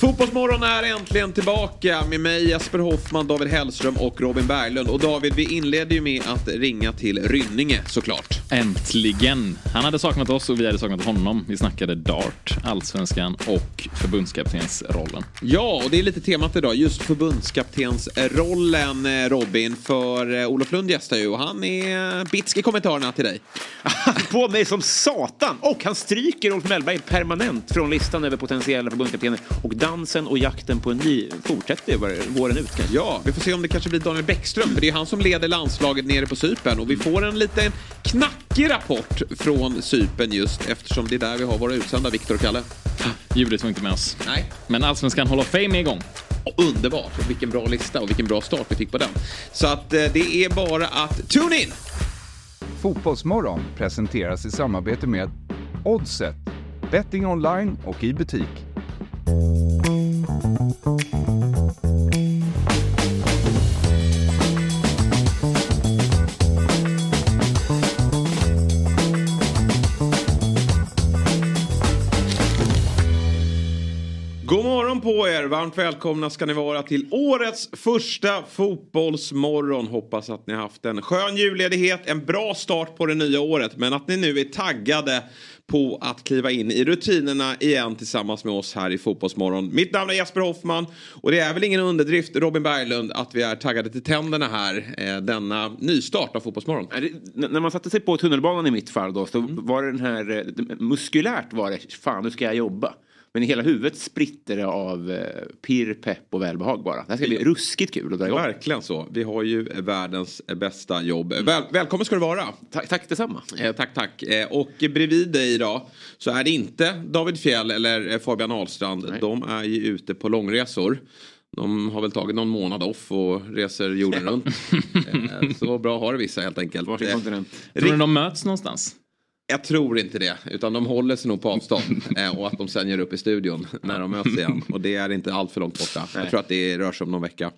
Fotbollsmorgon är äntligen tillbaka med mig Jesper Hoffman, David Hellström och Robin Berglund. Och David, vi inledde ju med att ringa till Rynninge såklart. Äntligen! Han hade saknat oss och vi hade saknat honom. Vi snackade dart, allsvenskan och förbundskaptensrollen. Ja, och det är lite temat idag. Just förbundskaptensrollen eh, Robin. För eh, Olof Lund gästar ju och han är bitsk i kommentarerna till dig. på mig som satan! Och han stryker Ulf Mellberg permanent från listan över potentiella förbundskaptener. Och dansen och jakten på en ny fortsätter ju våren ut. Kanske. Ja, vi får se om det kanske blir Daniel Bäckström. För det är han som leder landslaget nere på Cypern. Och vi får en liten knackig rapport från Cypern just eftersom det är där vi har våra utsända Viktor och Kalle. Ljudet var inte med oss. Nej. Men Allsvenskan Hall of Fame är igång. Och underbart! Vilken bra lista och vilken bra start vi fick på den. Så att eh, det är bara att tune in! Fotbollsmorgon presenteras i samarbete med Oddset. Betting online och i butik. God morgon på er! Varmt välkomna ska ni vara till årets första fotbollsmorgon. Hoppas att ni har haft en skön julledighet, en bra start på det nya året. Men att ni nu är taggade på att kliva in i rutinerna igen tillsammans med oss här i Fotbollsmorgon. Mitt namn är Jesper Hoffman och det är väl ingen underdrift, Robin Berglund, att vi är taggade till tänderna här eh, denna nystart av Fotbollsmorgon. Det- När man satte sig på tunnelbanan i mitt fall då, så var det den här, eh, muskulärt var det, fan nu ska jag jobba. Men i hela huvudet spritter det av eh, pirr, pepp och välbehag bara. Det här ska bli ruskigt kul att dra igång. Verkligen så. Vi har ju världens bästa jobb. Väl, välkommen ska du vara. Tack, tack detsamma. Eh, tack, tack. Eh, och bredvid dig idag så är det inte David Fjell eller eh, Fabian Ahlstrand. Nej. De är ju ute på långresor. De har väl tagit någon månad off och reser jorden runt. Eh, så bra har det vissa helt enkelt. Varsin Eh, kontinent. Tror du de möts någonstans? Jag tror inte det, utan de håller sig nog på avstånd eh, och att de sen gör upp i studion när de möts igen. Och det är inte allt för långt borta. Jag tror att det rör sig om någon vecka.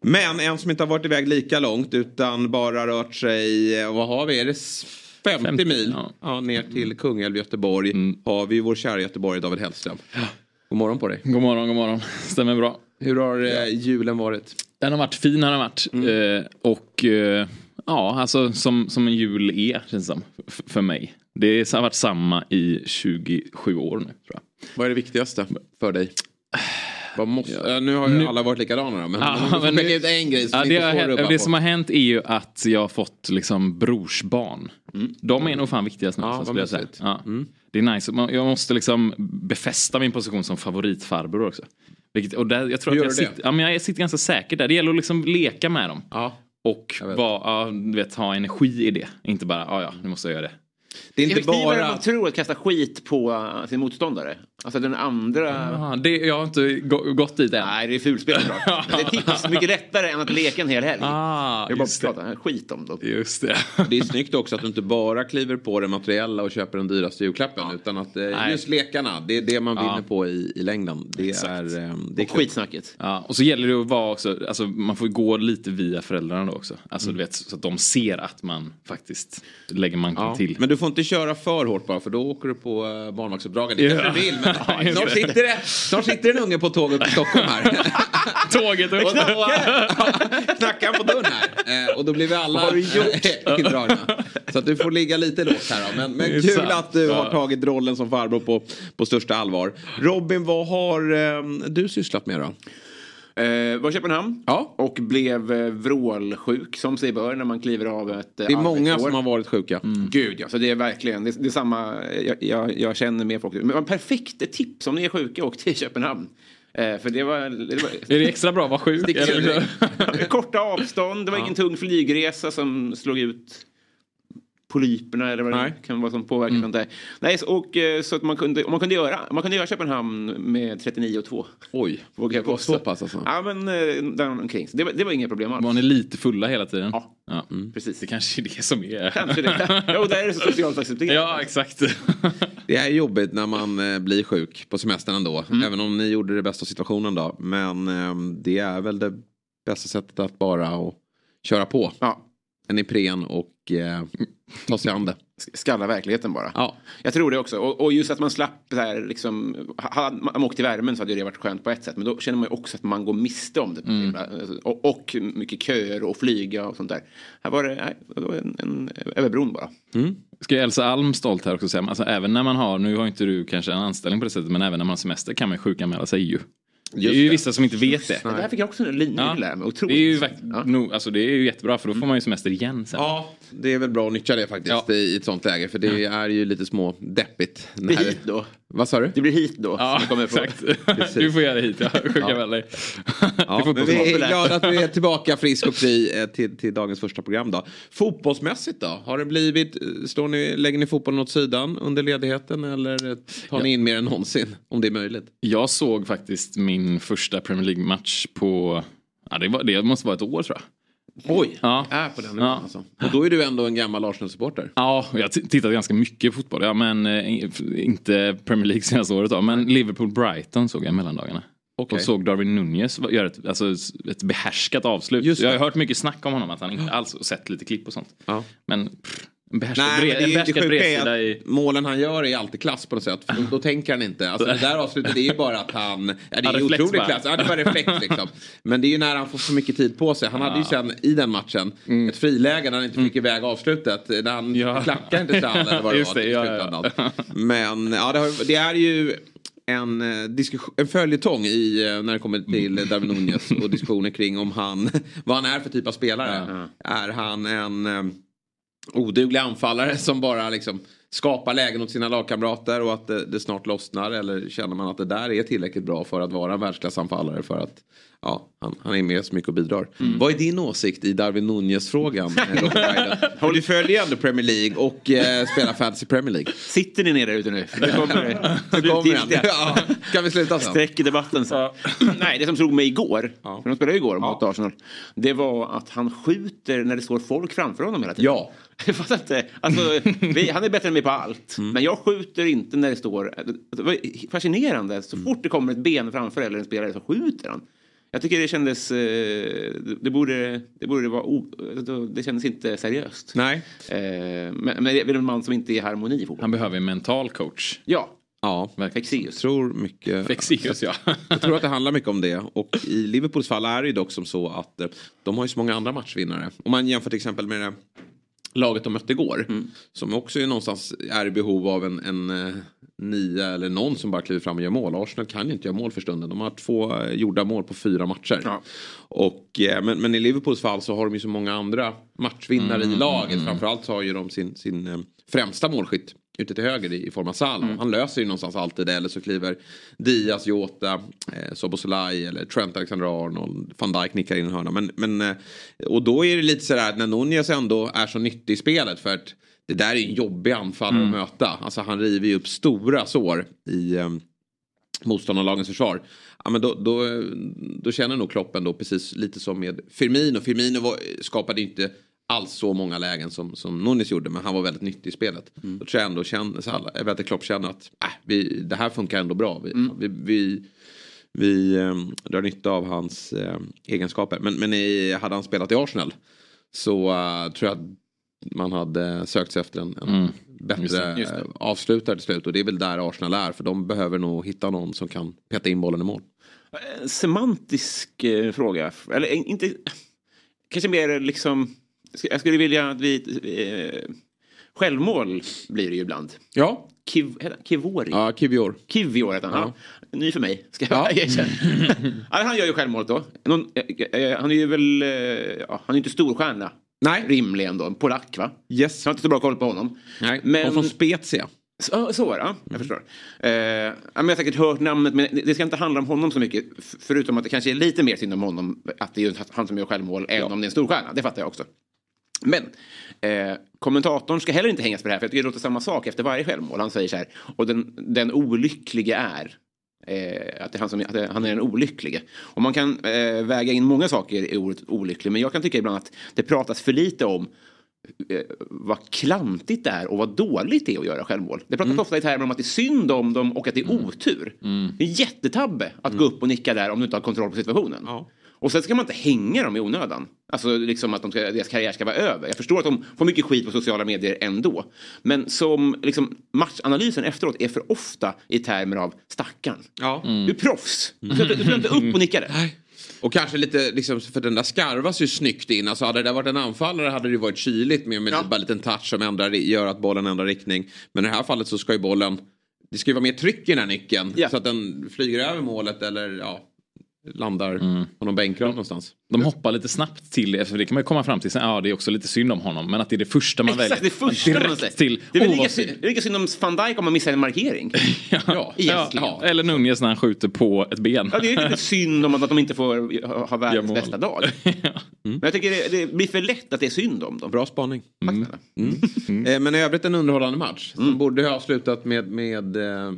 Men en som inte har varit iväg lika långt utan bara rört sig, eh, vad har vi, är det s- 50, 50, mil ja. ja. ner till Kungälv, Göteborg. Har vi vår kära Göteborg David Hellström. God morgon på dig. God morgon, god morgon. Stämmer bra. Hur har eh, julen varit? Den har varit fin, har den varit. Eh, och eh, ja, alltså som, som en jul är, känns det som. För mig. Det har varit samma i 27 år nu, tror jag. Vad är det viktigaste för dig? Vad måste, eh, nu har ju Nu- alla varit likadana då, men Ja, men nu- ut en grej som Ja, det, har, det på. som har hänt är ju att jag har fått liksom brorsbarn. De är nog fan viktigast nu. Ja, så skulle jag säga. Ja. Det är nice. Jag måste liksom befästa min position som favoritfarbror också. Vilket, och där, jag tror Hur att jag, sitter, ja, men jag sitter ganska säker där. Det gäller att liksom leka med dem. Ja. Och var, ja, du vet, ha energi i det. Inte bara, ja ja, nu måste jag göra det. Det är inte Effektivare än bara... man tror att kasta skit på uh, sin motståndare. Alltså den andra... Ja, det, jag har inte gå- gått dit än. Nej, det är fulspel Det är tips mycket lättare än att leka en hel helg. Ah, jag bara just det. skit om dem. Just det. Det är snyggt också att du inte bara kliver på det materiella och köper den dyraste julklappen. Utan att eh, Nej. just lekarna, det är det man vinner Ja. på i, i längden. Det Exakt. är, eh, det är Och skitsnacket. Ja, och så gäller det att vara också, alltså man får gå lite via föräldrarna då också. Alltså Mm. du vet, så att de ser att man faktiskt lägger manken Ja. till. Men du får inte köra för hårt bara för då åker du på uh, barnvaktsuppdragen. Det kanske Ja. du vill men Ja, snart, sitter det, snart sitter en unge på tåget till Stockholm här. Tåget. Och knackar han på dörren här. Eh, och då blir vi alla indragna. Så att du får ligga lite lågt här då. Men, men kul att du har tagit rollen som farbror på, på största allvar. Robin, vad har eh, du sysslat med då? Eh, var i Köpenhamn Ja. och blev eh, vrålsjuk som sig bör när man kliver av ett eh, Det är många arbetsår. som har varit sjuka. Gud ja, så det är verkligen, det, det är samma, jag, jag, jag känner med folk. Men perfekt tips om ni är sjuka, åk till Köpenhamn. Eh, för det var, det var Är det extra bra att vara sjuk? Korta avstånd, det var ingen tung flygresa som slog ut polyperna eller vad det Nej. kan vara som påverkar sånt där. Nej, så, och, eh, så att man kunde, man kunde göra, man kunde göra Köpenhamn med 39 och 2. Oj, Vågar jag det var påstå. så pass alltså. Ja men eh, där omkring. Det, var- det var inga problem alls. Var ni lite fulla hela tiden? Ja. Ja. Precis. Det kanske är det som är... Kanske det. Jo, där är det så socialt accepterat. Ja, exakt. Det är jobbigt när man eh, blir sjuk på semestern ändå. Mm. Även om ni gjorde det bästa av situationen då. Men eh, det är väl det bästa sättet att bara och köra på. Ja. En Ipren och eh, ta sig an det. Skalla verkligheten bara. Ja. Jag tror det också. Och, och just att man slapp så här, liksom, hade man åkt i värmen så hade det varit skönt på ett sätt. Men då känner man ju också att man går miste om det. Mm. Och, och mycket köer och flyga och sånt där. Här var det, nej, det var en, en över bron bara. Ska jag Elsa Alm stolt här också säga, alltså även när man har, nu har inte du kanske en anställning på det sättet, men även när man har semester kan man sjukanmäla sig ju. Det är ju vissa som inte vet det. Det där fick jag också en linje Ja. lära mig. Det Otroligt. är ju Ja. no, alltså det är ju jättebra för då får man ju semester igen sen. Ja, det är väl bra att nyttja det faktiskt Ja. i ett sånt läge. För det är ju lite små deppigt. Det blir hit då. Vad sa du? Det blir hit då. Ja, exakt. Du får göra det hit, jag skickar väl dig. Ja, men vi är glada att vi är tillbaka frisk och kry eh, till, till dagens första program då. Fotbollsmässigt då? Har det blivit, eh, står ni, lägger ni fotbollen åt sidan under ledigheten eller tar ni in mer än någonsin? Om det är möjligt. Jag såg faktiskt min första Premier League-match på, ja, det, var, det måste vara ett år tror jag. Oj, Ja. är på den Ja. alltså. Och då är du ändå en gammal Arsenal-supporter. Ja, jag har tittat ganska mycket på fotboll. Ja, men eh, inte Premier League senaste året då. Men Liverpool-Brighton såg jag i mellandagarna. Okej. Och såg Darwin Nunez göra ett, alltså, ett behärskat avslut. Jag har hört mycket snack om honom, att han inte alls sett lite klipp och sånt. Ja. Men pff, behärskad, Nej, det, det bredsida i... målen han gör är alltid klass på något sätt. För då, tänker han inte. Alltså, det där avslutet är ju bara att han... Ja, det är reflex otrolig bara. klass. Ja, det är bara reflex liksom. Men det är ju när han får så mycket tid på sig. Han hade ju sen i den matchen ett friläge när han inte fick iväg avslutet. När han Mm. Ja. klackade inte fram eller vad det Just var. det, ja, ja. Men ja, det, har, det är ju en, eh, en följetong i, eh, när det kommer till Darwin Nunez och diskussioner kring om han, vad han är för typ av spelare. Är han en eh, oduglig anfallare som bara liksom skapar lägen åt sina lagkamrater och att det, det snart lossnar eller känner man att det där är tillräckligt bra för att vara en världsklassanfallare för att ja, han, han är med så mycket och bidrar. Vad är din åsikt i Darwin Nunez-frågan? eh? Du följer ändå Premier League och eh, spelar Fantasy Premier League. Sitter ni ner där ute nu? Nu kommer det. Nu kommer han. Ja, kan vi sluta sen? Streck i debatten. Så. Nej, det som slog mig igår, Ja. för de spelade ju igår mot Arsenal, det var att han skjuter när det står folk framför honom hela tiden. Ja. Jag fattar inte. Alltså, vi, han är bättre än mig på allt. Mm. Men jag skjuter inte när det står... Det var fascinerande. Så Mm. fort det kommer ett ben framför eller en spelare så skjuter han. Jag tycker det kändes... eh, Det borde, det borde vara... o- Det kändes inte seriöst. Nej. Eh, Men, men det är en man som inte är i harmoni i fotboll. Han behöver en mental coach. Ja, Ja, jag Fexeus. tror mycket... Fexeus ja. Jag tror att det handlar mycket om det. Och i Liverpools fall är det ju dock som så att eh, de har ju så många andra matchvinnare. Om man jämför till exempel med det laget de mötte igår. Som också är någonstans är i behov av en, en eh, nia eller någon som bara kliver fram och gör mål. Arsenal kan ju inte göra mål för stunden. De har två eh, gjorda mål på fyra matcher. Ja. Och, eh, men, men i Liverpools fall så har de ju så många andra matchvinnare i laget. Framförallt så har ju de sin, sin främsta målskytt ute till höger i, i form av Salah. Han löser ju någonstans alltid det. Eller så kliver Diaz, Jota, eh, Soboslaj eller Trent Alexander-Arnold. Van Dijk nickar in en hörna. Men, men, eh, och då är det lite sådär att när Nunez ändå är så nyttig i spelet. För att det där är en jobbig anfallare att möta. Alltså han river ju upp stora sår i eh, motståndarlagens försvar. Ja, men då, då, då känner nog Klopp ändå precis lite som med Firmino. Firmino var, skapade inte alls så många lägen som, som Nunes gjorde men han var väldigt nyttig i spelet. Då tror jag ändå känner, alla, jag vet att Klopp känner att äh, vi, det här funkar ändå bra. Vi, vi, vi, vi eh, drar nytta av hans eh, egenskaper. Men, men i, hade han spelat i Arsenal så eh, tror jag att man hade sökt sig efter en, en bättre Just det, just det. eh, avslutare till slut. Och det är väl där Arsenal är. För de behöver nog hitta någon som kan peta in bollen i mål. En semantisk eh, fråga. Eller eh, inte... Kanske mer liksom... Jag skulle vilja att vi... Eh, självmål blir det ju ibland. Ja, Kiv? Kivori? ja Kivior. Kivior heter han. Ja. Ny för mig, ska Ja. jag erkänna. ja, han gör ju självmålet då. Någon, eh, eh, han är ju väl... eh, Ja, han är inte storstjärna. Nej. Rimligen då. En polack va? Yes. Jag har inte så bra koll på honom. Nej, Men- från Spezia. Så, så var det, ja. Jag förstår. Eh, jag har säkert hört namnet, men det- ska inte handla om honom så mycket. Förutom att det kanske är lite mer synd om honom, att det är han som gör självmål, än om det är en storstjärna. Det fattar jag också. Men eh, kommentatorn ska heller inte hängas på det här, för jag tycker det låter samma sak efter varje självmål. Han säger så här, och den, den olyckliga är... Eh, att det är han, som, att han är den olycklige. Och man kan eh, väga in många saker i ordet olycklig. Men jag kan tycka ibland att det pratas för lite om eh, vad klantigt det är och vad dåligt det är att göra självmål. Det pratas ofta i termer om att det är synd om dem och att det är otur. Det är en jättetabbe att gå upp och nicka där om du inte har kontroll på situationen. Ja. Och sen ska man inte hänga dem i onödan. Alltså liksom att de ska, deras karriär ska vara över. Jag förstår att de får mycket skit på sociala medier ändå. Men som liksom, matchanalysen efteråt är för ofta i termer av stackarn. Ja. Du är proffs. Du ska, inte- upp och nicka det. Och kanske lite, liksom, för den där skarvas ju snyggt in. Alltså hade det där varit en anfallare hade det ju varit kyligt med, med Ja. bara en liten touch som ändrar, gör att bollen ändrar riktning. Men i det här fallet så ska ju bollen, det ska ju vara mer tryck i den här nyckeln. Ja. Så att den flyger över målet eller ja, landar på någon bänkrad någonstans. De hoppar lite snabbt till, för det kan man ju komma fram till sen, ja det är också lite synd om honom. Men att det är det första man Exakt, det väljer. första man direkt säger. till. Det är väl oh, lika, synd- det är lika synd om van Dijk om man missar en markering. Ja, Ja, ja. Eller Nunez när han skjuter på ett ben. Ja, det är lite synd om att de inte får ha, världens bästa dag. Men jag tycker det, det blir för lätt att det är synd om dem. Bra spaning. Tack snälla. Eh, Men i övrigt en underhållande match. Som borde ha slutat med, med eh,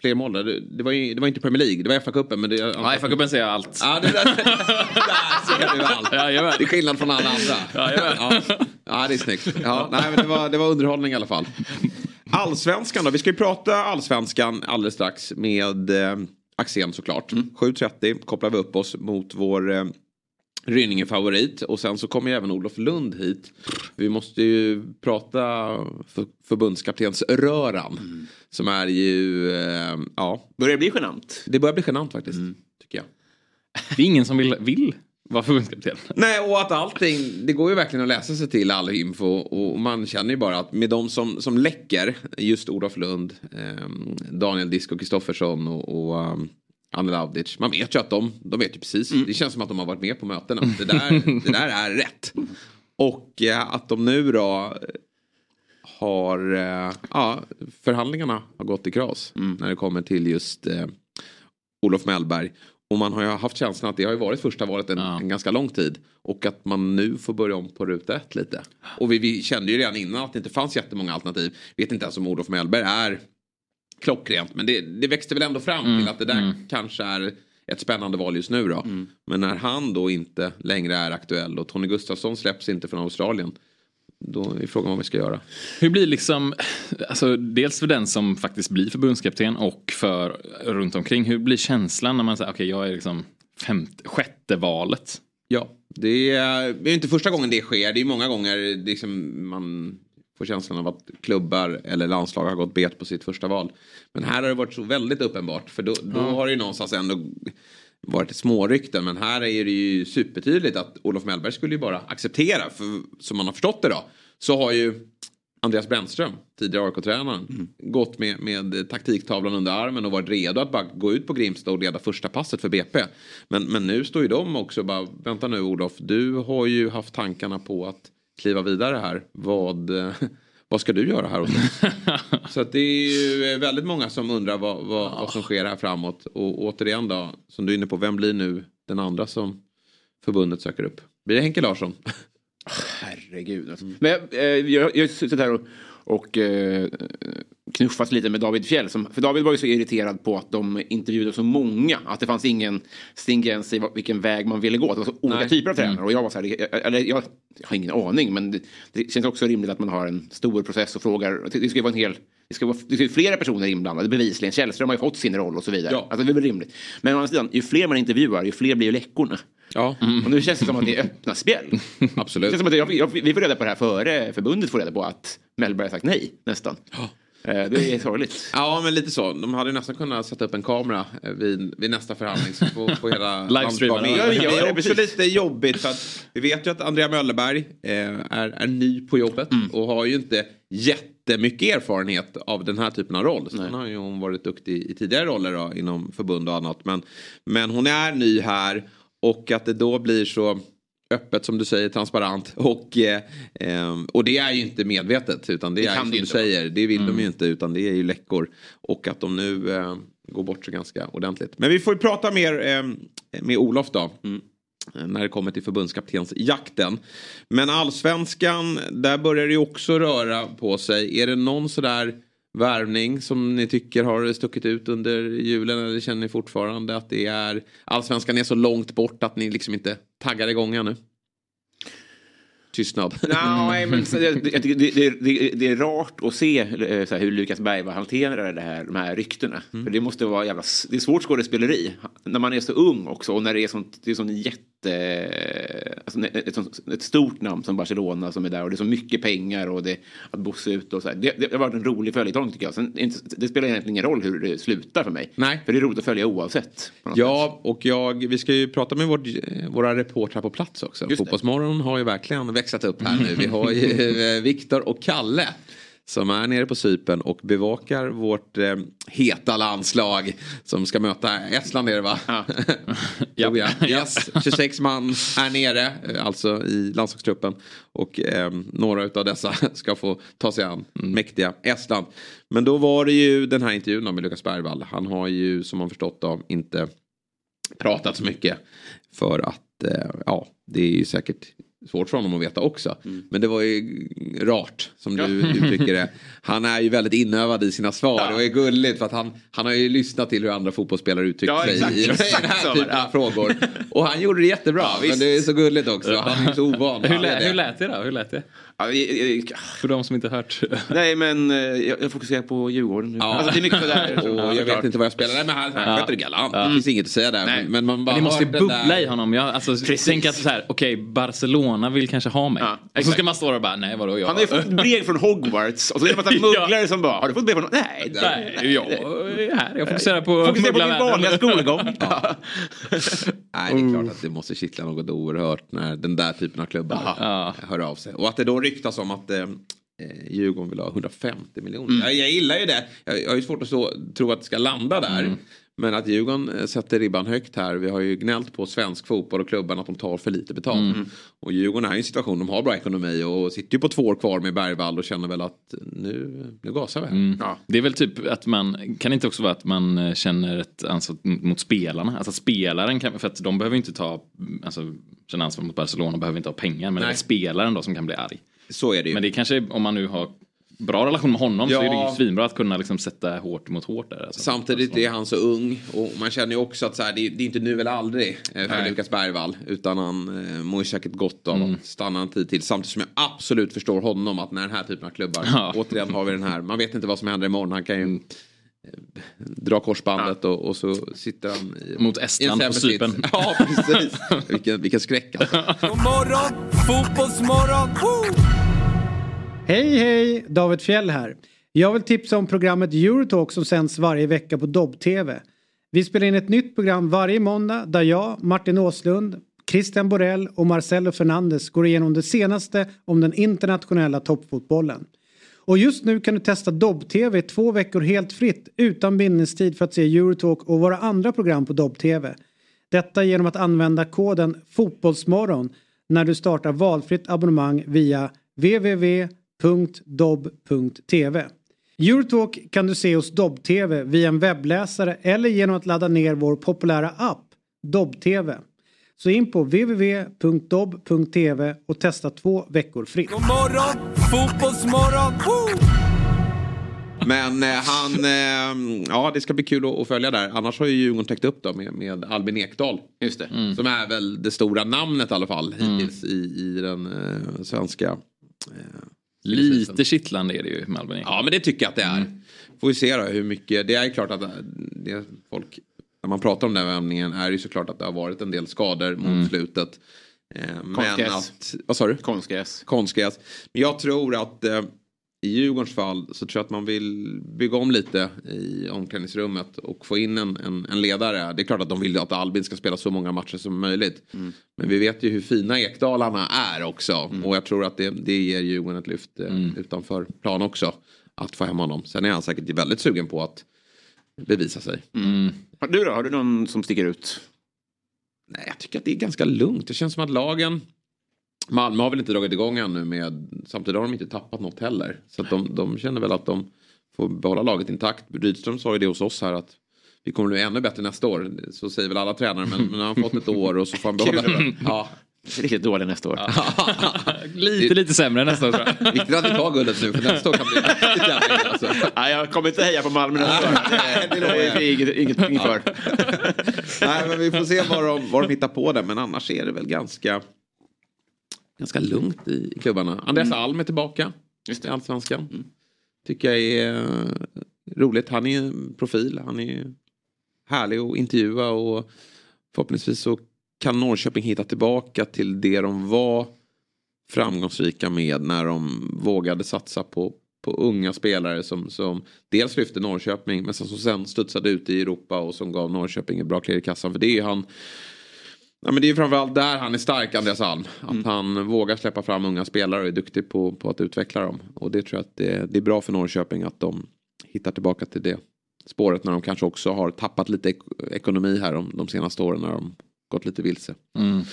fler mål. där. Det, var ju, det var inte Premier League, det var FA-cupen. Men det, Ja, FA-cupen säger allt. Ja, det där, där ser du allt. Jajamän. Det är skillnad från alla andra. Jajamän. Ja, ja det är snyggt. Ja, nej, men det, var, det var underhållning i alla fall. Allsvenskan då. Vi ska ju prata allsvenskan alldeles strax med eh, Axén såklart. 7.30 kopplar vi upp oss mot vår eh, Rynninge-favorit. Och sen så kommer ju även Olof Lund hit. Vi måste ju prata för, förbundskaptensröran. Som är ju, eh, ja, Börjar det bli genant? det börjar bli genant faktiskt. Tycker jag. Det är ingen som vill, vill vara förbundskapten. Nej, och att allting, det går ju verkligen att läsa sig till all info och man känner ju bara att med de som, som läcker, just Olof Lund, eh, Daniel Disco Kristoffersson och, och um, Anel Avdic, man vet ju att de, de vet ju precis, det känns som att de har varit med på mötena. Det där, det där är rätt. Och eh, att de nu då eh, har, eh, ja, förhandlingarna har gått i kras när det kommer till just eh, Olof Mellberg. Och man har ju haft känslan att det har ju varit första valet en, Ja. en ganska lång tid. Och att man nu får börja om på ruta ett lite. Och vi, vi kände ju redan innan att det inte fanns jättemånga alternativ. Vet inte ens om Olof Mellberg är klockrent. Men det, det växte väl ändå fram till att det där kanske är ett spännande val just nu då. Men när han då inte längre är aktuell och Tony Gustafsson släpps inte från Australien. Då är frågan vad vi ska göra. Hur blir liksom, alltså dels för den som faktiskt blir förbundskapten och för runt omkring, hur blir känslan när man säger okej jag är liksom femte, sjätte valet? Ja, det är, det är inte första gången det sker. Det är många gånger liksom man får känslan av att klubbar eller landslag har gått bet på sitt första val. Men här har det varit så väldigt uppenbart. För då, då har det ju någonstans ändå varit smårykten. Men här är det ju supertydligt att Olof Mellberg skulle ju bara acceptera. För som man har förstått det då. Så har ju Andreas Brännström, tidigare AIK-tränaren, gått med, med taktiktavlan under armen och varit redo att bara gå ut på Grimsta och leda första passet för BP. Men, men nu står ju de också bara, vänta nu Olof, du har ju haft tankarna på att kliva vidare här. Vad, eh, vad ska du göra här hos oss? Så det är ju väldigt många som undrar vad, vad, vad som sker här framåt. Och återigen då, som du är inne på, vem blir nu den andra som förbundet söker upp? Blir det Henke Larsson? Herregud. Alltså. Men jag, eh, jag, jag suttit här och, och eh, knuffat lite med David Fjell. Som, för David var ju så irriterad på att de intervjuade så många. Att det fanns ingen stringens i vilken väg man ville gå. Det var så olika Nej. typer av tränare. Och jag var så här, eller jag, jag har ingen aning. Men det, det känns också rimligt att man har en stor process och frågar. Det, ska ju vara en hel... Det ska vara det ska flera personer inblandade bevisligen. Källström har ju fått sin roll och så vidare. Ja. Alltså det är väl rimligt. Men å andra sidan, ju fler man intervjuar, ju fler blir ju läckorna. Ja, Och nu känns det som att det är öppna spjäll. Det absolut. känns som att jag, jag, vi får reda på det här före förbundet får reda på att Mellberg har sagt nej, nästan. Eh, Det är sorgligt. Ja, men lite så. De hade nästan kunnat sätta upp en kamera eh, vid, vid nästa förhandling. Så på, på hela. Ja, det är det, också lite jobbigt. För att vi vet ju att Andrea Möllerberg eh, är, är ny på jobbet. Och har ju inte jättemycket erfarenhet av den här typen av roll. Sen har ju hon varit duktig i tidigare roller då, inom förbund och annat. Men, men hon är ny här. Och att det då blir så öppet som du säger, transparent. Och, eh, eh, och det är ju inte medvetet utan det, Det är kan som du inte vara. säger, det vill de ju inte utan det är ju läckor. Och att de nu eh, går bort sig ganska ordentligt. Men vi får ju prata mer eh, med Olof då. eh, När det kommer till förbundskaptensjakten. Men allsvenskan, där börjar det ju också röra på sig. Är det någon sådär värvning som ni tycker har stuckit ut under julen? Eller känner ni fortfarande att det är allsvenskan är så långt bort att ni liksom inte taggar igång ännu? Tystnad. Nej, men det, det, det, är rart att se eh, hur Lukas Bergvall hanterar det här, de här ryktena. För det måste vara jävla, det är svårt skådespeleri. När man är så ung också och när det är sånt, det är sån jätte, alltså, ett, ett stort namn som Barcelona som är där och det är så mycket pengar och det, att Bosse ut och så här. Det, det har varit en rolig följetong tycker jag. Sen, det spelar egentligen ingen roll hur det slutar för mig. Nej. För det är roligt att följa oavsett. Ja, och jag, vi ska ju prata med vårt, våra reportrar på plats också. Just. Fotbollsmorgon har ju verkligen växlat upp här nu. Vi har ju eh, Viktor och Kalle som är nere på Cypern och bevakar vårt eh, heta landslag som ska möta Estland är det va? Ja. Jag. Yes, 26 man är nere, eh, alltså i landslagstruppen. Och eh, några utav dessa ska få ta sig an mäktiga Estland. Men då var det ju den här intervjun med Lukas Bergvall. Han har ju som man förstått då inte pratat så mycket. För att, eh, ja, det är ju säkert svårt för honom att veta också. Men det var ju rart som du uttrycker det. Han är ju väldigt inövad i sina svar. Det var ju gulligt för att han, han har ju lyssnat till hur andra fotbollsspelare uttryckt Ja, sig exakt, i, den här typen ja. av frågor. Och han gjorde det jättebra. men visst. det är så gulligt också. Han är ju så ovan. Hur, är lät, det. hur lät det då? Hur lät det? Ja, För de som inte hört. Nej, men eh, jag, jag fokuserar på Djurgården nu. Ja. Alltså, det är mycket sådär. Och jag vet inte vad jag spelar. Nej, men han, han sköter det galant. Det finns inget att säga där. Nej. Men, man bara Men det måste bubbla där- i honom. Jag, alltså, tänk att så här, okej, Barcelona vill kanske ha mig. Ja, och så ska man stå där och bara, nej vadå jag? Han har ju fått brev från Hogwarts och så är det en massa mugglare som bara, har du fått brev från... Nej, Nej, jag är här. Jag fokuserar på Fokusera på mugglarvärlden. vanliga skolgång. Nej, det är klart att det måste kittla något oerhört när den där typen av klubbar Ja. hör av sig. Och att det då ryktas om att eh, eh, Djurgården vill ha 150 miljoner. Mm. Jag, jag gillar ju det. Jag, jag har ju svårt att stå, tro att det ska landa där. Mm. Men att Djurgården eh, sätter ribban högt här. Vi har ju gnällt på svensk fotboll och klubban att de tar för lite betalt. Mm. Och Djurgården är i en situation, de har bra ekonomi och sitter ju på två år kvar med Bergvall och känner väl att nu, nu gasar vi. Mm. Ja. Det är väl typ att man, kan inte också vara att man eh, känner ett ansvar mot spelarna? Alltså spelaren kan, för att de behöver inte ta, alltså känna ansvar mot Barcelona behöver inte ha pengar. Men det är Nej. spelaren då som kan bli arg. Så är det ju. Men det kanske, om man nu har bra relation med honom så Ja. är det ju svinbra att kunna liksom sätta hårt mot hårt där. Alltså. Samtidigt är han så ung och man känner ju också att så här, det, är, det är inte nu eller aldrig eh, för Nej. Lukas Bergvall. Utan han eh, mår ju säkert gott av Mm. att stanna en tid till. Samtidigt som jag absolut förstår honom att när den här typen av klubbar, Ja. återigen har vi den här, man vet inte vad som händer imorgon. Han kan ju eh, dra korsbandet och, och så sitter han i, Mot Estland på Cypern. Ja, precis. vilken, vilken skräck alltså. God morgon, fotbollsmorgon! Woo! Hej hej! David Fjell här. Jag vill tipsa om programmet Eurotalk som sänds varje vecka på Dobb-TV. Vi spelar in ett nytt program varje måndag där jag, Martin Åslund, Christian Borell och Marcelo Fernandes går igenom det senaste om den internationella toppfotbollen. Och just nu kan du testa Dobb-TV i två veckor helt fritt utan bindningstid för att se Eurotalk och våra andra program på Dobb-TV. Detta genom att använda koden Fotbollsmorgon när du startar valfritt abonnemang via www www.dobb.tv. Eurotalk kan du se hos Dobb-TV via en webbläsare eller genom att ladda ner vår populära app Dobb-TV. Så in på www.dobb.tv och testa två veckor fritt. God morgon, fotbollsmorgon! Woo! Men eh, han, eh, ja det ska bli kul att, att följa där. Annars har ju Djurgården täckt upp då med, med Albin Ekdal. Just det. Mm. Som är väl det stora namnet i alla fall hittills i, i den eh, svenska. Lite kittlande är det ju Albin ja men det tycker jag att det är. Får vi se då hur mycket. Det är klart att det folk. När man pratar om den här värvningen är det ju såklart att det har varit en del skador mot slutet. Eh, men Konstgräs. att, vad sa du? Konstgräs. konstgräs. Men jag tror att eh, i Djurgårdens fall så tror jag att man vill bygga om lite i omklädningsrummet och få in en, en, en ledare. Det är klart att de vill att Albin ska spela så många matcher som möjligt. Men vi vet ju hur fina Ekdalarna är också. Och jag tror att det, det ger Djurgården ett lyft eh, utanför plan också. Att få hem honom. Sen är han säkert väldigt sugen på att bevisa sig. Har Du då? Har du någon som sticker ut? Nej, jag tycker att det är ganska lugnt. Det känns som att lagen... Malmö har väl inte dragit igång ännu med... Samtidigt har de inte tappat något heller. Så de, de känner väl att de får behålla laget intakt. Rydström sa ju det hos oss här att vi kommer bli ännu bättre nästa år. Så säger väl alla tränare. Men, men nu har han fått ett år och så får han behålla Kul. Ja, Riktigt dålig nästa år. lite, lite sämre nästa år tror jag. Viktigt att vi tar guldet nu för nästa år kan bli riktigt jävla alltså. Nej, jag kommer inte heja på Malmö nästa år. Det lovar jag. Det inget, inget, inget för. Nej, men vi får se vad de, vad de hittar på där. Men annars är det väl ganska, ganska lugnt i klubbarna. Andreas Alm är tillbaka Just i Allsvenskan. Tycker jag är eh, roligt. Han är en profil. Han är härlig att intervjua och förhoppningsvis så kan Norrköping hitta tillbaka till det de var framgångsrika med när de vågade satsa på, på unga spelare som, som dels lyfte Norrköping men som, sen studsade ut i Europa och som gav Norrköping ett bra klirr i kassan. För det är ju han Ja, men det är ju framförallt där han är stark, Andreas Alm. Att han vågar släppa fram unga spelare och är duktig på, på att utveckla dem. Och det tror jag att det, det är bra för Norrköping att de hittar tillbaka till det spåret när de kanske också har tappat lite ek ekonomi här de, de senaste åren när de gått lite vilse. Mm.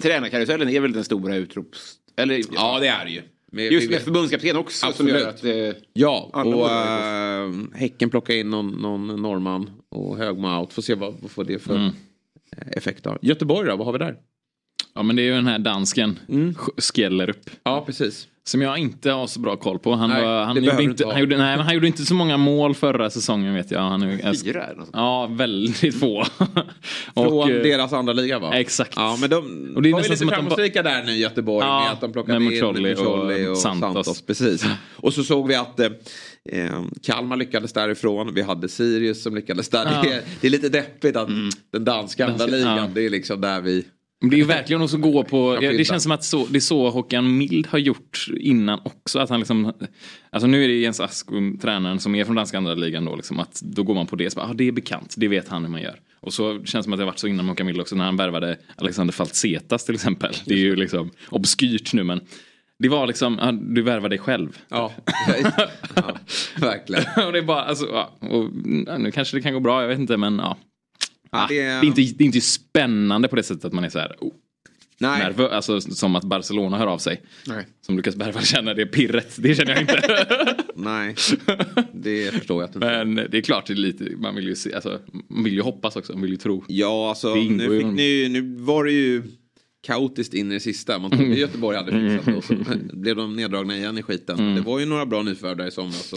Tränarkarusellen är väl den stora utrops... Eller, Ja, det är det ju. Men Just med förbundskapten också Absolut. som gör att... Eh, Ja, och äh, Häcken plockar in någon, någon norrman och Högmo out. Får se vad, vad får det för Mm effekt. av. Göteborg då, vad har vi där? Ja men det är ju den här dansken, Mm. Skellerup. Ja, precis. Som jag inte har så bra koll på. Han, Nej, var, han, gjorde inte, inte ha. han, gjorde, nej, han gjorde inte så många mål förra säsongen vet jag. Han, är- fyra eller något. Ja, väldigt få. Från eh, deras andra liga va? Exakt. Ja, men de Och det är var ju lite framgångsrika där nu i Göteborg Ja, med att de plockade med in Mucolli och och, Santos. Santos. Precis. Och så såg vi att eh, eh, Kalmar lyckades därifrån. Vi hade Sirius som lyckades där. Ja. Det, är, det är lite deppigt att den danska andra ligan, ja. det är liksom där vi... Det är verkligen också gå på, det känns som att så, det är så Håkan Mild har gjort innan också. Att han liksom, alltså nu är det Jens Askum, tränaren som är från danska andra ligan då, liksom, att då går man på det, så bara, ah, det är bekant, det vet han hur man gör. Och så känns det som att det har varit så innan Håkan Mild också när han värvade Alexander Faltsetas till exempel. Det är ju liksom obskyrt nu men det var liksom, ja, du värvar dig själv. Ja, ja verkligen. och det är bara, alltså, och, nu kanske det kan gå bra, jag vet inte men ja. Ja, Ah, det det, är- är inte, det är inte spännande på det sättet att man är så här, oh, Nej. nervös, alltså som att Barcelona hör av sig. Nej. Som Lukas Bergvall känner det pirret, det känner jag inte. Nej, det förstår jag inte. Men det är klart, det är lite, man vill ju se, alltså, man vill ju hoppas också, man vill ju tro. Ja, alltså nu, fick ni, nu var det ju kaotiskt in i det sista. Man trodde Göteborg hade fixat det och så blev de neddragna igen i skiten. Mm. Det var ju några bra nyförvärv där i somras.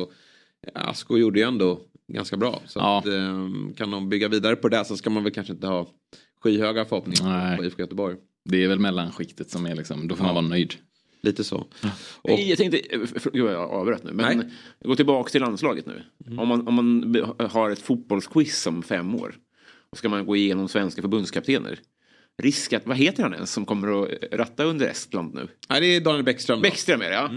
Asko gjorde ju ändå ganska bra. Så Ja. att, eh, kan de bygga vidare på det så ska man väl kanske inte ha skyhöga förhoppningar Nej. på IFK Göteborg. Det är väl mellanskiktet som är liksom, då får man vara nöjd. Lite så. Och, Jag tänkte, eh, gud jag avbröt nu, men Nej. gå tillbaka till landslaget nu. Om man, om man har ett fotbollsquiz om fem år och ska man gå igenom svenska förbundskaptener. Risk att, vad heter han ens som kommer att ratta under Estland nu? nej, det är Daniel Bäckström. då. Bäckström är det ja.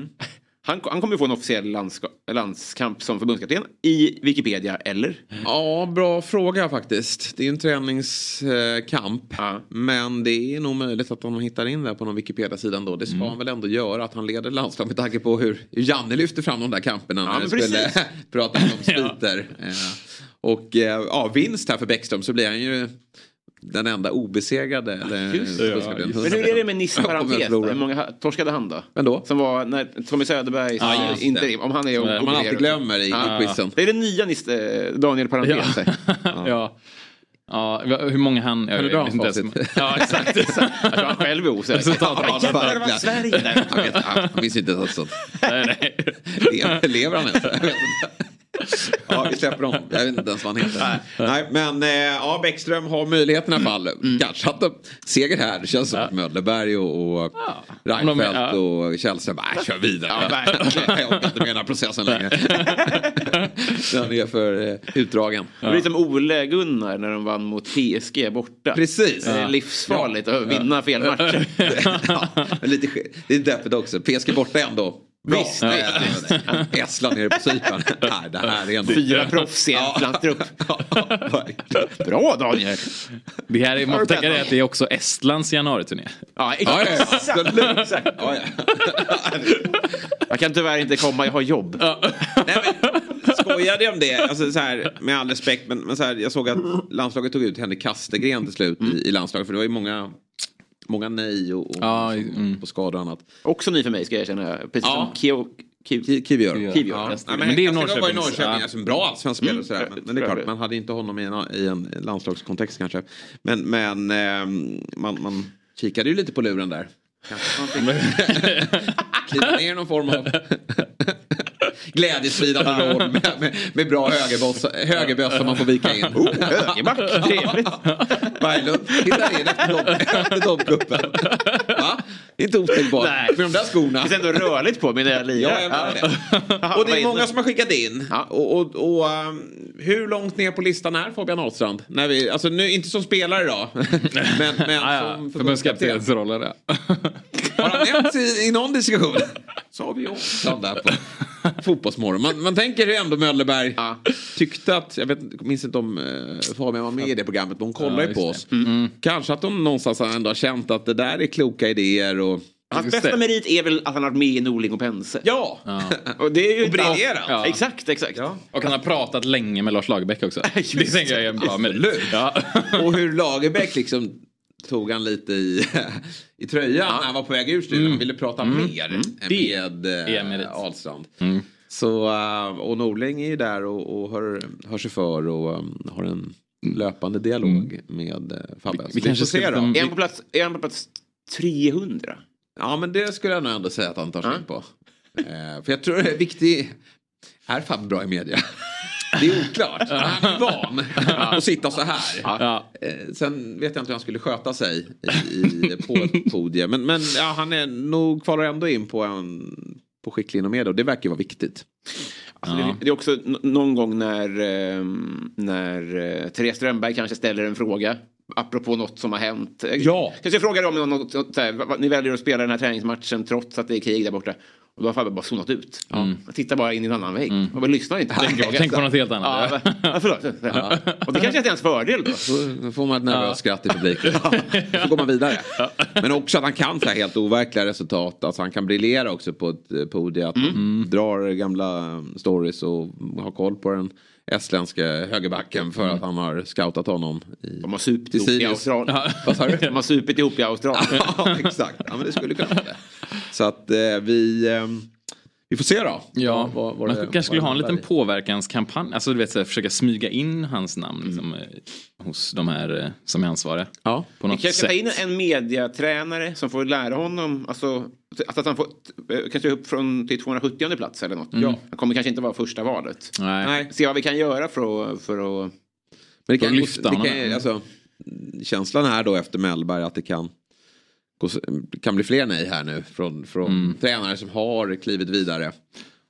Han, han kommer få en officiell landska, landskamp som förbundskapten i Wikipedia, eller? Ja, bra fråga faktiskt. Det är en träningskamp. Ja. Men det är nog möjligt att de hittar in det på någon Wikipedia-sida ändå. Det ska Mm. han väl ändå göra. Att han leder landslag med tanke på hur Janne lyfte fram de där kamperna. Ja, när det skulle prata om sviter. Eh, Och eh, ja, vinst här för Bäckström så blir han ju den enda obesegrade. Eller, Just det, ja. Men hur är det med Nisse Parentes? Hur många torskade han då? Vem då? Som var när Tommy Söderberg, Ja, just inte, det. om han är Om man alltid glömmer i, Ja. i quizen. Det är den nya Nisse, Daniel Parentes. ja. Ja, hur många han... Kan du dra inte ens-? Ja, exakt. Jag tror han själv är osäker. Resultatet. Ja, jävlar, det var. Sverige där. Han, minns inte ens sånt. nej, nej. Lever, lever han ens? Ja, vi släpper honom. Jag vet inte ens vad han heter. Nej, men eh, ja, Bäckström har möjligheten i alla fall. Kanske att de, seger här. Det känns som att Mödleberg och, och Reinfeldt ja. och Källström, nej kör vidare. jag orkar inte med den här processen längre. den är för eh, utdragen. Det blir som Ole-Gunnar när de vann mot PSG borta. Precis. Det är livsfarligt att vinna fel matcher. ja, lite, det är deppigt också. PSG borta ändå bra. Visst, Ja, visst, ja, ja. Estland nere på Cypern. Nej, det här är ändå... Fyra proffs i en verkligen. Bra Daniel! Det här är, man får tänka det att det är också Estlands januariturné. Ja, Ja, ja, exakt. exakt. Ja, ja. Jag kan tyvärr inte komma, jag har jobb. Nej, men, skojade jag om det? Alltså, så här, med all respekt, men, men så här, jag såg att landslaget tog ut Henrik Kastegren till slut i, i landslaget. För det var ju många, många nej och, och Ja, mm. på skador och annat. Också ny för mig ska jag erkänna. Precis Ja. som Kivior. Ja. Men det är var i Norrköping, ja. alltså en bra allsvensk spelare. och Sådär. Mm. Men, men det är klart, man hade inte honom i en, i en landslagskontext kanske. Men, men ehm, man, man Kikade ju lite på luren där. Kanske man fick kliva ner någon form av glädjespridande roll med, med, med bra högerböss som man får vika in. Oh, högerback, trevligt. Berglund tittar in efter dobb- efter dobbkuppen. Det är inte otänkbart. Nej. Med de där skorna. Det är ändå rörligt på mig när jag lirar. Ja, jag menar det. Och det är många som har skickat in. Och, och, och um, hur långt ner på listan är Fabian Ahlstrand? När vi, alltså nu, inte som spelare då. men men som förbundskapten. rollen ja. Har han nämnts i, i någon diskussion? Så har vi Ahlstrand där på Fotbollsmorgon. Man, man tänker hur ändå Möllerberg tyckte att, jag vet, minns inte om eh, Fabian var med i det programmet, men hon kollar Ja, ju på oss. det. Mm. Kanske att hon någonstans ändå har känt att det där är kloka idéer och... Hans bästa merit är väl att han har varit med i Norling och Pense. Ja! Och det är ju briljerat. Ja. Exakt, exakt. Och han har pratat länge med Lars Lagerbäck också. det tänker jag är en bra merit. Ja. och hur Lagerbäck liksom tog han lite i, i tröjan när han var på väg ur studion. Han ville prata Mm. mer Mm. med eh, Ahlstrand. Mm. Så, eh, och Norling är ju där och, och hör, hör sig för och um, har en löpande dialog med uh, Fabbe. Vi Vi, kanske får se då. Är han på plats, är han på plats 300? Ja men det skulle jag nog ändå säga att han tar sig in på. Eh, för jag tror det är viktigt. Är Fabbe bra i media? Det är oklart. Han är van att sitta så här. Ja. Eh, Sen vet jag inte hur han skulle sköta sig i, på ett podium. Men, men ja, han är nog kvalar ändå in på, en, på skicklig inom media och det verkar ju vara viktigt. Alltså det, det är också någon gång när, eh, när eh, Therese Strömberg kanske ställer en fråga. Apropå något som har hänt. Ja. Kanske jag frågar om något, något, så här, ni väljer att spela den här träningsmatchen trots att det är krig där borta. Och då har Fabbe bara zonat ut. Mm. Han tittar bara in i en annan vägg. Och bara lyssnar inte den frågan. Tänk på något helt annat. Ja, ja, förlåt. Och det kanske är till hans fördel då. Då får man ett nervöst skratt i publiken. Så går man vidare. Men också att han kan så här helt overkliga resultat. Alltså han kan briljera också på ett eh, podium. Att han drar gamla eh, stories och har koll på den estländska högerbacken för att han har scoutat honom. I, De har supit ihop i. Australien. Du? De har supit ihop i Australien. ja, exakt. Ja, men det skulle kunna vara det. Så att eh, vi, eh, vi får se då. Ja, Vad- vad man det- kanske skulle ha en liten påverkanskampanj. Alltså du vet, så här, försöka smyga in hans namn liksom, eh, hos de här eh, som är ansvariga. Ja. På Vi något kanske ska sätt. ta in en mediatränare som får lära honom, alltså att han får eh, kanske upp från till 270 plats eller något. Mm. Han kommer kanske inte vara första valet. Nej. Nej. Se vad vi kan göra för att, för att Men det kan, För att lyfta det honom. kan, alltså, känslan är då efter Mellberg att det kan, kan bli fler nej här nu från, från Mm. tränare som har klivit vidare.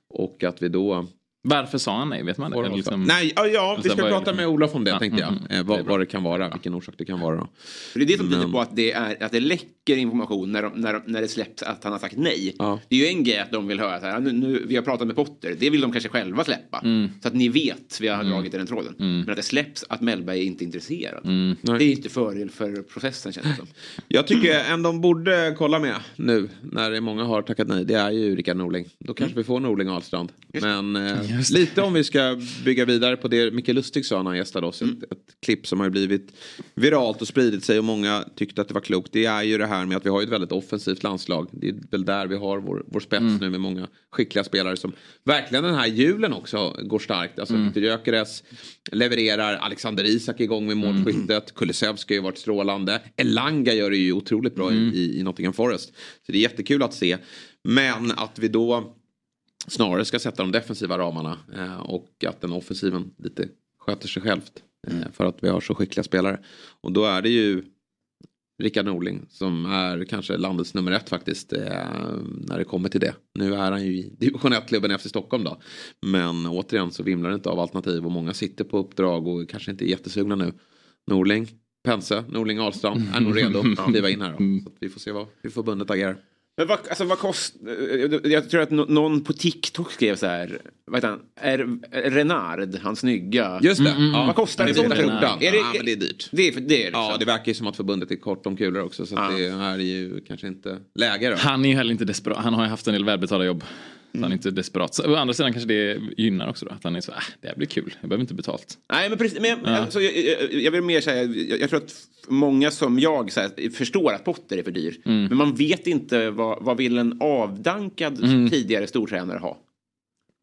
Och att vi då... Varför sa han nej? Vet man det? Eller liksom- Nej, ja, ja vi Alltså, ska vad är prata det? med Olof om det Ja, tänkte jag. mm, mm. Eh, Det är vad, bra. vad det kan vara, vilken orsak det kan vara. För det är det som tyder Men- på att det, är, att det läcker information när, de, när, de, när det släpps att han har sagt nej. Ja. Det är ju en grej att de vill höra så här, nu, nu, vi har pratat med Potter, det vill de kanske själva släppa. Mm. Så att ni vet, vi har dragit i den tråden. Men att det släpps att Mellberg är inte intresserad. Mm. Det är inte fördel för processen känns det som. Jag tycker en de borde kolla med nu när det är många har tackat nej. Det är ju Rickard Norling. Då kanske vi får Norling och Ahlstrand. Men eh, det. Lite om vi ska bygga vidare på det Micke Lustig sa när han gästade oss. Ett, ett klipp som har blivit viralt och spridit sig och många tyckte att det var klokt. Det är ju det här med att vi har ett väldigt offensivt landslag. Det är väl där vi har vår, vår spets nu med många skickliga spelare som verkligen den här julen också går starkt. Alltså Viktor Gyökeres levererar, Alexander Isak igång med målskyttet, Kulusevski har ju varit strålande, Elanga gör det ju otroligt bra i, i Nottingham Forest. Så det är jättekul att se. Men att vi då snarare ska sätta de defensiva ramarna eh, och att den offensiven lite sköter sig självt. Eh, för att vi har så skickliga spelare. Och då är det ju Rickard Norling som är kanske landets nummer ett faktiskt eh, när det kommer till det. Nu är han ju i division 1-klubben efter Stockholm då. Men återigen så vimlar det inte av alternativ och många sitter på uppdrag och kanske inte är jättesugna nu. Norling, Pense, Norling Ahlstrand är nog redo att kliva in här då. Så att vi får se vad, hur förbundet agerar. Men vad, alltså, vad kostar... Jag tror att nå- någon på TikTok skrev så här. Vad heter han? Är, Renard, han snygga. Just det. Ja. Vad kostar det en sån är skjorta? Är det- ja, men det är dyrt. Det är, det är liksom. Ja, det verkar ju som att förbundet är kort om kulor också. Så att Ja. det här är ju kanske inte läge då. Han är ju heller inte desperat. Han har ju haft en del välbetalda jobb. Mm. han är inte desperat. Så, å andra sidan kanske det gynnar också då. Att han är så, äh, det här blir kul. Jag behöver inte betalt. Nej, men precis. Men, alltså, jag, jag, jag vill mer säga, jag, jag tror att många som jag här, förstår att Potter är för dyr. Mm. Men man vet inte vad, vad vill en avdankad tidigare stortränare ha.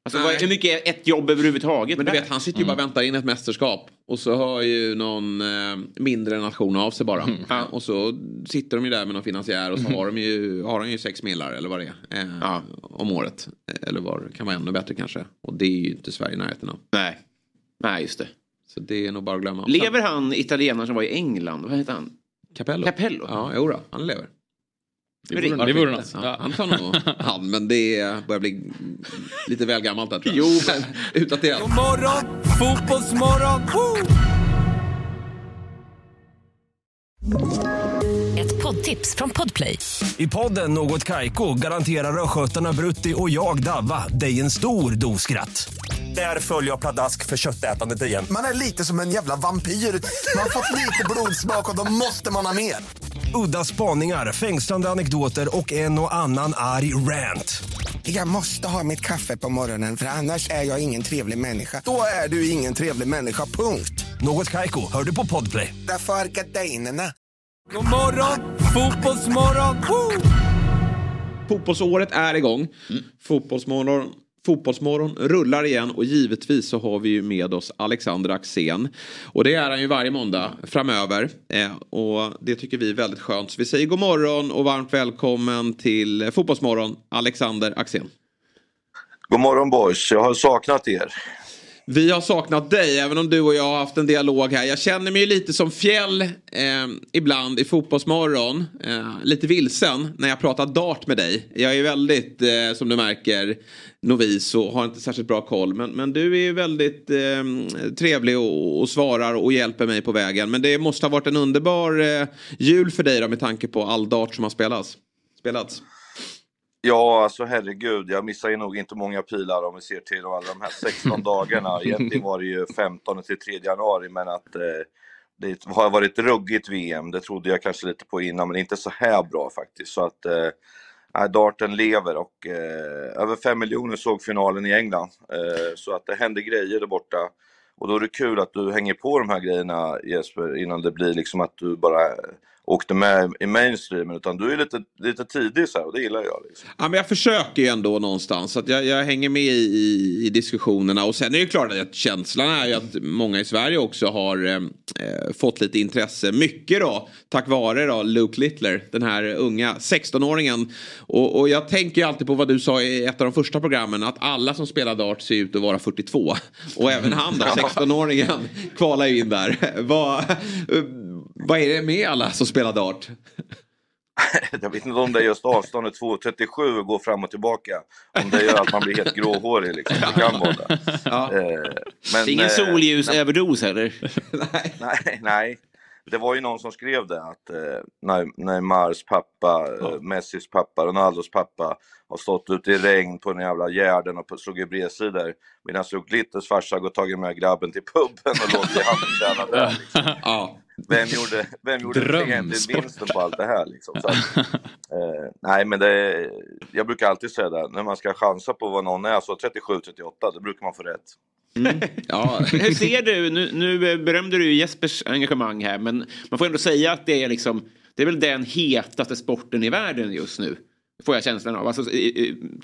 Alltså, vad, hur mycket är ett jobb överhuvudtaget? Men du vet, han sitter ju bara och väntar in ett mästerskap. Och så hör ju någon eh, mindre nation av sig bara. Ja, och så sitter de ju där med någon finansiär och så har de ju, har de ju sex millar eller vad det är. Eh, Ja. Om året. Eh, Eller vad det kan vara ännu bättre kanske. Och det är ju inte Sverige i närheten av. Nej. Nej, just det. Så det är nog bara att glömma. Lever han italienaren som var i England? Vad heter han? Capello? Capello? Ja, jo då, han lever. Det vore, det vore något. Ja, Ja. han tar nog han, men det börjar bli lite väl gammalt där tror jag. Jo, Utdaterat. God morgon, fotbollsmorgon! Woo! Ett poddtips från Podplay. I podden Något Kaiko garanterar östgötarna Brutti och jag, Davva, dig en stor dos skratt. Där följer jag pladask för köttätandet igen. Man är lite som en jävla vampyr. Man har fått lite blodsmak och då måste man ha mer. Udda spaningar, fängslande anekdoter och en och annan arg rant. Jag måste ha mitt kaffe på morgonen för annars är jag ingen trevlig människa. Då är du ingen trevlig människa, punkt. Något Kaiko, hör du på Podplay. Därför är gardinerna. God morgon, fotbollsmorgon! Woo! Fotbollsåret är igång. Fotbollsmorgon, fotbollsmorgon rullar igen och givetvis så har vi ju med oss Alexander Axén. Och det är han ju varje måndag framöver. Eh, och det tycker vi är väldigt skönt. Så vi säger god morgon och varmt välkommen till Fotbollsmorgon Alexander Axén. God morgon boys, jag har saknat er. Vi har saknat dig, även om du och jag har haft en dialog här. Jag känner mig ju lite som fjäll eh, ibland i Fotbollsmorgon. Eh, lite vilsen när jag pratar dart med dig. Jag är väldigt, eh, som du märker, novis och har inte särskilt bra koll. Men, men du är ju väldigt eh, trevlig och, och svarar och hjälper mig på vägen. Men det måste ha varit en underbar eh, jul för dig då, med tanke på all dart som har spelats. spelats. Ja, alltså herregud, jag missar ju nog inte många pilar om vi ser till alla de här 16 dagarna. Egentligen var det ju 15 till 3 januari, men att eh, det har varit ruggigt VM, det trodde jag kanske lite på innan, men inte så här bra faktiskt. Så att eh, darten lever och eh, över 5 miljoner såg finalen i England. Eh, så att det händer grejer där borta. Och då är det kul att du hänger på de här grejerna Jesper, innan det blir liksom att du bara åkte med i mainstreamen, utan du är lite, lite tidig så här, och det gillar jag. Liksom. Ja, men jag försöker ju ändå någonstans. Att jag, jag hänger med i, i diskussionerna. Och sen är det klart att känslan är ju att många i Sverige också har eh, fått lite intresse. Mycket då tack vare då Luke Littler, den här unga 16-åringen. Och, och jag tänker ju alltid på vad du sa i ett av de första programmen. Att alla som spelar dart ser ut att vara 42. Och även han då, 16-åringen, kvalar ju in där. vad, vad är det med alla som spelar dart? Jag vet inte om det är just avståndet 2,37 och går fram och tillbaka. Om det gör att man blir helt gråhårig liksom. Det kan vara det. Ja. Eh, men, det är ingen eh, solljusöverdos heller? nej, nej. Det var ju någon som skrev det att eh, Ney- Neymars pappa, eh, Messis pappa, Ronaldos pappa har stått ute i regn på den jävla gärden och slagit bredsidor medan Luke Litters farsa har tagit med grabben till puben och låtit han tjäna där. Liksom. Ja. Vem gjorde, vem gjorde egentligen vinsten på allt det här? Liksom? Så att, eh, nej, men det, jag brukar alltid säga det, när man ska chansa på vad någon är, så 37-38, då brukar man få rätt. Ja. Hur ser du, nu, nu eh, berömde du Jespers engagemang här, men man får ändå säga att det är liksom, det är väl den hetaste sporten i världen just nu. Får jag känslan av, alltså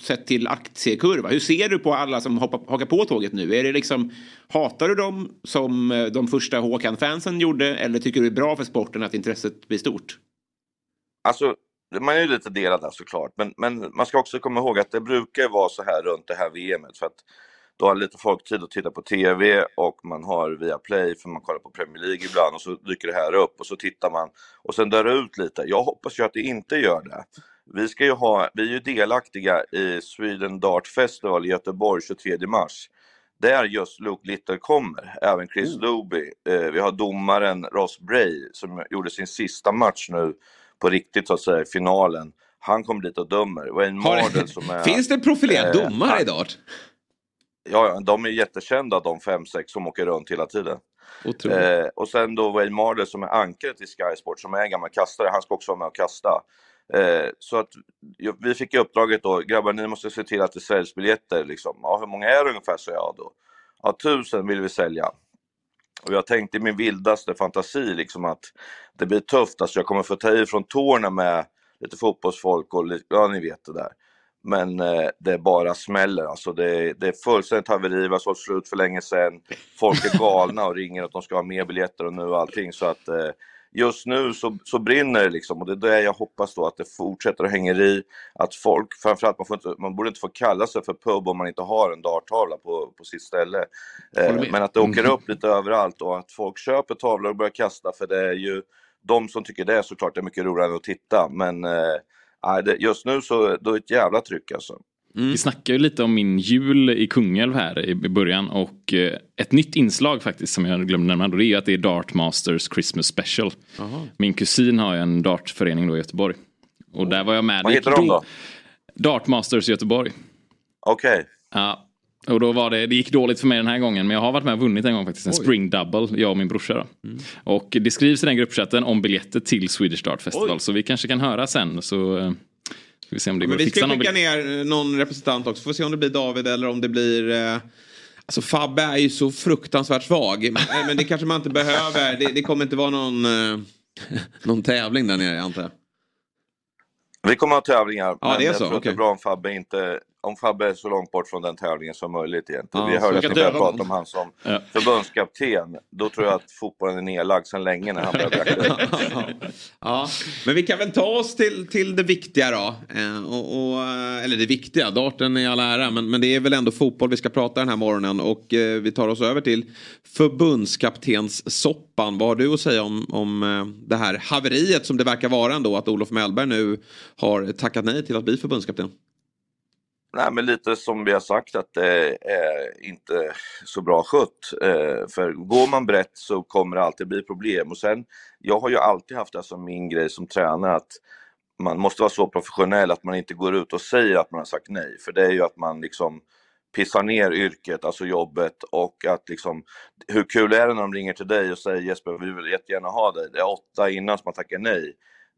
sett till aktiekurva. Hur ser du på alla som hoppar, hakar på tåget nu? Är det liksom, hatar du dem som eh, de första Håkan-fansen gjorde, eller tycker du det är bra för sporten att intresset blir stort? Alltså, man är ju lite delad där såklart, men, men man ska också komma ihåg att det brukar vara så här runt det här VMet för att då har lite folk tid att titta på TV och man har via Play för man kollar på Premier League ibland och så dyker det här upp och så tittar man och sen dör det ut lite. Jag hoppas ju att det inte gör det. Vi ska ju ha, vi är ju delaktiga i Sweden Dart Festival i Göteborg 23 mars. Där just Luke Little kommer, även Chris Luby. Eh, vi har domaren Ross Bray som gjorde sin sista match nu på riktigt så att säga, finalen. Han kom dit och dömer. Wayne Mardell som är... Finns det profilerad eh, domare i dart? Ja, de är jättekända de fem, sex som åker runt hela tiden. Eh, och sen då Wayne Mardell som är ankaret i Sky Sport, som är gammal kastare, han ska också vara med och kasta. Eh, så att vi fick i uppdraget då, grabbar ni måste se till att det säljs biljetter liksom. Ja, hur många är det ungefär, sa jag då. Ja, tusen vill vi sälja. Och jag tänkte i min vildaste fantasi liksom att det blir tufft, alltså jag kommer få ta i från tårna med lite fotbollsfolk och ja ni vet det där. Men eh, det bara smäller. Alltså det, det är fullständigt haveri, vi har sålt slut för länge sedan. Folk är galna och ringer att de ska ha mer biljetter och nu och allting. Så att eh, just nu så, så brinner det liksom och det är det jag hoppas då att det fortsätter att hänga i. Att folk, framförallt man, får inte, man borde inte få kalla sig för pub om man inte har en darttavla på, på sitt ställe. Eh, men att det åker upp lite överallt och att folk köper tavlor och börjar kasta för det är ju de som tycker det är såklart är mycket roligare att titta. Men eh, det, just nu så då är det ett jävla tryck alltså. Vi snackade ju lite om min jul i Kungälv här i början och eh, ett nytt inslag faktiskt som jag glömde nämna då det är ju att det är Dart Masters Christmas Special. Min kusin har ju en dartförening då i Göteborg. Och där var jag med. Vad heter de då? Dart Masters Göteborg. Okej. Ja. Och då var det, det gick dåligt för mig den här gången men jag har varit med och vunnit en gång faktiskt. En spring double, jag och min brorsa då. Och det skrivs i den gruppchatten om biljetter till Swedish Dart Festival. Så vi kanske kan höra sen så eh, ska vi se om det går att vi fixa ska skicka ner någon representant också. Får se om det blir David eller om det blir... Eh... Alltså Fabbe är ju så fruktansvärt svag. Men- Men det kanske man inte behöver. Det, det kommer inte vara någon, eh, någon tävling där nere antar jag. Vi kommer att ha tävlingar, Ja, men det är jag så, tror att det är bra om Fabbe, inte, om Fabbe är så långt bort från den tävlingen som möjligt egentligen. Ja, Vi hörde att ni började prata om han som Ja. förbundskapten. Då tror jag att fotbollen är nedlagd sedan länge när han började Ja, men vi kan väl ta oss till, till det viktiga då. Eh, och, och, eh, eller det viktiga, darten i all ära. Men, men det är väl ändå fotboll vi ska prata den här morgonen. Och eh, vi tar oss över till förbundskaptenssoppan. Vad har du att säga om, om eh, det här haveriet som det verkar vara ändå? Att Olof Mellberg nu har tackat nej till att bli förbundskapten. Nej, men lite som vi har sagt att det är inte så bra skött. Eh, för går man brett så kommer det alltid bli problem. Och sen, jag har ju alltid haft det som min grej som tränare att man måste vara så professionell att man inte går ut och säger att man har sagt nej. För det är ju att man liksom pissar ner yrket, alltså jobbet och att liksom, hur kul är det när de ringer till dig och säger Jesper, vi vill jättegärna ha dig. Det är åtta innan som man tackar nej.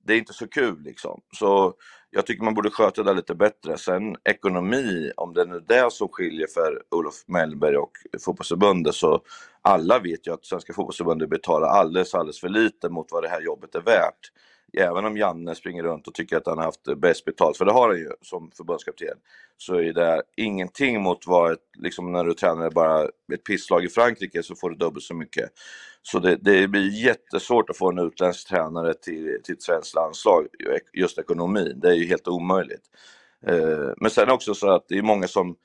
Det är inte så kul liksom. Så jag tycker man borde sköta det lite bättre. Sen ekonomi, om det nu är det som skiljer för Olof Mellberg och fotbollsförbundet så alla vet ju att Svenska fotbollsförbundet betalar alldeles, alldeles för lite mot vad det här jobbet är värt. Även om Janne springer runt och tycker att han har haft bäst betalt, för det har han ju som förbundskapten, så är det ingenting mot vad ett, liksom när du tränar bara ett pisslag i Frankrike så får du dubbelt så mycket. Så det, det blir jättesvårt att få en utländsk tränare till, till ett svenskt landslag, just ekonomin. Det är ju helt omöjligt. Eh, men sen också så att det är många som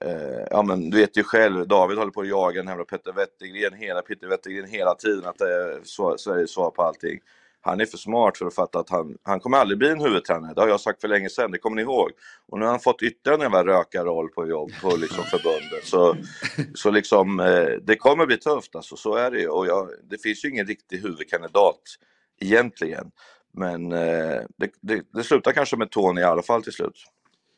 eh, ja men du vet ju själv, David håller på att jaga den här Petter Wettergren, hela Wettergren hela tiden, att det är Sveriges svar på allting. Han är för smart för att fatta att han, han kommer aldrig bli en huvudtränare, det har jag sagt för länge sedan, det kommer ni ihåg. Och nu har han fått ytterligare en jävla rökarroll på jobb på liksom förbundet. Så, så liksom, eh, det kommer bli tufft alltså, så är det ju. Och jag, det finns ju ingen riktig huvudkandidat egentligen. Men eh, det, det, det slutar kanske med Tony i alla fall till slut.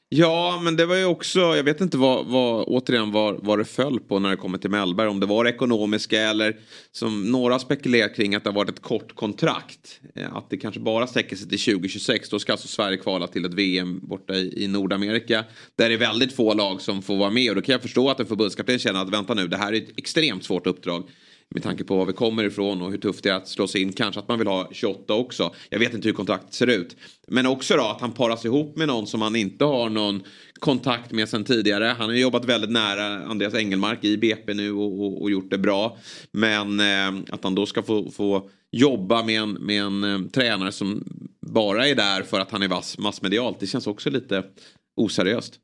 Ja, men det var ju också, jag vet inte vad, vad återigen vad, vad det föll på när det kommer till Mellberg. Om det var det ekonomiska eller som några spekulerar kring att det har varit ett kort kontrakt. Eh, att det kanske bara sträcker sig till 2026. Då ska alltså Sverige kvala till ett VM borta i, i Nordamerika. Där det är väldigt få lag som får vara med. Och då kan jag förstå att en förbundskapten känner att vänta nu, det här är ett extremt svårt uppdrag. Med tanke på var vi kommer ifrån och hur tufft det är att slå sig in. Kanske att man vill ha 28 också. Jag vet inte hur kontraktet ser ut. Men också då att han paras ihop med någon som han inte har någon kontakt med sen tidigare. Han har jobbat väldigt nära Andreas Engelmark i BP nu och, och, och gjort det bra. Men eh, att han då ska få, få jobba med en, med en eh, tränare som bara är där för att han är vass massmedialt. Det känns också lite oseriöst.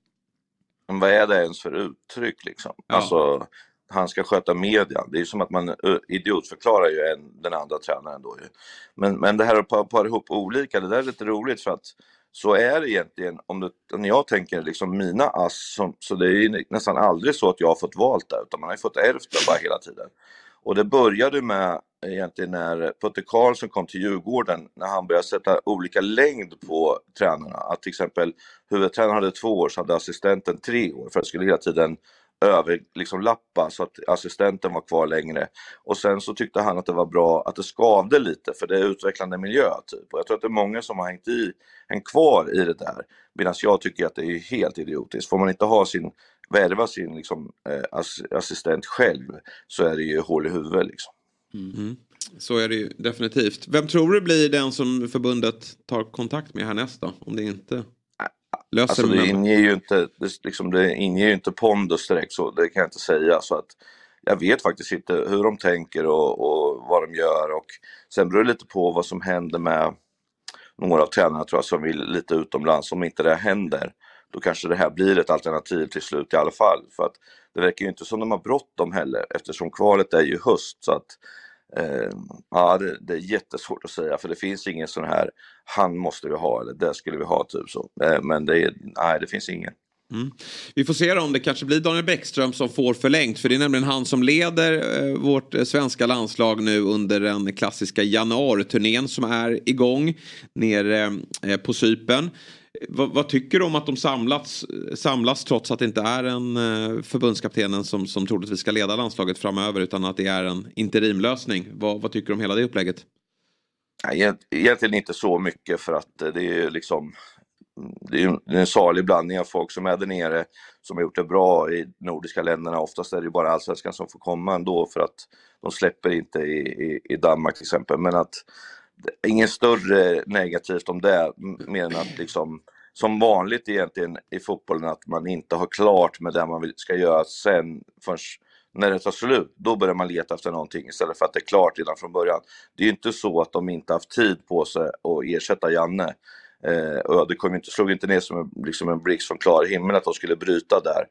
Men vad är det ens för uttryck liksom? Alltså, han ska sköta media. Det är ju som att man idiotförklarar ju en, den andra tränaren då ju. Men, men det här att para ihop olika, det där är lite roligt för att så är det egentligen, om du, när jag tänker liksom mina ass, som, så det är ju nästan aldrig så att jag har fått valt det, utan man har ju fått ärvt det bara hela tiden. Och det började med egentligen när Putte Karlsson kom till Djurgården, när han började sätta olika längd på tränarna. Att till exempel huvudtränaren hade två år, så hade assistenten tre år, för det skulle hela tiden över, liksom lappa så att assistenten var kvar längre. Och sen så tyckte han att det var bra att det skavde lite för det är utvecklande miljö typ. Och jag tror att det är många som har hängt, i, hängt kvar i det där. Medan jag tycker att det är helt idiotiskt. Får man inte ha sin, värva sin liksom, eh, assistent själv så är det ju hål i huvudet liksom. Mm. Så är det ju definitivt. Vem tror du blir den som förbundet tar kontakt med härnäst då? Om det inte löser Alltså de det inger ju inte, det, liksom, det inger ju inte pondus direkt så, det kan jag inte säga. Så att jag vet faktiskt inte hur de tänker och, och vad de gör och sen beror det lite på vad som händer med några av tränarna tror jag som vill lite utomlands. Om inte det händer, då kanske det här blir ett alternativ till slut i alla fall. För att det verkar ju inte som de har bråttom heller eftersom kvalet är ju höst. Så att, eh, ja, det, det är jättesvårt att säga för det finns ingen sån här, han måste vi ha eller det skulle vi ha typ så. Eh, men det, är, nej, det finns ingen. Mm. Vi får se om det kanske blir Daniel Bäckström som får förlängt. För det är nämligen han som leder eh, vårt eh, svenska landslag nu under den klassiska januariturnén som är igång nere eh, på Cypern. Vad, vad tycker du om att de samlats, samlas trots att det inte är en eh, förbundskaptenen som, som troligtvis ska leda landslaget framöver utan att det är en interimlösning? Vad, vad tycker du om hela det upplägget? Nej, egentligen inte så mycket för att eh, det är liksom det är en salig blandning av folk som är där nere som har gjort det bra i nordiska länderna. Oftast är det bara allsvenskan som får komma ändå för att de släpper inte i, i, i Danmark till exempel. Men att Inget större negativt om det, mer än att liksom som vanligt egentligen i fotbollen att man inte har klart med det man ska göra sen förrän när det tar slut, då börjar man leta efter någonting istället för att det är klart redan från början. Det är ju inte så att de inte haft tid på sig att ersätta Janne. Eh, och det kom inte, slog inte ner som en, liksom en blixt från klar himmel att de skulle bryta där.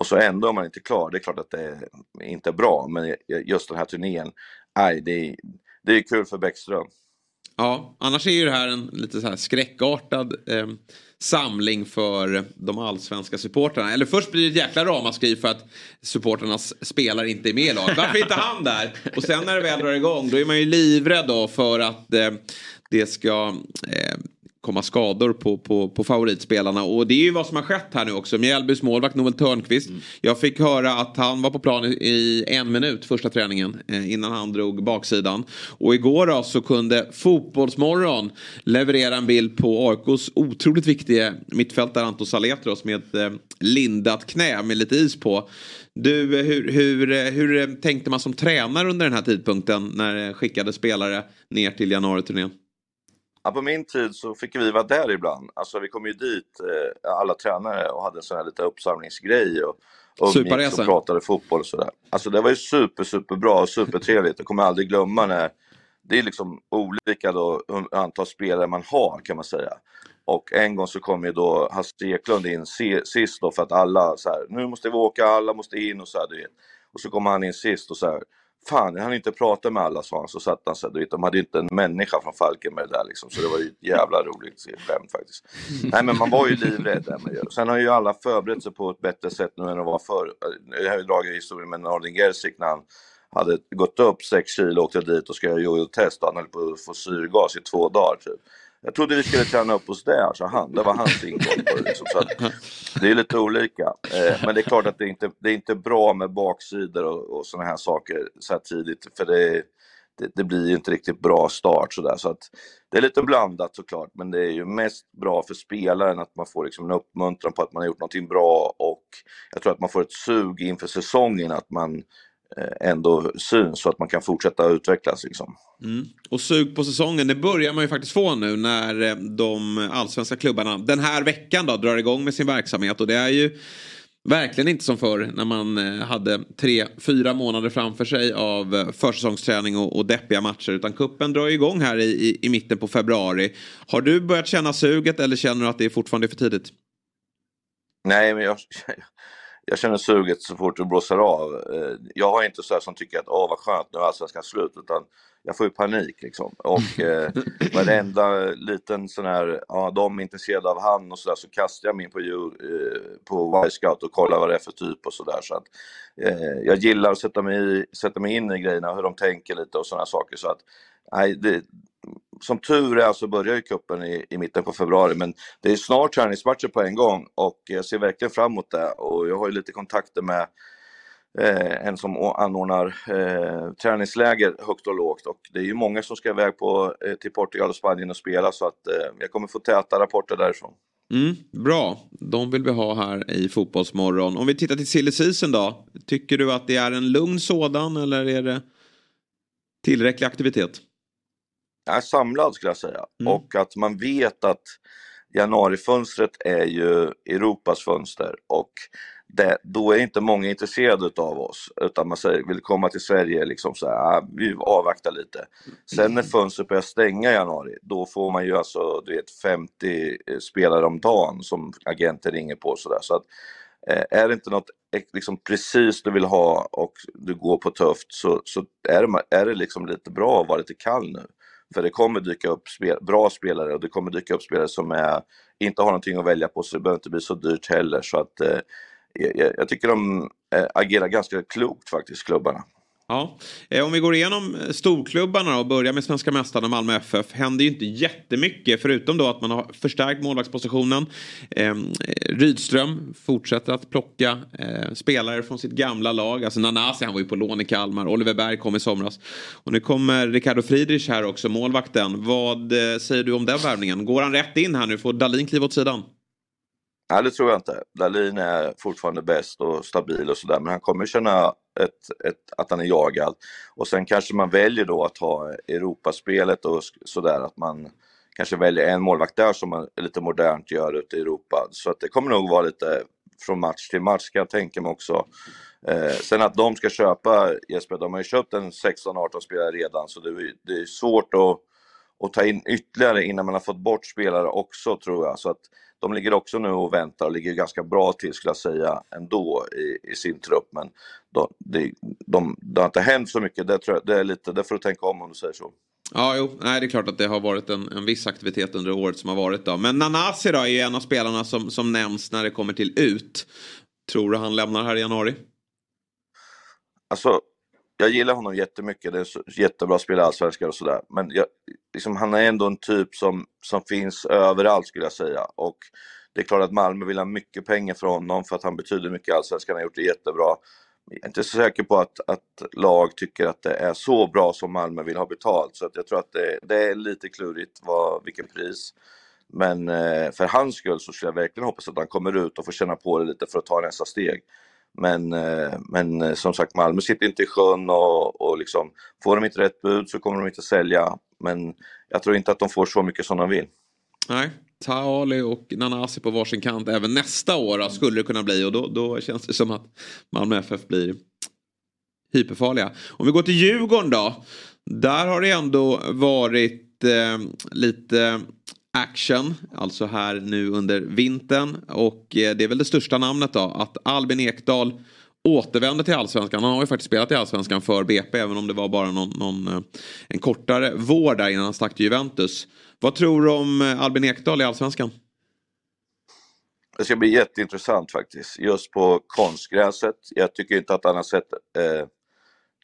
Och så ändå är man inte klar. Det är klart att det är inte är bra, men just den här turnén, nej, det är, det är kul för Bäckström. Ja, annars är ju det här en lite så här skräckartad eh, samling för de allsvenska supportrarna. Eller först blir det ett jäkla ramaskri för att supportrarnas spelare inte är med i laget. Varför är inte han där? Och sen när det väl drar igång då är man ju livrädd då för att eh, det ska eh, komma skador på, på, på favoritspelarna. Och det är ju vad som har skett här nu också. Mjällbys målvakt Noel Törnqvist. Jag fick höra att han var på plan i, en minut första träningen eh, innan han drog baksidan. Och igår då så kunde Fotbollsmorgon leverera en bild på AIKs otroligt viktiga mittfältare Anton Saletros med ett eh, lindat knä med lite is på. Du, eh, hur, hur, hur tänkte man som tränare under den här tidpunkten när det skickade spelare ner till januariturnén? Ja, på min tid så fick vi vara där ibland. Alltså vi kom ju dit, eh, alla tränare, och hade en sån här lite uppsamlingsgrej och umgicks Suparresa. och pratade fotboll och sådär. Alltså det var ju super, superbra och supertrevligt. Jag kommer aldrig glömma när det är liksom olika då antal spelare man har kan man säga. Och en gång så kom ju då Hasse Eklund in sist då för att alla så här, nu måste vi åka, alla måste in och så här, du vet. Och så kom han in sist och så här, fan jag hann inte prata med alla sa han, så satt han här, du vet, de hade inte en människa från Falkenberg där liksom, så det var ju ett jävla roligt skämt faktiskt. Nej men man var ju livrädd där det. Sen har ju alla förberett sig på ett bättre sätt nu än de var förr. Jag har ju dragit historien med Nordin Gerzik när han hade gått upp 6 kilo och åkte dit och ska göra jojo-test och han höll på att få syrgas i två dagar typ. Jag trodde vi skulle träna upp oss där, sa han. Det var hans ingång på det. Liksom. Så att det är lite olika. Eh, men det är klart att det inte det är inte bra med baksidor och, och sådana här saker så här tidigt. För det, det, det blir ju inte riktigt bra start sådär. Så att det är lite blandat såklart. Men det är ju mest bra för spelaren att man får liksom en uppmuntran på att man har gjort någonting bra. Och jag tror att man får ett sug inför säsongen att man ändå syns så att man kan fortsätta utvecklas. Liksom. Mm. Och sug på säsongen, det börjar man ju faktiskt få nu när eh, de allsvenska klubbarna den här veckan då drar igång med sin verksamhet. Och det är ju verkligen inte som förr när man eh, hade tre, fyra månader framför sig av eh, försäsongsträning och, och deppiga matcher. Utan kuppen drar igång här i, i, i mitten på februari. Har du börjat känna suget eller känner du att det är fortfarande för tidigt? Nej, men jag, jag känner suget så fort det blåser av. Eh, Jag har inte så som tycker att åh vad skönt nu är allsvenskan slut utan jag får ju panik liksom. Och eh, varenda liten sån här, ja de är intresserade av han och sådär så kastar jag mig in på, eh, på Y-scout och kollar vad det är för typ och sådär. Så att, eh, jag gillar att sätta mig, i, sätta mig in i grejerna, hur de tänker lite och sådana saker. Så att, nej, det, som tur är så börjar ju cupen i, i mitten på februari men det är snart träningsmatcher på en gång och jag ser verkligen fram emot det och jag har ju lite kontakter med eh, en som anordnar eh, träningsläger högt och lågt och det är ju många som ska iväg på, eh, till Portugal och Spanien och spela så att eh, jag kommer få täta rapporter därifrån. Mm, bra, de vill vi ha här i Fotbollsmorgon. Om vi tittar till silly season då. Tycker du att det är en lugn sådan eller är det tillräcklig aktivitet? Är samlad skulle jag säga. Och att man vet att januarifönstret är ju Europas fönster och det, då är inte många intresserade av oss utan man säger vill komma till Sverige liksom så här, ah, vi avvaktar lite. Sen när fönstret börjar stänga i januari då får man ju alltså du vet 50 eh, spelare om dagen som agenter ringer på sådär. Så att, eh, är det inte något liksom precis du vill ha och du går på tufft så, så är, det, är det liksom lite bra att vara lite kall nu. För det kommer dyka upp spel, bra spelare och det kommer dyka upp spelare som är, inte har någonting att välja på så det behöver inte bli så dyrt heller. Så att, eh, jag, jag tycker de eh, agerar ganska klokt faktiskt, klubbarna. Ja, eh, om vi går igenom eh, storklubbarna och börjar med svenska mästarna Malmö FF. Händer ju inte jättemycket förutom då att man har förstärkt målvaktspositionen. Ehm, eh, Rydström fortsätter att plocka eh, spelare från sitt gamla lag. Alltså Nanasi, han var ju på lån i Kalmar. Oliver Berg kom i somras. Och nu kommer Ricardo Friedrich här också, målvakten. Vad eh, säger du om den värvningen? Går han rätt in här nu? Får Dalin kliva åt sidan? Nej, det tror jag inte. Dalin är fortfarande bäst och stabil och sådär, men han kommer känna ett, ett, att han är jagad. Och sen kanske man väljer då att ha Europaspelet och sådär, att man kanske väljer en målvakt där som man lite modernt gör ute i Europa. Så att det kommer nog vara lite från match till match kan jag tänka mig också. Eh, sen att de ska köpa Jesper, de har ju köpt en 16-18 spelare redan så det, det är svårt att, att ta in ytterligare innan man har fått bort spelare också tror jag. Så att de ligger också nu och väntar och ligger ganska bra till skulle jag säga ändå i, i sin trupp. Men de, de, de, det har inte hänt så mycket, det, tror jag, det är lite, det får du tänka om om du säger så. Ja, jo, nej, det är klart att det har varit en, en viss aktivitet under året som har varit. Då. Men Nanasi då är en av spelarna som, som nämns när det kommer till ut. Tror du han lämnar här i januari? Alltså, jag gillar honom jättemycket. Det är så, jättebra spelare i Allsvenskan och sådär. Men jag, liksom, han är ändå en typ som, som finns överallt skulle jag säga. Och det är klart att Malmö vill ha mycket pengar från honom för att han betyder mycket i Allsvenskan. Han har gjort det jättebra. Jag är inte så säker på att, att lag tycker att det är så bra som Malmö vill ha betalt. Så att jag tror att det, det är lite klurigt vad, vilket pris. Men eh, för hans skull så skulle jag verkligen hoppas att han kommer ut och får känna på det lite för att ta nästa steg. Men, eh, men eh, som sagt, Malmö sitter inte i sjön och, och liksom, får de inte rätt bud så kommer de inte sälja. Men jag tror inte att de får så mycket som de vill. Nej, Taali och Nanasi på varsin kant även nästa år skulle det kunna bli och då, då känns det som att Malmö FF blir hyperfarliga. Om vi går till Djurgården då. Där har det ändå varit eh, lite action, alltså här nu under vintern. Och eh, det är väl det största namnet då, att Albin Ekdal återvänder till allsvenskan. Han har ju faktiskt spelat i allsvenskan för BP även om det var bara någon, någon eh, en kortare vår där innan han stack till Juventus. Vad tror du om eh, Albin Ekdal i allsvenskan? Det ska bli jätteintressant faktiskt. Just på konstgräset. Jag tycker inte att han har sett eh,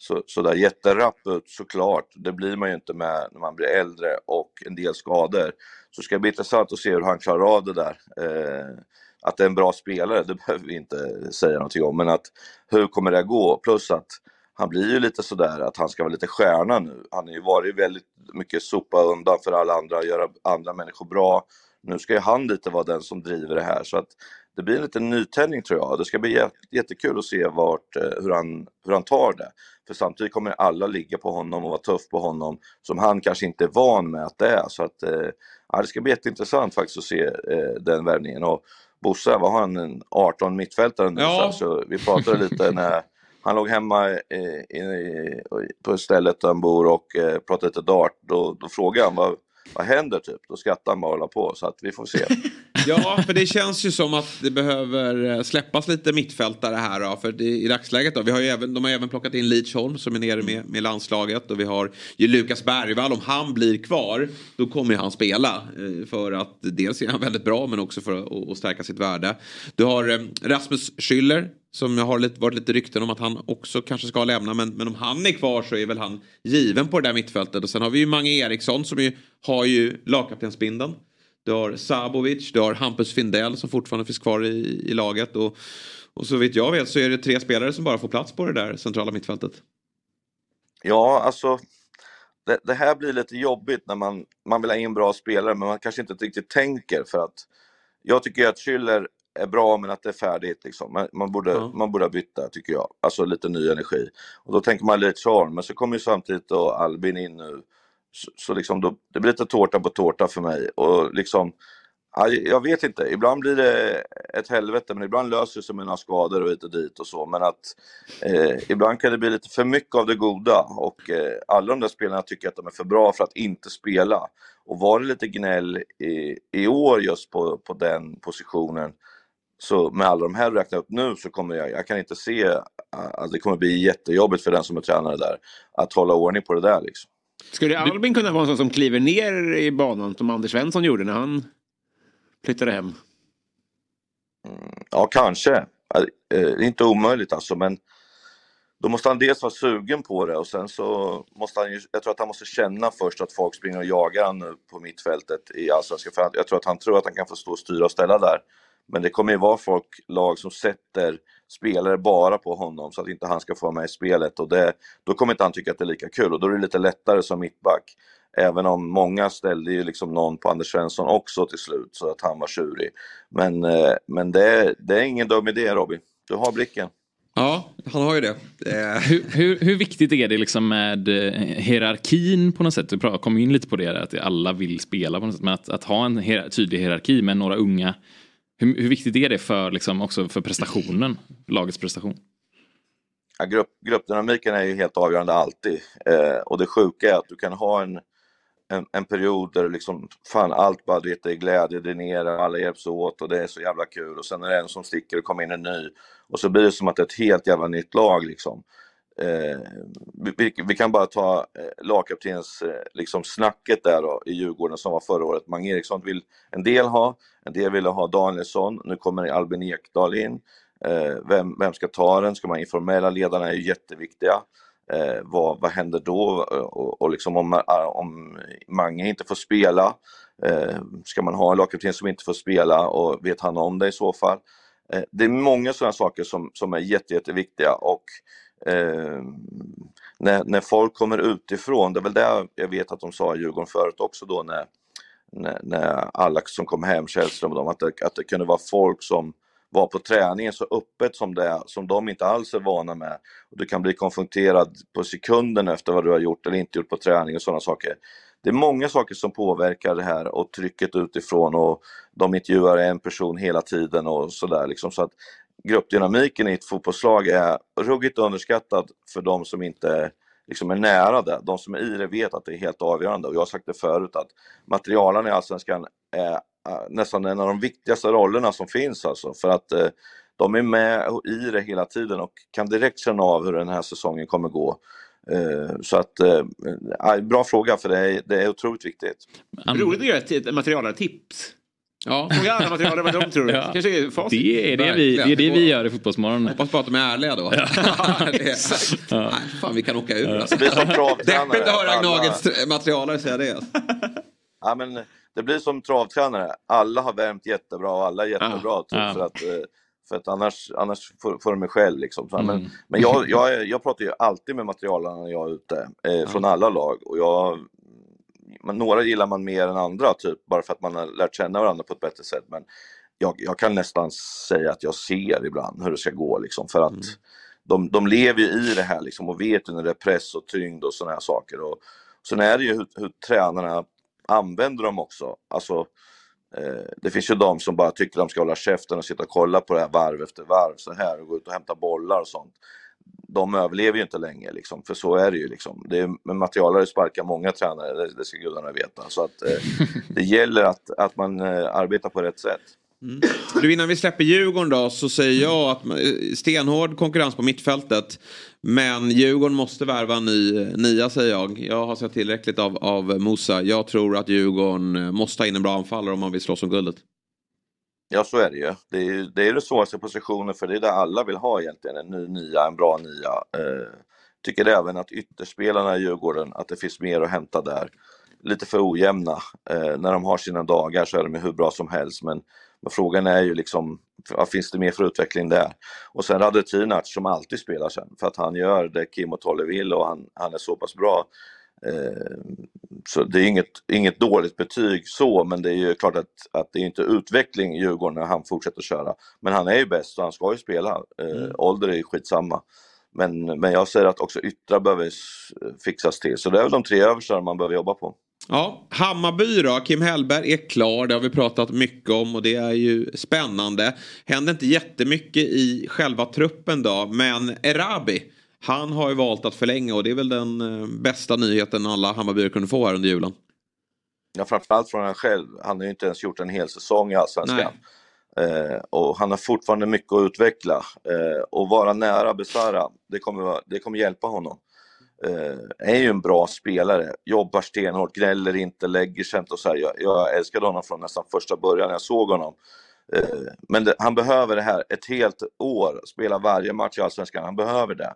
så, sådär jätterapp ut såklart. Det blir man ju inte med när man blir äldre och en del skador. Så det ska bli intressant att se hur han klarar av det där. Eh, att det är en bra spelare, det behöver vi inte säga någonting om, men att hur kommer det att gå? Plus att han blir ju lite sådär att han ska vara lite stjärna nu. Han har ju varit väldigt mycket sopa undan för alla andra, göra andra människor bra. Nu ska ju han lite vara den som driver det här så att det blir en liten nytändning tror jag. Det ska bli jättekul att se vart, eh, hur, han, hur han tar det. För samtidigt kommer alla ligga på honom och vara tuff på honom som han kanske inte är van med att det är. Så att, eh, ja, det ska bli jätteintressant faktiskt att se eh, den värvningen. Och Bosse, vad har han, en 18 mittfältare nu? Ja. Så vi pratade lite när han låg hemma i, i, på stället där han bor och eh, pratade lite dart. Då, då frågade han vad, vad händer typ? Då skrattar han bara och håller på så att vi får se. ja, för det känns ju som att det behöver eh, släppas lite mittfältare här då. För det, i dagsläget då, vi har ju även, de har även plockat in Lidsholm som är nere med, med landslaget. Och vi har ju Lukas Bergvall, om han blir kvar då kommer han spela. Eh, för att dels är han väldigt bra men också för att, att stärka sitt värde. Du har eh, Rasmus Schüller som har lite, varit lite rykten om att han också kanske ska lämna. Men, men om han är kvar så är väl han given på det där mittfältet. Och sen har vi ju Mange Eriksson som ju, har ju lagkaptensbindeln. Du har Sabovic, du har Hampus Findell som fortfarande finns kvar i, i laget. Och, och så vitt jag vet så är det tre spelare som bara får plats på det där centrala mittfältet. Ja, alltså det, det, här blir lite jobbigt när man, man vill ha in bra spelare men man kanske inte riktigt tänker för att jag tycker att Schüller är bra men att det är färdigt. Liksom. Man, man, borde, mm. man borde där tycker jag. Alltså lite ny energi. Och då tänker man lite Charm, men så kommer ju samtidigt då Albin in nu. Så, så liksom då, det blir lite tårta på tårta för mig. Och liksom Ja, jag vet inte, ibland blir det ett helvete men ibland löser det sig med några skador och hit och dit och så. Men att eh, ibland kan det bli lite för mycket av det goda och eh, alla de där spelarna tycker att de är för bra för att inte spela. Och var det lite gnäll i, i år just på, på den positionen så med alla de här du räknar upp nu så kommer jag, jag kan inte se att det kommer bli jättejobbigt för den som är tränare där att hålla ordning på det där liksom. Skulle Albin kunna vara en sån som kliver ner i banan som Anders Svensson gjorde när han flyttade hem? Ja, kanske. Eh, Det är inte omöjligt alltså, men då måste han dels vara sugen på det och sen så måste han ju, jag tror att han måste känna först att folk springer och jagar han på mittfältet i Allsvenskan. För jag tror att han tror att han kan få stå och styra och ställa där. Men det kommer ju vara folk, lag som sätter spelare bara på honom så att inte han ska få vara med i spelet och det, då kommer inte han tycka att det är lika kul och då är det lite lättare som mittback. Även om många ställde ju liksom någon på Anders Svensson också till slut så att han var tjurig. Men, eh, men det, är, det är ingen dum idé Robin. Du har blicken. Ja, han har ju det. Eh, hur, hur, hur viktigt är det liksom med eh, hierarkin på något sätt? Du kom in lite på det där, att alla vill spela på något sätt. Men att, att ha en tydlig hierarki med några unga. Hur, hur viktigt är det för, liksom, också för prestationen? Lagets prestation? Ja, grupp, gruppdynamiken är ju helt avgörande alltid. Eh, och det sjuka är att du kan ha en, en, en period där liksom, fan allt bara dritter i är glädje, det är nere, alla hjälps åt och det är så jävla kul och sen är det en som sticker och kommer in en ny. Och så blir det som att det är ett helt jävla nytt lag liksom. Eh, vi, vi, kan bara ta eh, lagkaptenens eh, liksom snacket där då, i Djurgården som var förra året. Mange Eriksson vill en del ha, en del ville ha Danielsson, nu kommer Albin Ekdal in. Eh, vem, vem ska ta den? Ska man informella ledarna är ju jätteviktiga. Eh, vad, vad händer då? Och, och liksom om, om Mange inte får spela, eh, ska man ha en lagkapten som inte får spela och vet han om det i så fall? Eh, det är många sådana saker som, som är jätte, jätteviktiga och eh, när, när folk kommer utifrån, det är väl det jag vet att de sa i Djurgården förut också då när, när, när alla som kom hem, Källström och dem, att det, att det kunde vara folk som var på träningen så öppet som det är, som de inte alls är vana med. Och du kan bli konfronterad på sekunden efter vad du har gjort eller inte gjort på träning och sådana saker. Det är många saker som påverkar det här och trycket utifrån och de intervjuar en person hela tiden och sådär liksom. Så att gruppdynamiken i ett fotbollslag är ruggigt underskattad för de som inte liksom är nära det. De som är i det vet att det är helt avgörande och jag har sagt det förut att materialen i Allsvenskan är eh, nästan en av de viktigaste rollerna som finns alltså för att eh, de är med i det hela tiden och kan direkt känna av hur den här säsongen kommer gå. Eh, så att, eh, bra fråga för det är, det är otroligt viktigt. Roligt att göra ett- ett Ja. Fråga alla materialare vad de tror. Ja. Kanske är facit. Det är det vi, det är det vi gör i Fotbollsmorgon. Hoppas bara att de är ärliga då. det är, nej, fan vi kan åka ur alltså. Det blir som travtränare. Deppigt att höra Gnagets materialare säga det. Alltså. Ja, men det blir som travtränare. Alla har värmt jättebra och alla är jättebra. Ja, typ, ja. För att, eh, för att annars, annars får, får de mig själv. Liksom. Så, Men, Mm. men jag, jag, är- jag pratar ju alltid med materialen när jag är ute. Eh, från alla lag. Och jag, några gillar man mer än andra, typ, bara för att man har lärt känna varandra på ett bättre sätt. Men jag, jag kan nästan säga att jag ser ibland hur det ska gå. Liksom, för att de, de lever ju i det här liksom, och vet ju när det är press och tyngd och sådana här saker. Och, sen är det ju hur, hur tränarna använder dem också. Alltså, eh, det finns ju de som bara tycker de ska hålla käften och sitta och kolla på det här varv efter varv så här och gå ut och hämta bollar och sånt. De överlever ju inte länge liksom, för så är det ju liksom. Det är, materialare sparkar många tränare, det, det ska gudarna veta. Så att eh, det gäller att, att man eh, arbetar på rätt sätt. Du, innan vi släpper Djurgården då så säger jag att eh, stenhård konkurrens på mittfältet. Men Djurgården måste värva en ny nia säger jag. Jag har sett tillräckligt av, av Musa. Jag tror att Djurgården eh, måste ha in en bra anfallare om man vill slåss om guldet. Ja, så är det ju. Det är ju det, är det svåraste positionen för det är det alla vill ha egentligen, en ny nia, en bra nia. Eh, tycker även att ytterspelarna i Djurgården, att det finns mer att hämta där. Lite för ojämna. Eh, när de har sina dagar så är de ju hur bra som helst, men, men frågan är ju liksom, vad finns det mer för utveckling där? Och sen Radetinac som alltid spelar sen, för att han gör det Kim och Tolle vill och han, han är så pass bra. Eh, så det är inget, inget dåligt betyg så, men det är ju klart att, att det är inte utveckling i Djurgården när han fortsätter köra. Men han är ju bäst och han ska ju spela. Eh, Ålder är ju skitsamma. Men, men jag säger att också yttrar behöver fixas till. Så det är väl de tre överstar man behöver jobba på. Ja, Hammarby då. Kim Hellberg är klar. Det har vi pratat mycket om och det är ju spännande. Händer inte jättemycket i själva truppen då. Men Erabi, han har ju valt att förlänga och det är väl den eh, bästa nyheten alla Hammarbyare kunde få här under julen. Ja, framförallt från han själv. Han har ju inte ens gjort en hel säsong i Allsvenskan. Eh, och han har fortfarande mycket att utveckla. Eh, och vara nära Besara, det kommer, det kommer hjälpa honom. Eh, är ju en bra spelare, jobbar stenhårt, gnäller inte, lägger sig inte och så här. Jag, jag älskade honom från nästan första början när jag såg honom. Eh, men det, han behöver det här ett helt år, spela varje match i Allsvenskan. Han behöver det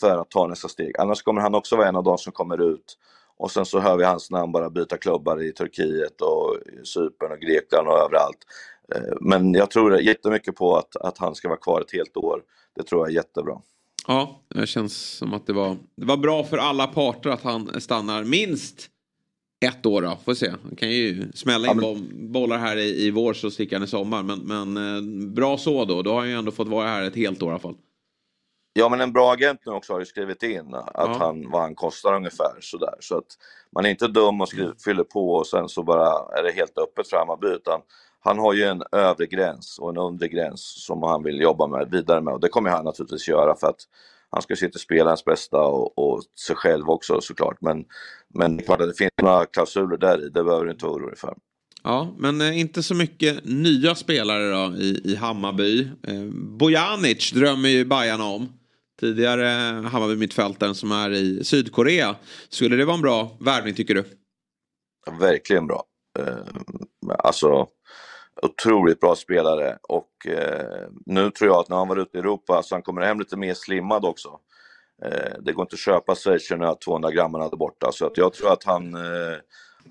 för att ta nästa steg. Annars kommer han också vara en av de som kommer ut och sen så hör vi hans namn bara byta klubbar i Turkiet och Cypern och Grekland och överallt. Eh, Men jag tror jättemycket på att, att han ska vara kvar ett helt år. Det tror jag är jättebra. Ja, det känns som att det var, det var bra för alla parter att han stannar minst ett år då. Får se. Han kan ju smälla in ja, men... bollar här i, i vår så sticker han i sommar. Men, men eh, bra så då. Då har han ju ändå fått vara här ett helt år i alla fall. Ja, men en bra agent nu också har ju skrivit in att ja. han, vad han kostar ungefär sådär. Så att man är inte dum och skriver, fyller på och sen så bara är det helt öppet för Hammarby. Utan han har ju en övre gräns och en undre gräns som han vill jobba med, vidare med. Och det kommer han naturligtvis göra för att han ska sitta spela hans bästa och, och sig själv också såklart. Men, men det är klart att det finns några klausuler där i, det behöver du inte vara orolig för. Ja, men eh, inte så mycket nya spelare då i, i Hammarby. Eh, Bojanic drömmer ju Bajarna om. Tidigare Hammarby mittfältaren som är i Sydkorea. Skulle det vara en bra värvning tycker du? Verkligen bra. Eh, alltså otroligt bra spelare och eh, nu tror jag att när han var ute i Europa så han kommer hem lite mer slimmad också. Eh, det går inte att köpa schweizerna 200 grammarna där borta så att jag tror att han,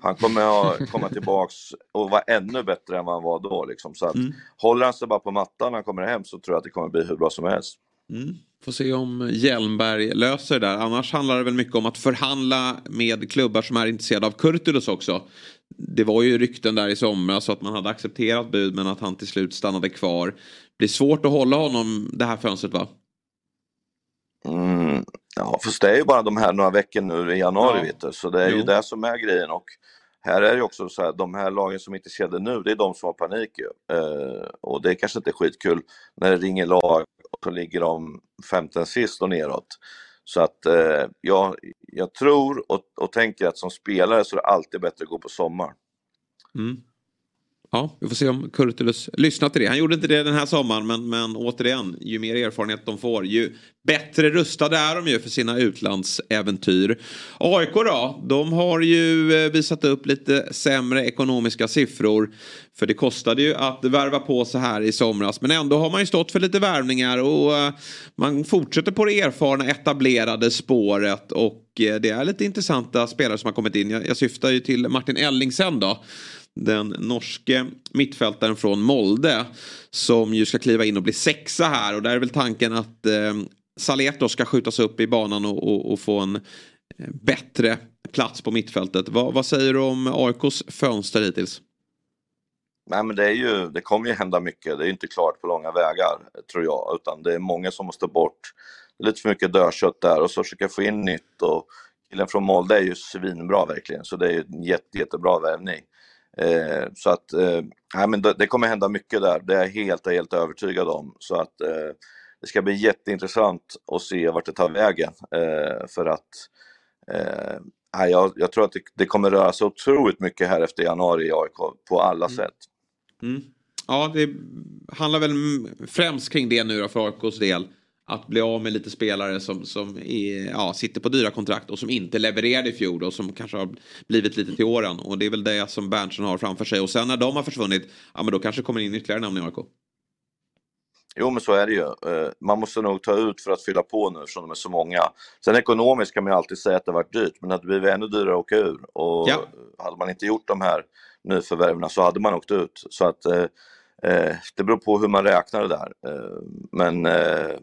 han kommer att komma tillbaks och vara ännu bättre än vad han var då. Liksom. Så att, mm. Håller han sig bara på mattan när han kommer hem så tror jag att det kommer bli hur bra som helst. Mm. Får se om Hjelmberg löser det där. Annars handlar det väl mycket om att förhandla med klubbar som är intresserade av Kurtulus också. Det var ju rykten där i somras så att man hade accepterat bud men att han till slut stannade kvar. Det blir svårt att hålla honom det här fönstret va? Mm, ja, fast det är ju bara de här några veckor nu i januari, ja. vet du. så det är jo. ju det som är grejen. Och här är det också så här, de här lagen som inte kedjar nu, det är de som har panik ju. Eh, och det är kanske inte skitkul när det ringer lag så ligger de 15 sist och neråt. Så att eh, jag, jag tror och, och tänker att som spelare så är det alltid bättre att gå på sommar. Mm. Ja, vi får se om Kurtulus lyssnar till det. Han gjorde inte det den här sommaren, men, men återigen, ju mer erfarenhet de får, ju bättre rustade är de ju för sina utlandsäventyr. AIK då, de har ju eh, visat upp lite sämre ekonomiska siffror. För det kostade ju att värva på så här i somras. Men ändå har man ju stått för lite värvningar och eh, man fortsätter på det erfarna etablerade spåret. Och eh, det är lite intressanta spelare som har kommit in. Jag, jag syftar ju till Martin Ellingsen då den norske mittfältaren från Molde. Som ju ska kliva in och bli sexa här och där är väl tanken att eh, Salet ska skjutas upp i banan och, och, och, få en eh, bättre plats på mittfältet. Va, vad säger du om AIKs fönster hittills? Nej men det, är ju, det kommer ju hända mycket, det är inte klart på långa vägar tror jag, utan det är många som måste bort. Det är lite för mycket dödkött där och så försöka få in nytt och killen från Molde är ju svinbra verkligen, så det är ju en jätte, jättebra värvning. Eh, så att, eh, nej, men det, det, kommer hända mycket där, det är jag helt, helt övertygad om. Så att eh, det ska bli jätteintressant att se vart det tar vägen. Eh, för att eh, jag, jag, tror att det, det, kommer röra sig otroligt mycket här efter januari i AIK på alla mm. sätt. Mm. Ja, det handlar väl främst kring det nu då för AIKs del att bli av med lite spelare som, som är, ja, sitter på dyra kontrakt och som inte levererade i fjol och som kanske har blivit lite till åren. Och det är väl det som Berntsen har framför sig. Och sen när de har försvunnit, ja men då kanske kommer in ytterligare namn i AIK. Jo men så är det ju. Eh, man måste nog ta ut för att fylla på nu eftersom de är så många. Sen ekonomiskt kan man ju alltid säga att det varit dyrt men det hade blivit ännu dyrare att åka ur. Och ja. hade man inte gjort de här nyförvärven så hade man åkt ut. Så att eh, eh det beror på hur man räknar det där. Eh, men eh,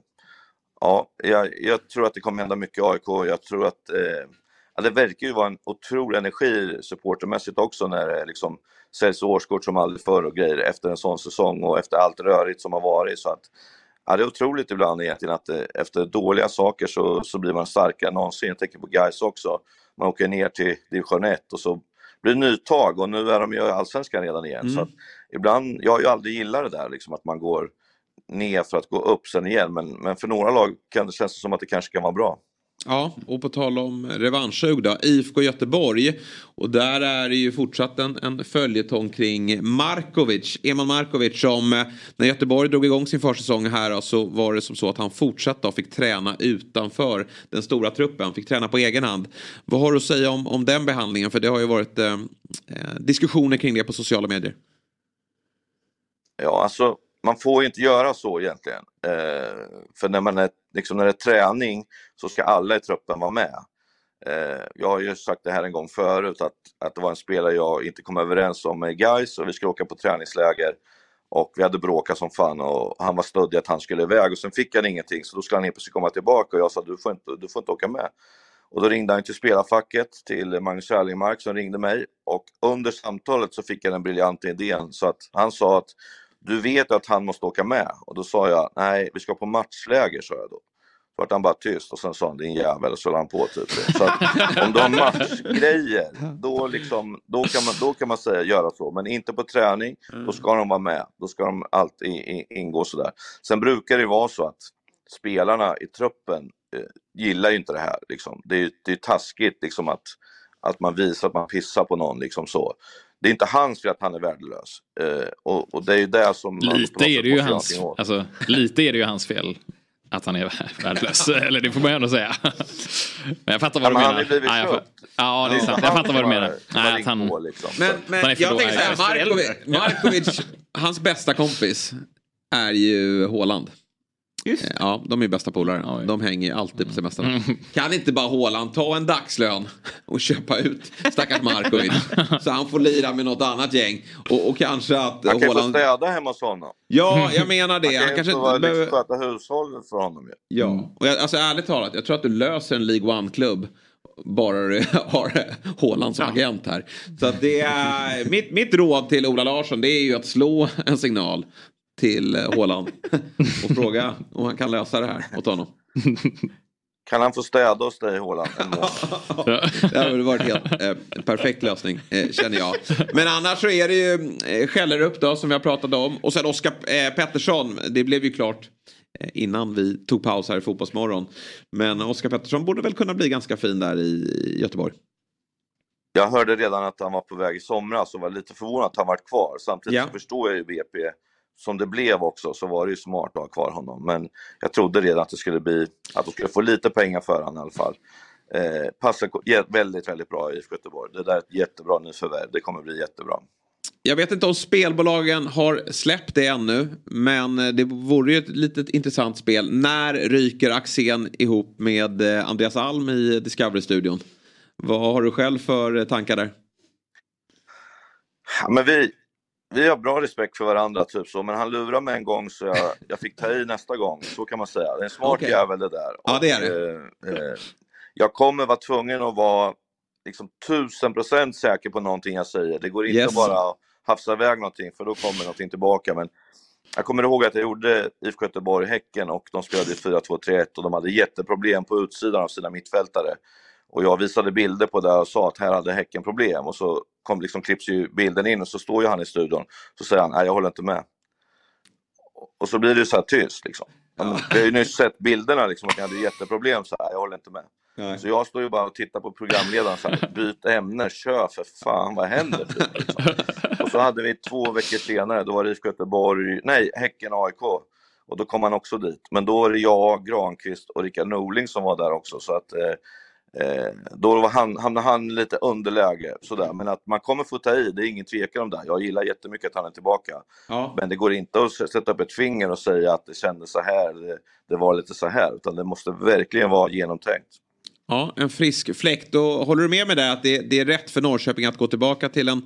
Ja, jag, jag, tror att det kommer hända mycket i AIK. Jag tror att eh, ja, det verkar ju vara en otrolig energi supportermässigt också när det liksom säljs årskort som aldrig förr och grejer efter en sån säsong och efter allt rörigt som har varit. Så att, ja, det är otroligt ibland egentligen att eh, efter dåliga saker så, så blir man starkare än någonsin. Jag tänker på guys också. Man åker ner till division 1 och så blir nytag och nu är de ju i allsvenskan redan igen. Mm. Så att ibland, jag har ju aldrig gillat det där liksom att man går ner för att gå upp sen igen men, men för några lag kan det kännas som att det kanske kan vara bra. Ja, och på tal om revanschsug då. IFK Göteborg. Och där är det ju fortsatt en, en följetong kring Markovic. Eman Markovic som eh, när Göteborg drog igång sin försäsong här då, så var det som så att han fortsatte och fick träna utanför den stora truppen. Fick träna på egen hand. Vad har du att säga om, om den behandlingen? För det har ju varit eh, eh, diskussioner kring det på sociala medier. Ja, alltså man får ju inte göra så egentligen. Eh, för när, man är, liksom, när det är träning så ska alla i truppen vara med. Eh, jag har ju sagt det här en gång förut att, att det var en spelare jag inte kom överens om med guys och vi skulle åka på träningsläger. Och vi hade bråkat som fan och han var stöddig att han skulle iväg och sen fick han ingenting så då skulle han helt plötsligt komma tillbaka och jag sa du får inte, du får inte åka med. Och då ringde han till spelarfacket, till Magnus Erlingmark som ringde mig och under samtalet så fick jag den briljanta idén så att han sa att du vet att han måste åka med och då sa jag nej vi ska på matchläger sa jag då. Så vart han bara tyst och sen sa han din jävel och så han på typ. Så att om du har matchgrejer då, liksom, då, kan man, då kan man säga göra så men inte på träning då ska de vara med. Då ska de alltid ingå sådär. Sen brukar det vara så att spelarna i truppen eh, gillar ju inte det här. Liksom. Det är det är taskigt liksom, att, att man visar att man pissar på någon. Liksom, så. Det är inte hans fel att han är värdelös. Eh, och, och det är ju det som Lite är det ju hans, alltså, lite är det ju hans fel. Att han är värdelös. Eller det får man ju ändå säga. Men jag fattar vad Ja, du men han menar. har blivit ja, jag, ja, det är Ja, sant. Jag han fattar vad du menar. Nej, att han, på, liksom. Men, han men är jag tänker så här, Markovic, Markovic, hans bästa kompis är ju Håland. Just. Ja, de är ju bästa polare. De hänger ju alltid på semestrarna. Kan inte bara Håland ta en dagslön och köpa ut stackars Markovic så han får lira med något annat gäng. Och, och kanske att Han kan ju få Håland... städa hemma hos honom. Ja, jag menar det. Han Han kan kanske ju inte behöver... liksom, sköta hushållet för honom ju. Ja, och jag, alltså ärligt talat, jag tror att du löser en League One-klubb bara du har Håland som agent här. Så att det är, mitt, mitt råd till Ola Larsson det är ju att slå en signal till eh, Håland och fråga om han kan lösa det här åt honom. Kan han få städa hos dig Håland en månad? Det hade varit helt eh, en perfekt lösning eh, känner jag. Men annars så är det ju eh, då som vi har pratat om. Och sen Oskar eh, Pettersson. Det blev ju klart eh, innan vi tog paus här i Fotbollsmorgon. Men Oskar Pettersson borde väl kunna bli ganska fin där i Göteborg. Jag hörde redan att han var på väg i somras och var lite förvånad att han varit kvar. Samtidigt Ja. så förstår jag ju VP som det blev också så var det ju smart att ha kvar honom. Men jag trodde redan att det skulle bli, att de skulle få lite pengar för honom i alla fall. Eh, passar väldigt, väldigt bra i IFK Göteborg. Det där är ett jättebra nyförvärv. Det kommer bli jättebra. Jag vet inte om spelbolagen har släppt det ännu. Men eh, det vore ju ett litet intressant spel. När ryker Axén ihop med eh, Andreas Alm i Discovery-studion? Vad har du själv för eh, tankar där? Ja, men vi, vi har bra respekt för varandra, typ så. Men han lurade mig en gång så jag, jag fick ta i nästa gång. Så kan man säga. Det är en smart Okej. jävel det där. Ja, det är det. Eh, eh, jag kommer vara tvungen att vara liksom tusen procent säker på någonting jag säger. Det går inte Yes. bara att hafsa iväg någonting för då kommer någonting tillbaka. Men jag kommer ihåg att jag gjorde IFK Göteborg-Häcken och de spelade i 4-2-3-1 och de hade jätteproblem på utsidan av sina mittfältare. Och jag visade bilder på det och sa att här hade Häcken problem och så kom liksom, klipps ju bilden in och så står ju han i studion. Så säger han, nej jag håller inte med. Och så blir det så här tyst liksom. Ja, vi har ju nyss sett bilderna liksom att ni hade jätteproblem så här, jag håller inte med. Nej. Så jag står ju bara och tittar på programledaren så här, byt ämne, kör för fan, vad händer? Typ, liksom. Och så hade vi två veckor senare, då var det IFK Göteborg, nej, Häcken AIK. Och då kom han också dit. Men då var det jag, Granqvist och Rickard Norling som var där också. Så att, eh, då var han, hamnade han lite underläge. Sådär. Men att man kommer få ta i, det är ingen tvekan om det. Jag gillar jättemycket att han är tillbaka. Ja. Men det går inte att sätta upp ett finger och säga att det kändes så här, det, det var lite så här. Utan det måste verkligen vara genomtänkt. Ja, en frisk fläkt. Då håller du med mig där att det, det är rätt för Norrköping att gå tillbaka till en,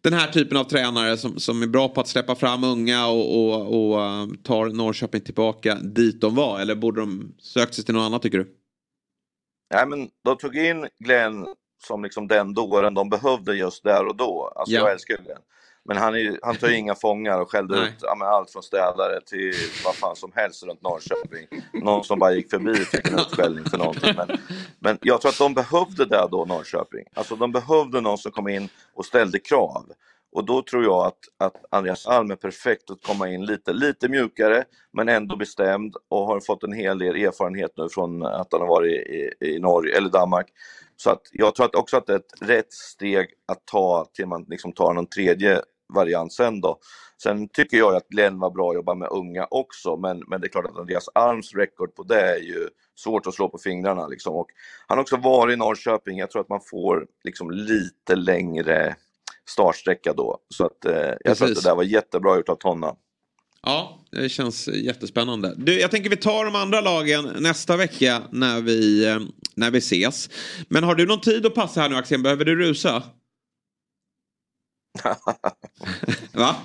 den här typen av tränare som, som är bra på att släppa fram unga och, och, och uh, tar Norrköping tillbaka dit de var? Eller borde de sökt sig till något annat tycker du? Nej, men de tog in Glenn som liksom den dåren de behövde just där och då. Alltså Ja. jag älskar Glenn. Men han, är, han tar ju inga fångar och skällde Nej. ut ja, allt från städare till vad fan som helst runt Norrköping. Någon som bara gick förbi fick en utskällning för någonting. Men, men jag tror att de behövde det då, Norrköping. Alltså de behövde någon som kom in och ställde krav. Och då tror jag att, att Andreas Alm är perfekt att komma in lite, lite mjukare men ändå bestämd och har fått en hel del erfarenhet nu från att han har varit i, i Norge eller Danmark. Så att jag tror att också att det är ett rätt steg att ta till man liksom tar någon tredje variant sen då. Sen tycker jag att Glenn var bra att jobba med unga också men, men det är klart att Andreas Alms record på det är ju svårt att slå på fingrarna liksom. Och han har också varit i Norrköping, jag tror att man får liksom lite längre startsträcka då. Så att eh, jag tror att det där var jättebra gjort av Tonna. Ja, det känns jättespännande. Du, jag tänker vi tar de andra lagen nästa vecka när vi, eh, när vi ses. Men har du någon tid att passa här nu Axel? Behöver du rusa? Va?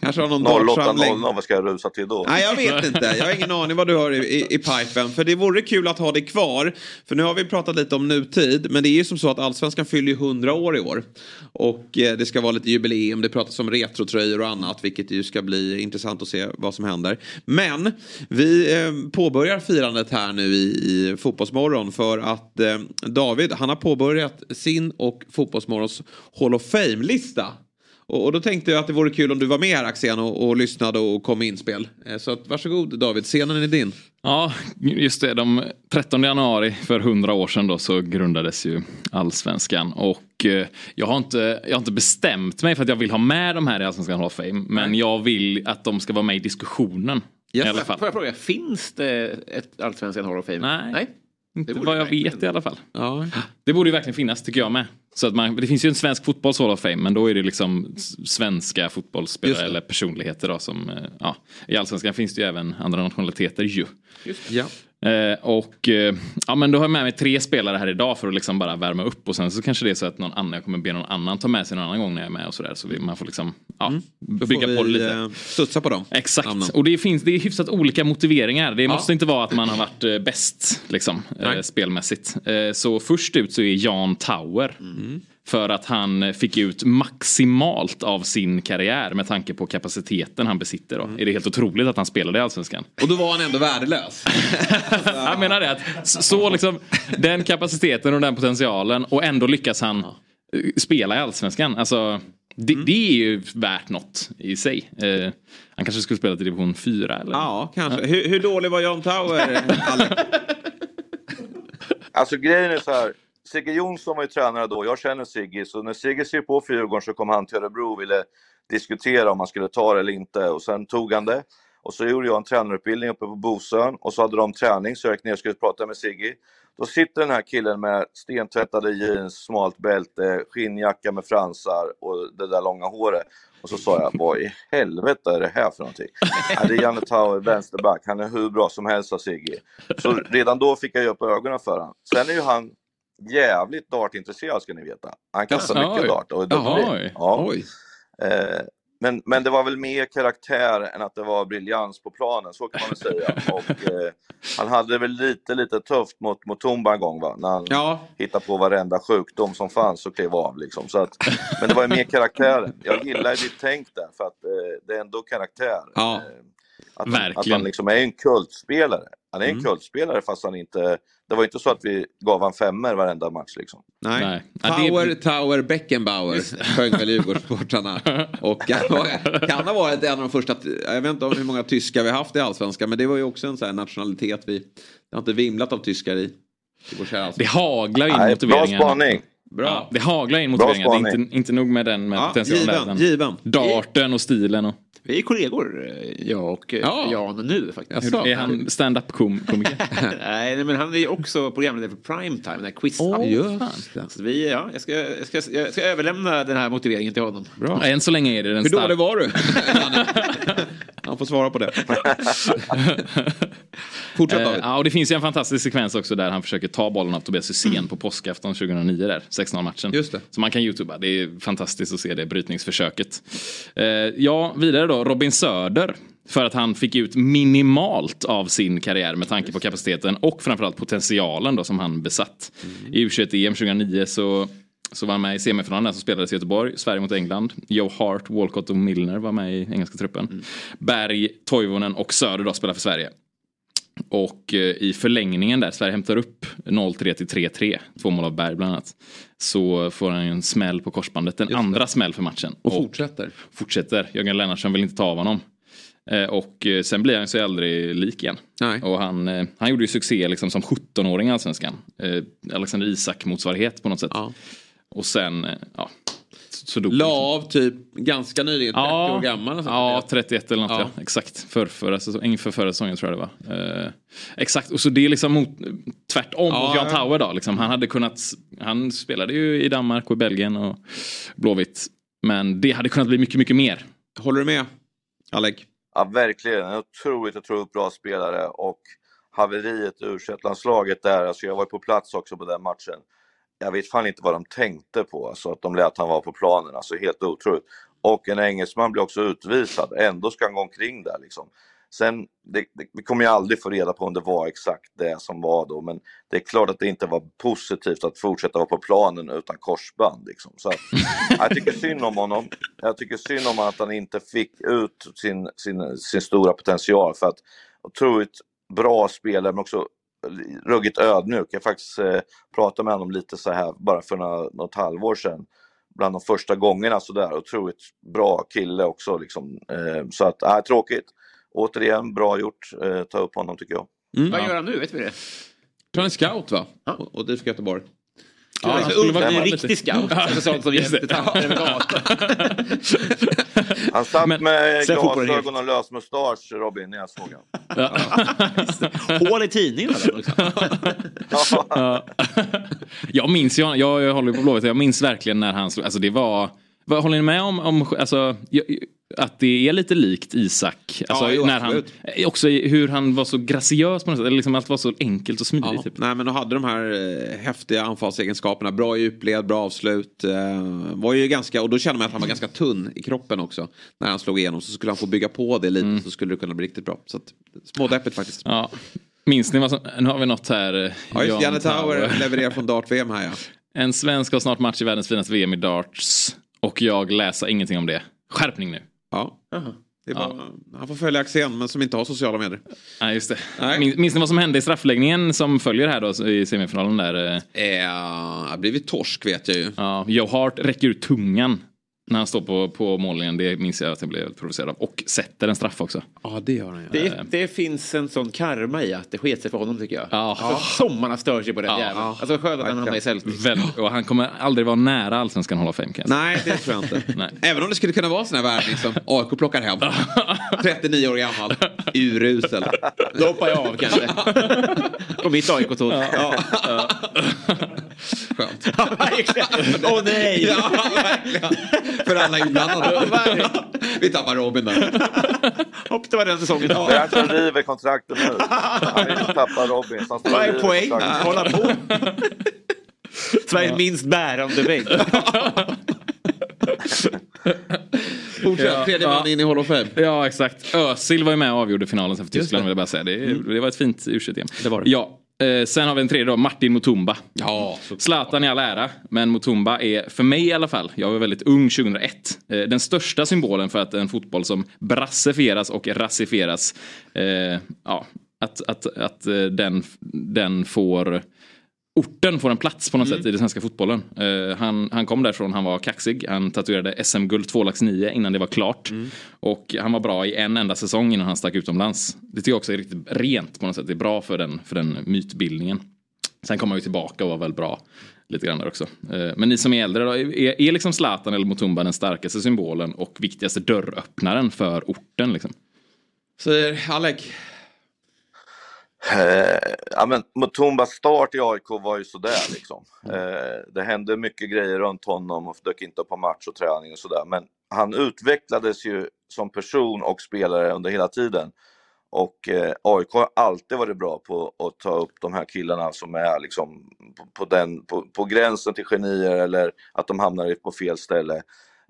Kanske har någon dartsamling? 08.00, vad ska jag rusa till då? Nej, jag vet inte. Jag har ingen aning vad du har i, i, i pipen. För det vore kul att ha det kvar. För nu har vi pratat lite om nutid. Men det är ju som så att Allsvenskan fyller ju 100 år i år. Och eh, det ska vara lite jubileum. Det pratas om retrotröjor och annat. Vilket ju ska bli intressant att se vad som händer. Men vi eh, påbörjar firandet här nu i, i Fotbollsmorgon. För att eh, David, han har påbörjat sin och Fotbollsmorgons Hall of Fame-lista. Och, och då tänkte jag att det vore kul om du var med här Axén och, och lyssnade och kom med inspel. Eh, Så att, varsågod David, scenen är din. Ja, just det. De 13 januari för 100 år sedan då så grundades ju allsvenskan. Och eh, jag har, inte, jag har inte bestämt mig för att jag vill ha med de här i allsvenskan Hall of Fame. Men jag vill att de ska vara med i diskussionen. I alla fall. Får jag fråga, finns det ett allsvenskan Hall of Fame? Nej. Nej. Inte vad jag verkligen. vet i alla fall. Ja. Det borde ju verkligen finnas tycker jag med. Så att man, det finns ju en svensk fotbolls Hall of Fame men då är det liksom svenska fotbollsspelare eller personligheter då som, eh, ja. I allsvenskan finns det ju även andra nationaliteter ju. Ja. Eh, och eh, ja men då har jag med mig tre spelare här idag för att liksom bara värma upp och sen så kanske det är så att någon annan, jag kommer be någon annan ta med sig någon annan gång när jag är med och sådär så vi, man får liksom ja, Då bygga får på det lite. eh, studsa på dem. Exakt, namnen. och det finns det är hyfsat olika motiveringar. Det Ja. måste inte vara att man har varit bäst liksom, spelmässigt. Så först ut så är Jan Tauer. Mm. För att han eh, fick ut maximalt av sin karriär med tanke på kapaciteten han besitter. Då. Mm. Är det helt otroligt att han spelade i Allsvenskan? Och då var han ändå värdelös. Jag menar det att så- liksom den kapaciteten och den potentialen och ändå lyckas han eh, spela i Allsvenskan. Alltså det, Mm. det är ju värt något i sig. Eh, han kanske skulle spela till division 4 eller? Ja, kanske. Hur, hur dålig var Tauer? Alex? Alltså grejen är så här. Sigge Jonsson var ju tränare då, jag känner Sigge, så när Sigge skrev på för Djurgården så kom han till Örebro och ville diskutera om han skulle ta det eller inte och sen tog han det. Och så gjorde jag en tränarutbildning uppe på Bosön och så hade de träning så jag gick ner och skulle prata med Sigge. Då sitter den här killen med stentvättade jeans, smalt bälte, skinnjacka med fransar och det där långa håret. Och så sa jag, vad i helvete är det här för någonting? Ja, det är Janne Tauer, vänsterback. Han är hur bra som helst, sa Sigge. Så redan då fick jag ju upp ögonen för honom. Sen är ju han jävligt dartintresserad ska ni veta. Han kastar Jaså, mycket oj. dart och är duktig. Ja. Eh, men, men det var väl mer karaktär än att det var briljans på planen, så kan man väl säga. Och, eh, han hade väl lite, lite tufft mot, mot Tumba en gång va? När han Ja, hittade på varenda sjukdom som fanns och klev av liksom. Så att, men det var ju mer karaktären. Jag gillar ditt tänk där för att eh, det är ändå karaktär. Ja. Eh, att, att Verkligen. han liksom är en kultspelare. Han är en Mm. kultspelare fast han inte... Det var inte så att vi gav han femmer varenda match liksom. nej. Nej. Det- Tauer, Tauer, Beckenbauer sjöng väl Djurgårdssportrarna. Och kan ha varit en av de första, jag vet inte om hur många tyskar vi haft i Allsvenskan, men det var ju också en sån här nationalitet vi, det har inte vimlat av tyskar i, i Det haglar in Nej, bra spaning. Bra. Ja, det haglar in Bra motiveringar. Det är spaning. inte, inte nog med den med Ja, given, utan given. Darten och stilen. Och, Vi är kollegor, eh, jag och eh, Ja. Jan nu faktiskt. Jaså? är han stand-up kom komiker? Nej, nej, men han är ju också programledare för Primetime, den här. Just det. Så vi, ja, jag, ska, jag, ska, jag ska överlämna den här motiveringen till honom. Bra. Än så länge är det den Hur dålig var du? Han får svara på det. Fortsätt Eh, David. ja, och det finns ju en fantastisk sekvens också där han försöker ta bollen av Tobias Hysén på påskafton 2009 där, 6-0 matchen. Just det. Så man kan youtuba, det är fantastiskt att se det brytningsförsöket. Eh, ja, vidare då, Robin Söder. För att han fick ut minimalt av sin karriär med tanke på kapaciteten och framförallt potentialen då som han besatt. I U21-EM 2009 så så var han med i semifinalen som spelades i Göteborg. Sverige mot England. Joe Hart, Walcott och Milner var med i engelska truppen. Berg, Toivonen och Söder då spelar för Sverige. Och eh, i förlängningen där, Sverige hämtar upp 0-3 till 3-3. Två mål av Berg bland annat. Så får han ju en smäll på korsbandet. En andra smäll för matchen. Och fortsätter. Fortsätter. Jörgen Lennartsson vill inte ta av honom. Eh, Och eh, sen blir han sig aldrig lik igen. Och han, eh, han gjorde ju succé liksom som 17-åring i Allsvenskan. Alexander Isak motsvarighet på något sätt. Och sen, ja. Så dog La av typ ganska nyligen, 30 år gammal. Ja, 31 eller något Ja. ja. Exakt. För, förra säsongen, inför förra säsongen tror jag det var. Eh, exakt, och så det är liksom mot, tvärtom Ja, mot Jan ja. Tauer då. Liksom. Han hade kunnat, han spelade ju i Danmark och i Belgien och Blåvitt. Men det hade kunnat bli mycket, mycket mer. Håller du med, Alec? Ja, verkligen. En otroligt, otroligt bra spelare och haveriet i u landslaget där, alltså jag var på plats också på den matchen. Jag vet fan inte vad de tänkte på, alltså att de lät han vara på planen, alltså helt otroligt. Och en engelsman blir också utvisad, ändå ska han gå omkring där liksom. Sen, det, det, vi kommer ju aldrig få reda på om det var exakt det som var då, men det är klart att det inte var positivt att fortsätta vara på planen utan korsband. Liksom. Så att, jag tycker synd om honom. Jag tycker synd om att han inte fick ut sin, sin, sin stora potential. För att otroligt bra spelare, men också ruggigt ödmjuk. Jag faktiskt eh, pratade med honom lite så här bara för några, något halvår sedan. Bland de första gångerna sådär. Otroligt bra kille också. Liksom. Eh, så att, äh, tråkigt. Återigen, bra gjort. Eh, ta upp honom tycker jag. Vad gör han nu? Vet vi det? tror han är scout va? Och, och DIF Göteborg. Ja, han skulle vara en riktig scout. Alltså sånt som hjälpte över gatan. Han satt med sen fotbollen glasögon och lös mustasch, Robin, när jag såg honom. Hål i tidningen också. Ja. jag minns ju, jag, jag håller på Blåvitt, jag minns verkligen när han slog, alltså det var, vad, håller ni med om, om alltså, jag, att det är lite likt Isak? Alltså, jo, när han, absolut. också hur han var så graciös på något sätt, liksom allt var så enkelt och smidigt. Ja, Typ. nej, men de hade de här eh, häftiga anfallsegenskaperna. Bra djupled, bra avslut. Eh, var ju ganska, och då kände man att han var ganska tunn i kroppen också. När han slog igenom så skulle han få bygga på det lite så skulle det kunna bli riktigt bra. Så att, smådeppigt faktiskt. Ja. Minns ni vad som, nu har vi något här. eh, Ja, just Jan Janne Tauer levererar från Dart-VM här ja. En svensk har snart match i världens finaste VM i darts. Och jag läser ingenting om det. Skärpning nu. Ja. Det var, Han får följa Axén men som inte har sociala medier. Nej, just det. Minns, minns ni vad som hände i straffläggningen som följer här då i semifinalen där? Eh, det har blivit torsk vet jag ju. Ja, Joe Hart räcker ut tungan när han står på, på mållinjen. Det minns jag att jag blev provocerad av. Och sätter en straff också. Ja, det gör han ju. Det, det finns en sån karma i att det sket sig för honom tycker jag. Ja. Alltså, som man har stört sig på den Ja. jäveln. Alltså skönt att han hamnar i Celtic. Väl, och han kommer aldrig vara nära allsvenskan Hall of Fame kan jag säga. Nej, det tror jag inte. Nej. Även om det skulle kunna vara sån här värvning som AIK plockar hem. 39 år gammal. Urusel. Då hoppar jag av kanske. På mitt AIK-tåg. Ja. Skönt. Åh nej! Ja, verkligen. För alla inblandade. Vi tappar Robin där. Hopp, det var den säsongen. Det är han som river kontraktet nu. Han vill inte tappa Robin. Vad är poängen? Hålla på. Sveriges minst bärande vägg. Fortsätt. Tredje man in i Hall of Fame. Ja, exakt. Özil var ju med och avgjorde finalen sen för Tyskland vill jag bara säga. Det, det var ett fint u Det var det. Ja. Eh, sen har vi en tredje då, Martin Mutumba. Ja, Zlatan i all ära, men Mutumba är för mig i alla fall, jag var väldigt ung 2001, eh, den största symbolen för att en fotboll som brassifieras och rassifieras, eh, ja, att, att, att eh, den, den får orten får en plats på något sätt i den svenska fotbollen. Eh, han, han kom därifrån, han var kaxig, han tatuerade SM-guld 2 lax 9 innan det var klart. Och han var bra i en enda säsong innan han stack utomlands. Det tycker jag också är riktigt rent på något sätt, det är bra för den, för den mytbildningen. Sen kom han ju tillbaka och var väl bra lite grann där också. Eh, Men ni som är äldre då, är, är liksom Zlatan eller Mutumba den starkaste symbolen och viktigaste dörröppnaren för orten liksom? Säger Alec. Eh, ja, men Mutumbas start i AIK var ju sådär liksom. Eh, det hände mycket grejer runt honom och dök inte upp på match och träning och sådär. Men han utvecklades ju som person och spelare under hela tiden. Och eh, AIK har alltid varit bra på att ta upp de här killarna som är liksom på, på, den, på, på gränsen till genier eller att de hamnar på fel ställe.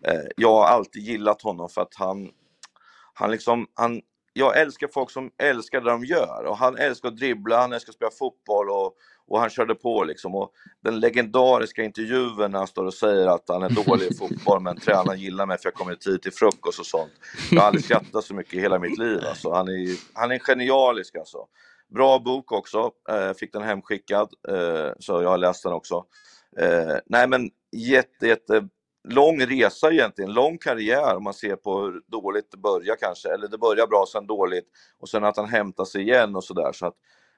Eh, jag har alltid gillat honom för att han, han liksom, han jag älskar folk som älskar det de gör. Och han älskar att dribbla, han älskar att spela fotboll och, och han körde på liksom. Och den legendariska intervjun när han står och säger att han är dålig i fotboll men tränaren gillar mig för jag kommer i tid till frukost och sånt. Jag har aldrig skrattat så mycket i hela mitt liv alltså. Han är, han är genialisk alltså. Bra bok också, eh, fick den hemskickad, eh, så jag har läst den också. Eh, nej men jätte, jätte lång resa egentligen, lång karriär om man ser på hur dåligt det börjar kanske, eller det börjar bra sen dåligt och sen att han hämtar sig igen och sådär. Så att,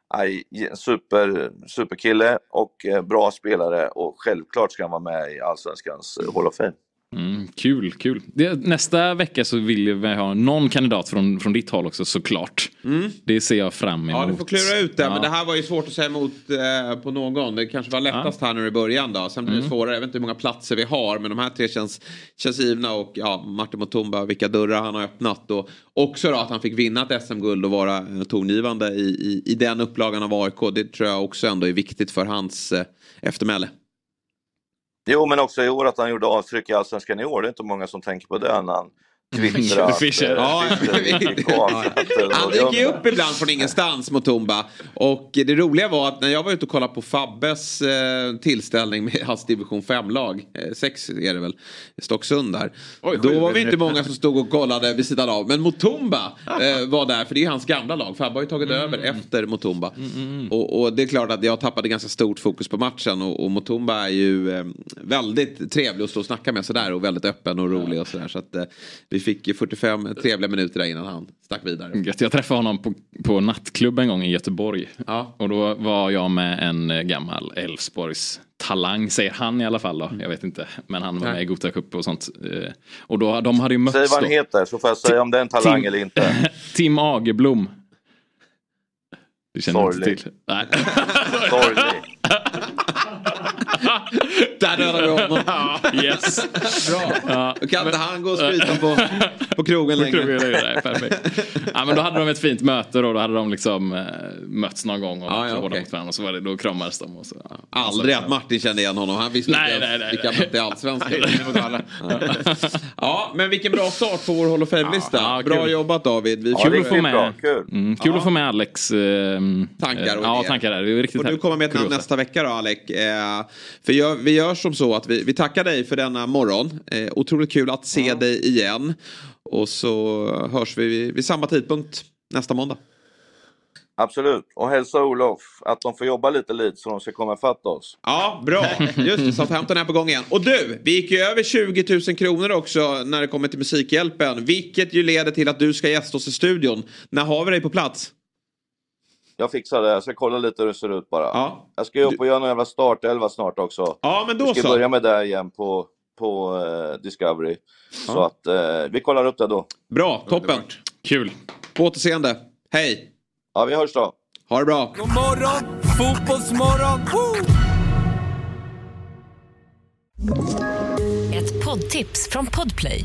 aj, super, superkille och eh, bra spelare och självklart ska han vara med i Allsvenskans Hall of Fame. Mm, kul, kul. Det, nästa vecka så vill vi ha någon kandidat från, från ditt håll också såklart. Mm. Det ser jag fram emot. Ja, du får klura ut det. Ja. Men det här var ju svårt att säga emot eh, på någon. Det kanske var lättast här nu i början då. Sen blir det Mm. svårare. Jag vet inte hur många platser vi har. Men de här tre känns, känns givna. Och ja, Martin Mutumba, vilka dörrar han har öppnat. Och också då att han fick vinna ett SM-guld och vara eh, tongivande i, i, i den upplagan av AIK. Det tror jag också ändå är viktigt för hans eh, eftermäle. Jo, men också i år att han gjorde avtryck i Allsvenskan i år. Det är inte många som tänker på det när han twittrar. Fischer. Ja, Han dyker ju upp ibland från ingenstans mot Tumba. Och det roliga var att när jag var ute och kollade på Fabbes eh, tillställning med hans division 5-lag, eh, 6 är det väl, Stocksund där. då var vi inte många som stod och kollade vid sidan av. Men Mutumba eh, var där, för det är hans gamla lag. Fabbe har ju tagit över efter Mutumba. Och, och det är klart att jag tappade ganska stort fokus på matchen. Och, och Mutumba är ju väldigt trevlig att stå och snacka med sådär. Och väldigt öppen och rolig och sådär. Så att eh, vi fick 45 trevliga minuter där innan han stack vidare. Gött. Jag träffade honom på, på nattklubb en gång i Göteborg. Ja. Och då var jag med en eh, gammal Elfsborgs talang, säger han i alla fall då. Jag vet inte. Men han var Nej. med i Gothia Cup och sånt. Eh, Och då, de hade ju mötts Säg vad han då. heter så får jag säga om det är en talang Tim- eller inte. Tim Agerblom. Du känner inte Sorglig. till? Nej. Sorglig. Där dödade vi honom. yes. Bra. Ja. Då kan inte han gå och skryta på, på krogen På längre. krogen nej, perfekt. Ja, men då hade de ett fint möte och då hade de liksom eh, mötts någon gång och Ja, ja, ja, okej. mot varandra och så var det, då kramades de. Och så, ja. Aldrig att Martin kände igen honom. Han visste Nej, inte nej, nej, vilka mötte i Allsvenskan. Ja, men vilken bra start på vår Hall of Fame-lista. Ja, bra kul. jobbat David. Vi Kul att få med, kul. Mm, kul att få med Alex eh, Tankar och eh, Ja, tankar där. Det är riktigt Och du kommer med ett namn nästa vecka då Alec. Eh, för jag, vi gör som så att vi, vi tackar dig för denna morgon. Eh, otroligt kul att se dig igen. Och så hörs vi vid, vid samma tidpunkt nästa måndag. Absolut. Och hälsa Olof att de får jobba lite lite så de ska komma ifatt oss. Ja, bra. Just det, Southampton är på gång igen. Och du, vi gick ju över 20 000 kronor också när det kommer till Musikhjälpen. Vilket ju leder till att du ska gästa oss i studion. När har vi dig på plats? Jag fixar det. Jag ska kolla lite hur det ser ut bara. Ja. Jag ska ju upp och göra någon jävla startelva snart också. Ja, men då Vi ska så. börja med det igen på, på eh, Discovery. Så Ja. att eh, vi kollar upp det då. Bra, toppen. Kul. På återseende. Hej. Ja, vi hörs då. Ha det bra. God morgon, fotbollsmorgon! Woo! Ett poddtips från Podplay.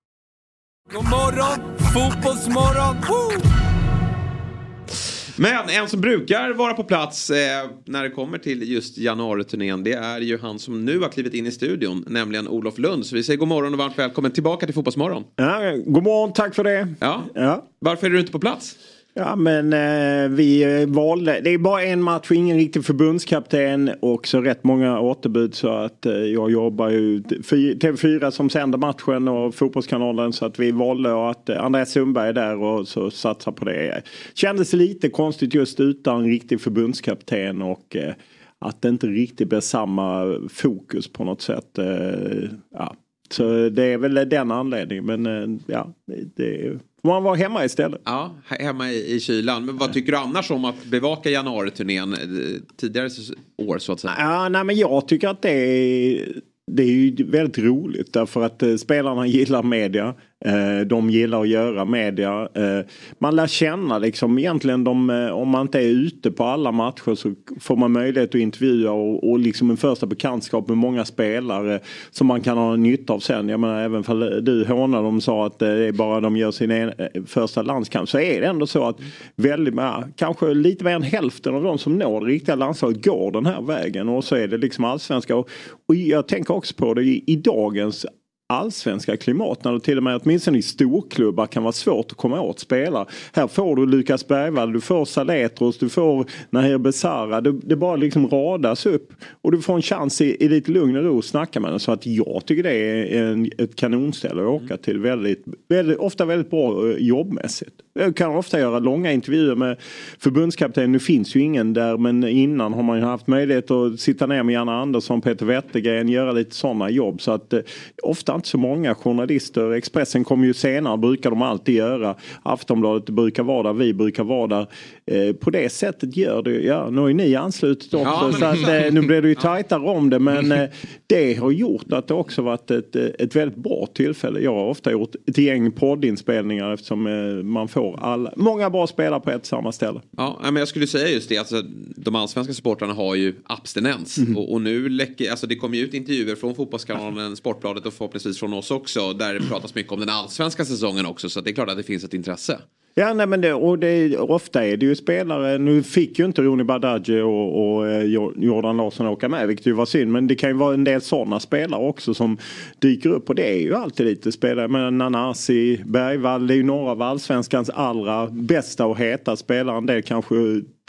God morgon, fotbollsmorgon! Woo! Men en som brukar vara på plats eh, när det kommer till just januariturnén det är ju han som nu har klivit in i studion, nämligen Olof Lund. Så vi säger god morgon och varmt välkommen tillbaka till Fotbollsmorgon. Ja, god morgon, tack för det. Ja. Ja. Varför är du inte på plats? Ja men eh, vi eh, valde, det är bara en match och ingen riktig förbundskapten och så rätt många återbud så att eh, jag jobbar ju TV4 som sänder matchen och Fotbollskanalen så att vi valde att eh, Andreas Sundberg är där och så satsar på det. Kändes lite konstigt just utan riktig förbundskapten och eh, att det inte riktigt blir samma fokus på något sätt. Eh, ja. Så det är väl den anledningen men eh, ja, det, är får man vara hemma istället. Ja, he- hemma i, i kylan. Men vad tycker du annars om att bevaka januariturnén eh, tidigare år så att säga? Ja, nej, men jag tycker att det är, det är ju väldigt roligt därför att eh, spelarna gillar media. Eh, de gillar att göra media. Eh, man lär känna liksom egentligen de, eh, om man inte är ute på alla matcher så får man möjlighet att intervjua och, och liksom en första bekantskap med många spelare som man kan ha nytta av sen. Jag menar även för du hånade dem sa att det är bara de gör sin en, första landskamp så är det ändå så att väldigt, kanske lite mer än hälften av de som når det riktiga landslaget går den här vägen och så är det liksom allsvenska. Och, och jag tänker också på det i, i dagens allsvenska klimat när det till och med åtminstone i storklubbar kan vara svårt att komma åt spelare. Här får du Lukas Bergvall, du får Saletros, du får Nahir Besara. Det, det bara liksom radas upp och du får en chans i, i lite lugn och ro att snacka med den. Så att jag tycker det är en, ett kanonställe att åka till. Väldigt, väldigt, ofta väldigt bra eh, jobbmässigt. Jag kan ofta göra långa intervjuer med förbundskaptenen. Nu finns ju ingen där men innan har man ju haft möjlighet att sitta ner med Janne Andersson, Peter Wettergren, göra lite sådana jobb. Så att eh, ofta inte så många journalister. Expressen kommer ju senare, brukar de alltid göra. Aftonbladet brukar vara där, vi brukar vara där. Eh, på det sättet gör det, ja nu har ju ni anslutit också Ja, men så att, eh, nu blir det ju tajtare om det men eh, det har gjort att det också varit ett, eh, ett väldigt bra tillfälle. Jag har ofta gjort ett gäng poddinspelningar eftersom eh, man får alla, många bra spelare på ett samma ställe. Ja, men jag skulle säga just det. Alltså, de allsvenska supportrarna har ju abstinens. Mhm. Och, och nu läcker, alltså det kommer ju ut intervjuer från Fotbollskanalen, Sportbladet och förhoppningsvis från oss också. Där det pratas mycket om den allsvenska säsongen också. Så det är klart att det finns ett intresse. Ja, nej, men det, och det, ofta är det ju spelare, nu fick ju inte Roni Badaji och, och eh, Jordan Larsson åka med vilket ju var synd. Men det kan ju vara en del sådana spelare också som dyker upp och det är ju alltid lite spelare. Men Nanasi, Bergvall, det är ju några av allsvenskans allra bästa och heta spelare. En del kanske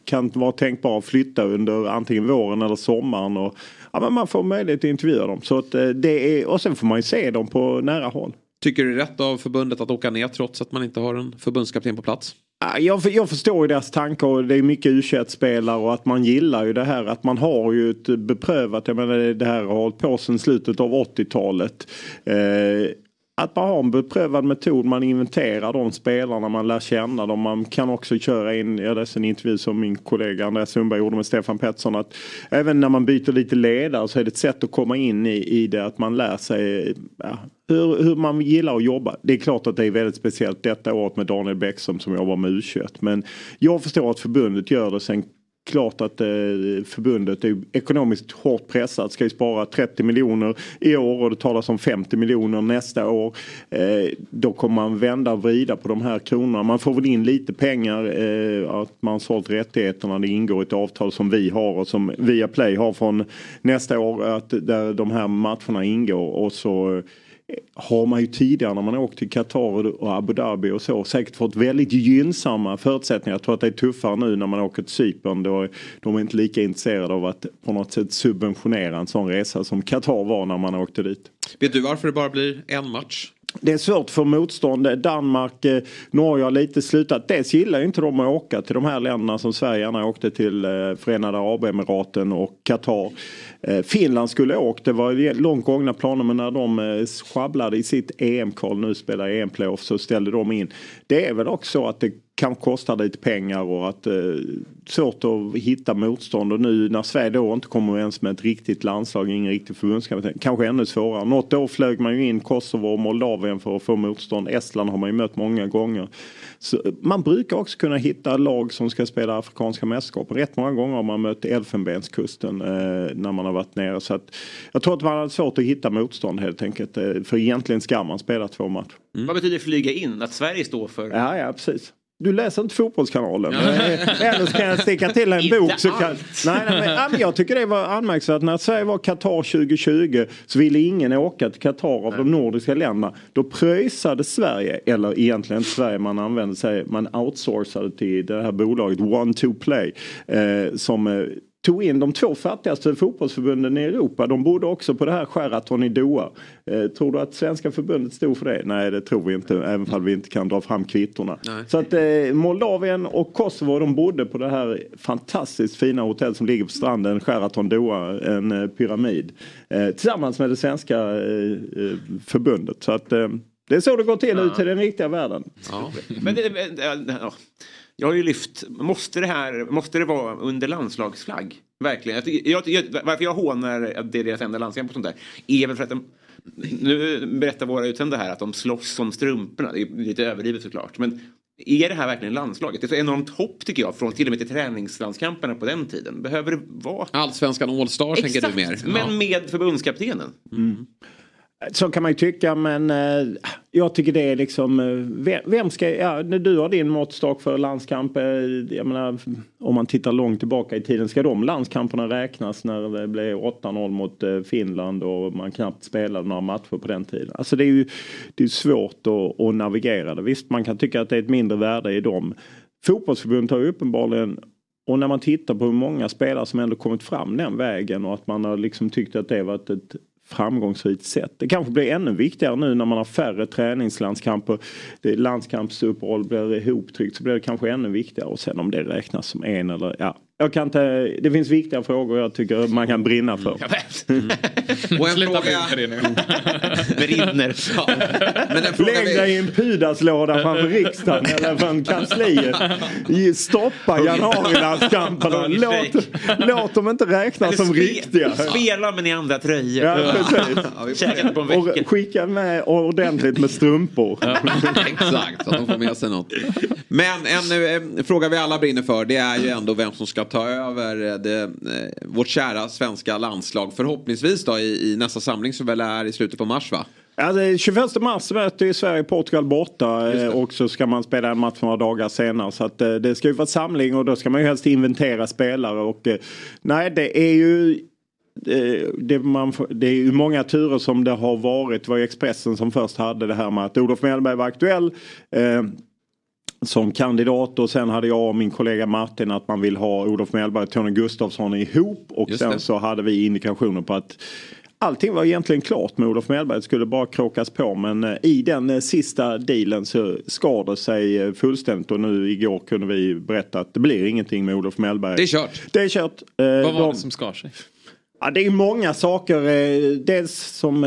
kan vara tänkbara att flytta under antingen våren eller sommaren. Och, ja, men man får möjlighet att intervjua dem. Så att, eh, det är, och sen får man ju se dem på nära håll. Tycker du det är rätt av förbundet att åka ner trots att man inte har en förbundskapten på plats? Ja, Jag, jag förstår ju deras tankar och det är mycket u spelare och att man gillar ju det här att man har ju ett beprövat, jag menar det här har hållit på sedan slutet av 80-talet. Eh, att man har en beprövad metod, man inventerar de spelarna, man lär känna dem. Man kan också köra in, jag läste en intervju som min kollega Andreas Sundberg gjorde med Stefan Pettersson. Att även när man byter lite ledare så är det ett sätt att komma in i, i det, att man lär sig ja, hur, hur man gillar att jobba. Det är klart att det är väldigt speciellt detta året med Daniel Bäckström som jobbar med U21. Men jag förstår att förbundet gör det. Sen klart att eh, förbundet är ekonomiskt hårt pressat. Ska ju spara 30 miljoner i år och det talas om 50 miljoner nästa år. Eh, då kommer man vända och vrida på de här kronorna. Man får väl in lite pengar. Eh, att man sålt rättigheterna. Det ingår i ett avtal som vi har och som Viaplay har från nästa år. Att där de här matcherna ingår. Och så eh, har man ju tidigare när man åkt till Qatar och Abu Dhabi och så säkert fått väldigt gynnsamma förutsättningar. Jag tror att det är tuffare nu när man åker till Cypern. Då de är inte lika intresserade av att på något sätt subventionera en sån resa som Qatar var när man åkte dit. Vet du varför det bara blir en match? Det är svårt för motstånd. Danmark, eh, Norge har lite slutat. Dels gillar ju inte de att åka till de här länderna som Sverige gärna åkte till. Eh, Förenade Arabemiraten och Qatar. Eh, Finland skulle åkt. Det var långt gångna planer men när de sjabblade i sitt EM-kval nu spelar EM-playoff så ställde de in. Det är väl också så att det kan kosta lite pengar och att eh, svårt att hitta motstånd och nu när Sverige då inte kommer överens med ett riktigt landslag, ingen riktig förbundskapten, kanske ännu svårare. Något år flög man ju in Kosovo och Moldavien för att få motstånd. Estland har man ju mött många gånger. Så man brukar också kunna hitta lag som ska spela afrikanska mästerskap. Rätt många gånger har man mött Elfenbenskusten eh, när man har varit nere. Så att, jag tror att man har svårt att hitta motstånd helt enkelt. Eh, för egentligen ska man spela två matcher. Vad betyder flyga in? Att Sverige står för? Ja, ja precis. Du läser inte Fotbollskanalen. Eller så kan jag sticka till en bok. Så kan, nej, nej, men, ja, men jag tycker det var anmärkningsvärt. När Sverige var Qatar 2020 så ville ingen åka till Qatar av de nordiska länderna. Då pröjsade Sverige, eller egentligen inte Sverige, man använde sig, man outsourcade till det här bolaget One to Play. Eh, som eh, tog in de två fattigaste fotbollsförbunden i Europa. De bodde också på det här Sheraton i Doha. Eh, tror du att svenska förbundet stod för det? Nej det tror vi inte, även om vi inte kan dra fram kvittorna. Nej. Så att eh, Moldavien och Kosovo de bodde på det här fantastiskt fina hotell som ligger på stranden, Sheraton Doha, en eh, pyramid. Eh, tillsammans med det svenska eh, eh, förbundet. Så att eh, det är så det går till ut till den riktiga världen. Men det, ja. Jag har ju lyft, måste det här, måste det vara under landslagsflagg? Verkligen. Jag, jag, varför jag hånar att det är deras enda landskamp och sånt där. Är väl för att de, Nu berättar våra utsända här att de slåss om strumporna. Det är lite överdrivet såklart. Men är det här verkligen landslaget? Det är så enormt hopp tycker jag från till och med till träningslandskamperna på den tiden. Behöver det vara... Allsvenskan All-Stars tänker du mer? men Ja. med förbundskaptenen. Så kan man ju tycka men eh, jag tycker det är liksom eh, vem, vem ska, ja, när du har din måttstock för landskamp, eh, jag menar om man tittar långt tillbaka i tiden, ska de landskamperna räknas när det blev 8-0 mot eh, Finland och man knappt spelade några matcher på den tiden? Alltså det är ju det är svårt att, att navigera det. Visst man kan tycka att det är ett mindre värde i dem. Fotbollsförbundet har ju uppenbarligen och när man tittar på hur många spelare som ändå kommit fram den vägen och att man har liksom tyckt att det varit ett framgångsrikt sätt. Det kanske blir ännu viktigare nu när man har färre träningslandskamper. Det landskampsuppehåll blir ihoptryckt så blir det kanske ännu viktigare och sen om det räknas som en eller ja. Jag kan inte, det finns viktiga frågor jag tycker man kan brinna för. Och en Sluta fråga... brinna det nu. Brinner. Ja. En fråga Lägg vi... dig i en pudaslåda framför riksdagen eller från kansliet. Stoppa januarilandskamperna. Låt, låt dem inte räknas som spe- riktiga. Spela men i andra tröjor. Ja, precis. En vecka. Och skicka med ordentligt med strumpor. Exakt, så att de får med sig något. Men en eh, fråga vi alla brinner för det är ju ändå vem som ska ta över eh, det, eh, vårt kära svenska landslag. Förhoppningsvis då i, i nästa samling som väl är i slutet på mars va? Ja, det är 21 mars möter ju Sverige Portugal borta eh, och så ska man spela en match några dagar senare. Så att, det ska ju vara samling och då ska man ju helst inventera spelare. Och, nej, det är ju det, man, det är ju många turer som det har varit. Det var ju Expressen som först hade det här med att Olof Mellberg var aktuell. Som kandidat och sen hade jag och min kollega Martin att man vill ha Olof Mellberg och Tony Gustafsson ihop och Just sen det. så hade vi indikationer på att Allting var egentligen klart med Olof Mellberg, det skulle bara krokas på men eh, i den eh, sista dealen så skar det sig eh, fullständigt och nu igår kunde vi berätta att det blir ingenting med Olof Mellberg. Det är kört. Det är kört. Vad var de- det som skar sig? Ja, det är många saker. Dels som,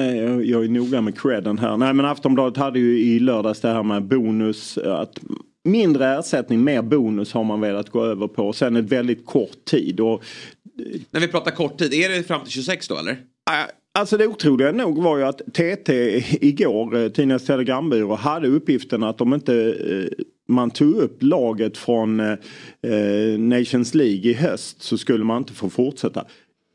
jag är noga med credden här. Nej men Aftonbladet hade ju i lördags det här med bonus. Att mindre ersättning, mer bonus har man velat gå över på. Sen ett väldigt kort tid. Och, När vi pratar kort tid, är det fram till 26 då eller? Alltså det otroliga nog var ju att TT igår, eh, Tidningens Telegrambyrå, hade uppgiften att om inte eh, man tog upp laget från eh, eh, Nations League i höst så skulle man inte få fortsätta.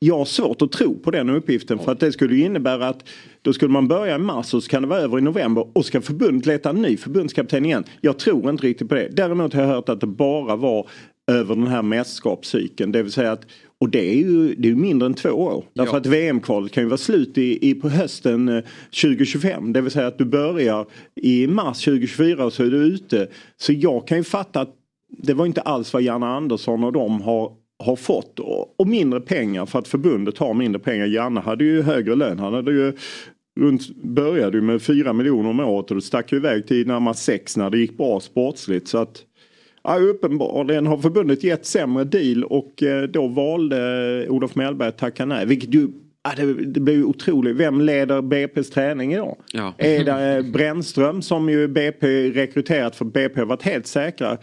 Jag har svårt att tro på den uppgiften för att det skulle innebära att då skulle man börja i mars och så kan det vara över i november och ska förbundet leta en ny förbundskapten igen. Jag tror inte riktigt på det. Däremot har jag hört att det bara var över den här mästerskapscykeln. Det vill säga att och det är ju, det är mindre än två år. Därför Ja. att VM-kvalet kan ju vara slut i, i, på hösten eh, 2025. Det vill säga att du börjar i mars 2024 och så är du ute. Så jag kan ju fatta att det var inte alls vad Janne Andersson och de har, har fått. Och, och mindre pengar för att förbundet har mindre pengar. Janne hade ju högre lön. Han hade ju runt, började ju med 4 miljoner om året och det stack ju iväg till närmare 6 när det gick bra sportsligt. Så att Ja, uppenbarligen har förbundet gett sämre deal och eh, då valde Olof Mellberg att tacka nej. Vilket ju, ja, det, det blir ju otroligt. Vem leder BP's träning idag? Ja. Är det Brännström som ju BP rekryterat för BP har varit helt säkra.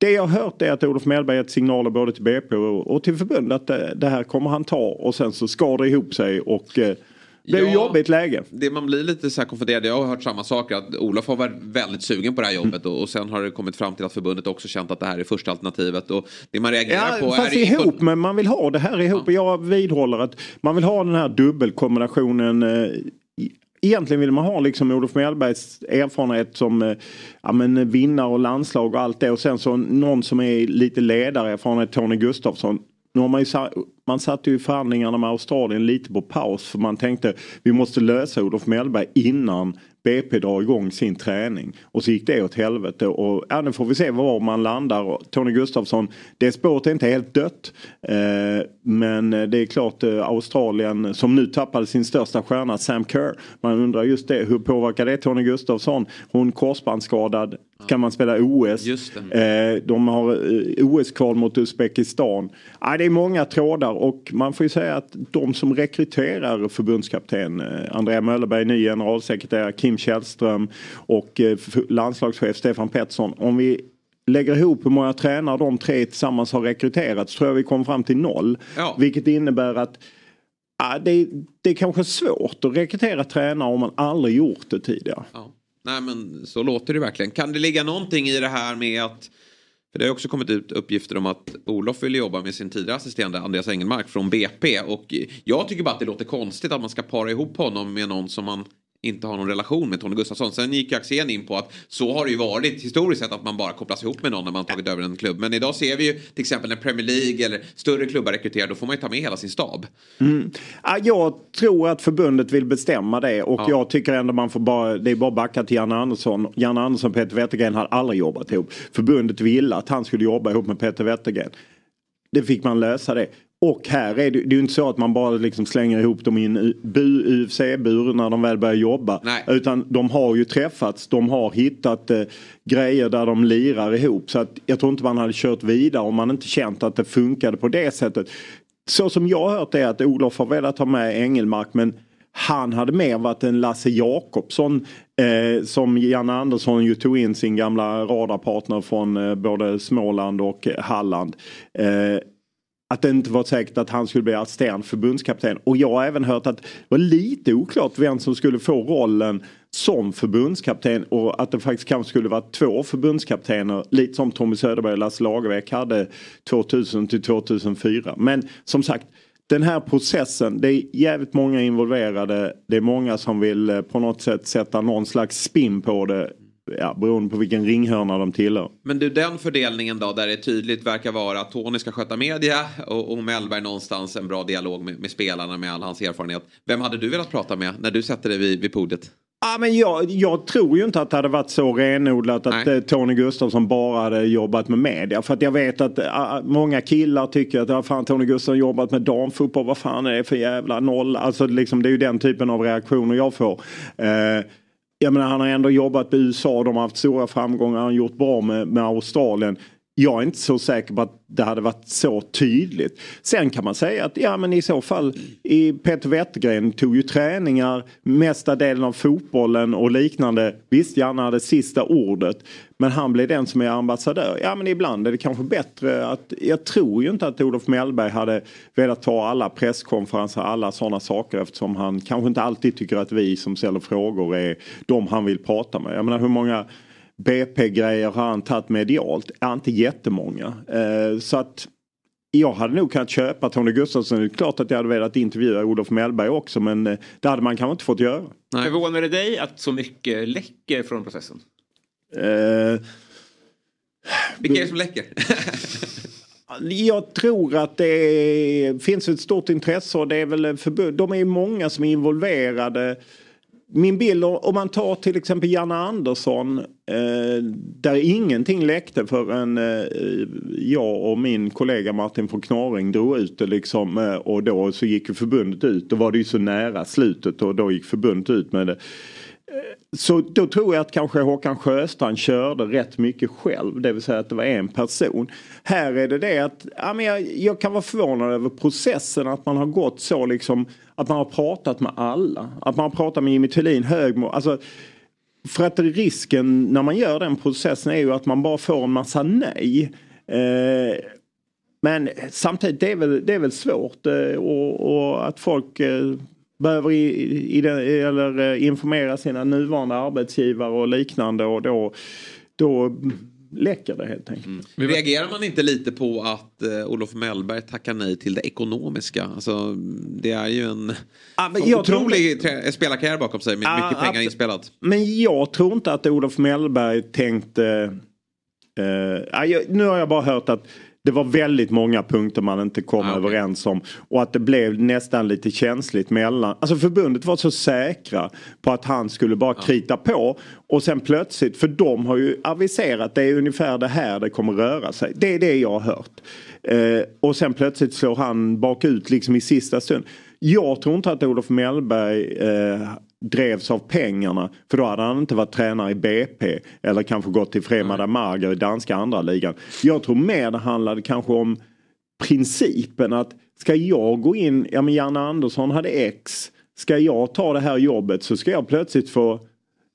Det jag har hört är att Olof Mellberg gett signaler både till BP och, till förbundet att det, här kommer han ta och sen så skar det ihop sig och eh, det är ju Ja. jobbigt läge. Det man blir lite så här konfunderad, jag har hört samma saker, att Olof har varit väldigt sugen på det här jobbet och, och sen har det kommit fram till att förbundet också känt att det här är första alternativet och det man reagerar på Ja, fast är ihop, men man vill ha det här ihop. Och jag vidhåller att man vill ha den här dubbelkombinationen. Egentligen vill man ha liksom Olof Mellbergs erfarenhet som eh, ja, men vinnare och landslag och allt det. Och sen så någon som är lite ledarerfarenhet, Tony Gustafsson. Nu har man, ju, man satte ju förhandlingarna med Australien lite på paus för man tänkte vi måste lösa Olof Mellberg innan BP drar igång sin träning. Och så gick det åt helvete och ja, nu får vi se var man landar. Och Tony Gustafsson, det spåret är inte helt dött. Eh, men det är klart eh, Australien som nu tappade sin största stjärna Sam Kerr. Man undrar just det, hur påverkar det Tony Gustafsson? Hon korsbandsskadad. Kan man spela OS? Eh, de har eh, OS-kval mot Uzbekistan. Ah, det är många trådar och man får ju säga att de som rekryterar förbundskapten, eh, Andrea Möllerberg, ny generalsekreterare, Kim Källström och eh, landslagschef Stefan Pettersson. Om vi lägger ihop hur många tränare de tre tillsammans har rekryterat så tror jag vi kommer fram till noll. Ja. Vilket innebär att Ja, det, det är kanske svårt att rekrytera tränare om man aldrig gjort det tidigare. Ja. Nej men så låter det verkligen. Kan det ligga någonting i det här med att för det har också kommit ut uppgifter om att Olof vill jobba med sin tidigare assisterande Andreas Engelmark från BP. Och jag tycker bara att det låter konstigt att man ska para ihop honom med någon som man inte har någon relation med Tony Gustafsson. Sen gick Axén in på att så har det ju varit historiskt sett att man bara kopplas ihop med någon när man tagit över en klubb. Men idag ser vi ju till exempel när Premier League eller större klubbar rekryterar då får man ju ta med hela sin stab. Mm. Ja, Jag tror att förbundet vill bestämma det och Ja. jag tycker ändå man får bara, det är bara backa till Janne Andersson. Janne Andersson och Peter Wettergren hade aldrig jobbat ihop. Förbundet ville att han skulle jobba ihop med Peter Wettergren. Det fick man lösa det. Och här är det, det är ju inte så att man bara liksom slänger ihop dem i en UFC-bur när de väl börjar jobba. Utan de har ju träffats, de har hittat eh, grejer där de lirar ihop. Så att jag tror inte man hade kört vidare om man inte känt att det funkade på det sättet. Så som jag har hört är att Olof har velat ha med Engelmark men han hade mer varit en Lasse Jakobsson eh, som Janne Andersson ju tog in sin gamla radarpartner från eh, både Småland och Halland. Eh, att det inte var säkert att han skulle bli assisterande förbundskapten. Och jag har även hört att det var lite oklart vem som skulle få rollen som förbundskapten och att det faktiskt kanske skulle vara två förbundskaptener. Lite som Tommy Söderberg och Lasse Lagerbäck hade 2000 till 2004. Men som sagt den här processen, det är jävligt många involverade. Det är många som vill eh, på något sätt sätta någon slags spin på det. Ja, beroende på vilken ringhörna de tillhör. Men du den fördelningen då där det tydligt verkar vara att Tony ska sköta media och, och Mellberg någonstans en bra dialog med, med spelarna med all hans erfarenhet. Vem hade du velat prata med när du sätter dig vid, vid podiet? Ja, men jag, jag tror ju inte att det hade varit så renodlat att eh, Tony Gustafsson bara hade jobbat med media. För att jag vet att ah, många killar tycker att ja, fan, Tony Gustafsson jobbat med damfotboll. Vad fan är det för jävla noll? Alltså liksom, det är ju den typen av reaktioner jag får. Eh, jag menar, han har ändå jobbat med USA. De har haft stora framgångar. Han har gjort bra med, med Australien. Jag är inte så säker på att det hade varit så tydligt. Sen kan man säga att ja men i så fall i Peter Wettergren tog ju träningar mesta delen av fotbollen och liknande. Visst gärna hade sista ordet. Men han blev den som är ambassadör. Ja men ibland är det kanske bättre att jag tror ju inte att Olof Mellberg hade velat ta alla presskonferenser alla sådana saker eftersom han kanske inte alltid tycker att vi som ställer frågor är de han vill prata med. Jag menar hur många BP-grejer har han tagit medialt? Ja, inte jättemånga. Eh, så att jag hade nog kunnat köpa Tony Gustafsson. Det är klart att jag hade velat intervjua Olof Mellberg också men eh, det hade man kanske inte fått göra. Förvånar det dig att så mycket läcker från processen? Eh, Vilka är det som läcker? Jag tror att det är, finns ett stort intresse och det är väl förbund. De är många som är involverade. Min bild om man tar till exempel Janne Andersson eh, där ingenting läckte förrän eh, jag och min kollega Martin von Knorring drog ut det liksom eh, och då så gick förbundet ut. Då var det ju så nära slutet och då gick förbundet ut med det. Eh, så då tror jag att kanske Håkan Sjöstrand körde rätt mycket själv. Det vill säga att det var en person. Här är det det att ja, men jag, jag kan vara förvånad över processen. Att man har gått så liksom. Att man har pratat med alla. Att man har pratat med Jimmy Thulin, Högmo. Alltså, för att risken när man gör den processen är ju att man bara får en massa nej. Eh, men samtidigt det är väl, det är väl svårt eh, och, och att folk eh, behöver i, i den, eller eh, informera sina nuvarande arbetsgivare och liknande och då, då läcker det helt enkelt. Reagerar man inte lite på att eh, Olof Mellberg tackar nej till det ekonomiska? Alltså, det är ju en men jag tror otrolig trä- spelarkarriär bakom sig med Ja, mycket pengar inspelat. Men jag tror inte att Olof Mellberg tänkte... Eh, ja, jag, nu har jag bara hört att det var väldigt många punkter man inte kom överens om. Och att det blev nästan lite känsligt mellan... Alltså förbundet var så säkra på att han skulle bara krita på. Och sen plötsligt, för de har ju aviserat det är ungefär det här det kommer röra sig. Det är det jag har hört. Eh, och sen plötsligt slår han bakut liksom i sista stund. Jag tror inte att Olof Mellberg eh, drevs av pengarna. För då hade han inte varit tränare i BP. Eller kanske gått till Fremada Marger i danska andra ligan. Jag tror mer det handlade kanske om principen att ska jag gå in, ja men Janne Andersson hade X. Ska jag ta det här jobbet så ska jag plötsligt få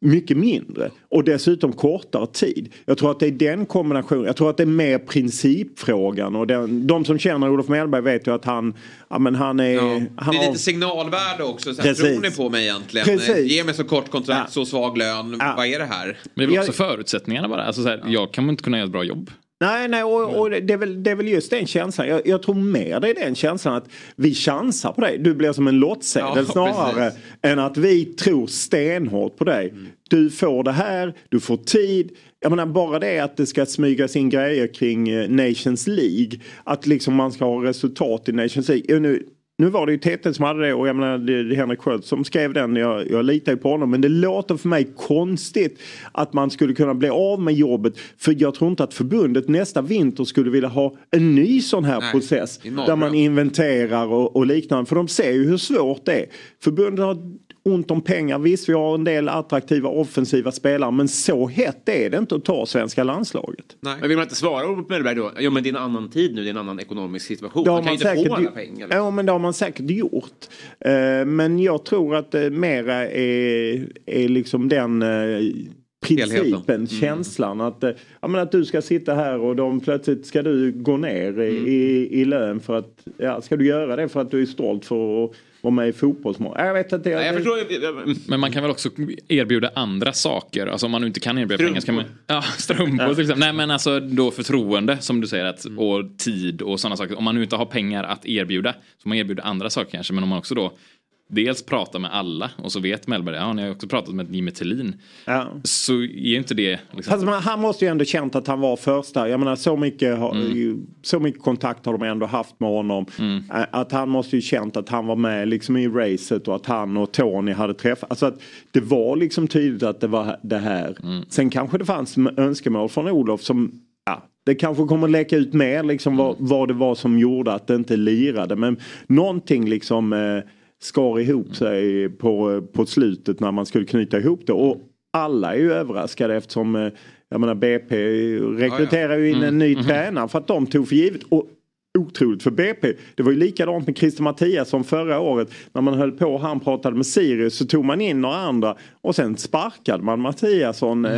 mycket mindre och dessutom kortare tid. Jag tror att det är den kombinationen. Jag tror att det är mer principfrågan och den, de som känner Olof Mellberg vet ju att han, ja, men han är... Han det är har- lite signalvärde också. Så här, Precis. tror ni på mig egentligen? Precis. Ge mig så kort kontrakt, så svag lön. Vad är det här? Men det är väl också förutsättningarna bara. Alltså så här, Jag kan väl inte kunna göra ett bra jobb. Nej, nej och, och det, är väl, det är väl just den känslan. Jag, jag tror det är den känslan att vi chansar på dig. Du blir som en lottsedel Ja, snarare precis. än att vi tror stenhårt på dig. Du får det här, du får tid. Jag menar bara det att det ska smygas in grejer kring eh, Nations League. Att liksom man ska ha resultat i Nations League. Nu, nu var det ju TT som hade det och jag menar det är Henrik Sköld som skrev den. Jag, jag litar ju på honom. Men det låter för mig konstigt att man skulle kunna bli av med jobbet. För jag tror inte att förbundet nästa vinter skulle vilja ha en ny sån här Nej, process. Där man inventerar och, och liknande. För de ser ju hur svårt det är. Förbundet har ont om pengar. Visst, vi har en del attraktiva offensiva spelare. Men så hett är det inte att ta svenska landslaget. Men vill man inte svara Olof Mellberg då? Ja men det är en annan tid nu, det är en annan ekonomisk situation. Har Man kan ju man inte få alla pengar. Ja men det har man säkert gjort. Eh, men jag tror att det mera är, är liksom den eh, principen. Mm. känslan att, eh, ja, men att du ska sitta här och de plötsligt ska du gå ner i, Mm. i, i lön för att, ja, ska du göra det för att du är stolt för att vara med i fotbollsmål? Jag vet inte. Nej, jag förstår. Men man kan väl också erbjuda andra saker. Alltså om man inte kan erbjuda pengar kan man... Ja, strumpor till exempel. Nej men alltså då förtroende som du säger att, och tid och sådana saker. Om man nu inte har pengar att erbjuda så man erbjuda andra saker kanske. Men om man också då dels pratar med alla och så vet Mellberg, ja ni har ju också pratat med Jimmy Tillin. Ja. Så är inte det liksom... Man, han måste ju ändå känt att han var första. Jag menar så mycket, har, så mycket kontakt har de ändå haft med honom. Ä- Att han måste ju känt att han var med liksom i racet och att han och Tony hade träffat. Alltså att det var liksom tydligt att det var det här. Sen kanske det fanns önskemål från Olof som det kanske kommer läcka ut mer liksom vad, vad det var som gjorde att det inte lirade. Men någonting liksom eh, skar ihop sig på, på slutet när man skulle knyta ihop det. Och alla är ju överraskade eftersom eh, jag menar BP rekryterar ju in en ny tränare för att de tog för givet. Och otroligt för BP. Det var ju likadant med Christer Mattiasson förra året. När man höll på och han pratade med Sirius så tog man in några andra och sen sparkade man Mattiasson eh,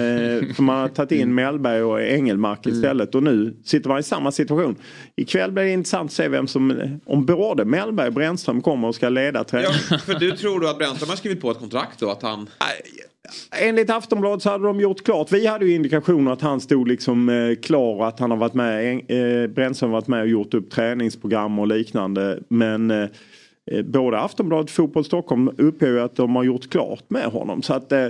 för man har tagit in Mellberg och Engelmark istället och nu sitter man i samma situation. Ikväll blir det intressant att se vem som, om både Mellberg och Brännström kommer och ska leda träningen. Ja, för du tror då att Brännström har skrivit på ett kontrakt då? Att han... Enligt Aftonbladet så hade de gjort klart. Vi hade ju indikationer att han stod liksom eh, klar och att han har varit med. Eh, Brännström varit med och gjort upp träningsprogram och liknande. Men eh, eh, både Aftonbladet och Fotboll Stockholm uppger ju att de har gjort klart med honom. Så att eh,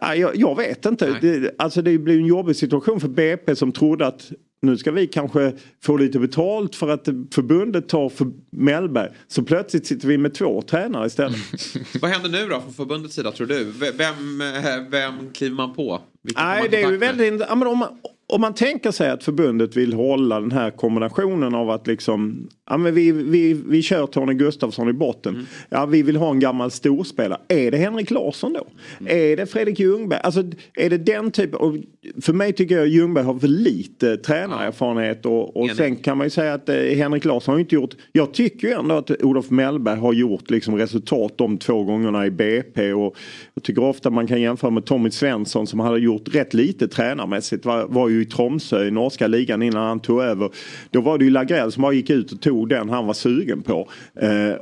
ja, jag, jag vet inte. Det, alltså det blir en jobbig situation för BP som trodde att nu ska vi kanske få lite betalt för att förbundet tar för Mellberg. Så plötsligt sitter vi med två tränare istället. Vad händer nu då från förbundets sida tror du? Vem, eh, vem kliver man på? Nej, det är ju väldigt... Ja, men om, man, om man tänker sig att förbundet vill hålla den här kombinationen av att liksom... Ja, men vi, vi, vi kör Tony Gustafsson i botten. Mm. Ja, vi vill ha en gammal storspelare. Är det Henrik Larsson då? Mm. Är det Fredrik Ljungberg? Alltså, är det den typen... Och för mig tycker jag Ljungberg har för lite tränarerfarenhet. Och, och Enig. sen kan man ju säga att eh, Henrik Larsson har inte gjort... Jag tycker ju ändå att Olof Mellberg har gjort liksom resultat de två gångerna i BP. Och jag tycker ofta man kan jämföra med Tommy Svensson som hade gjort rätt lite tränarmässigt. Var, var ju i Tromsö i norska ligan innan han tog över. Då var det ju Lagrell som bara gick ut och tog den han var sugen på. Eh,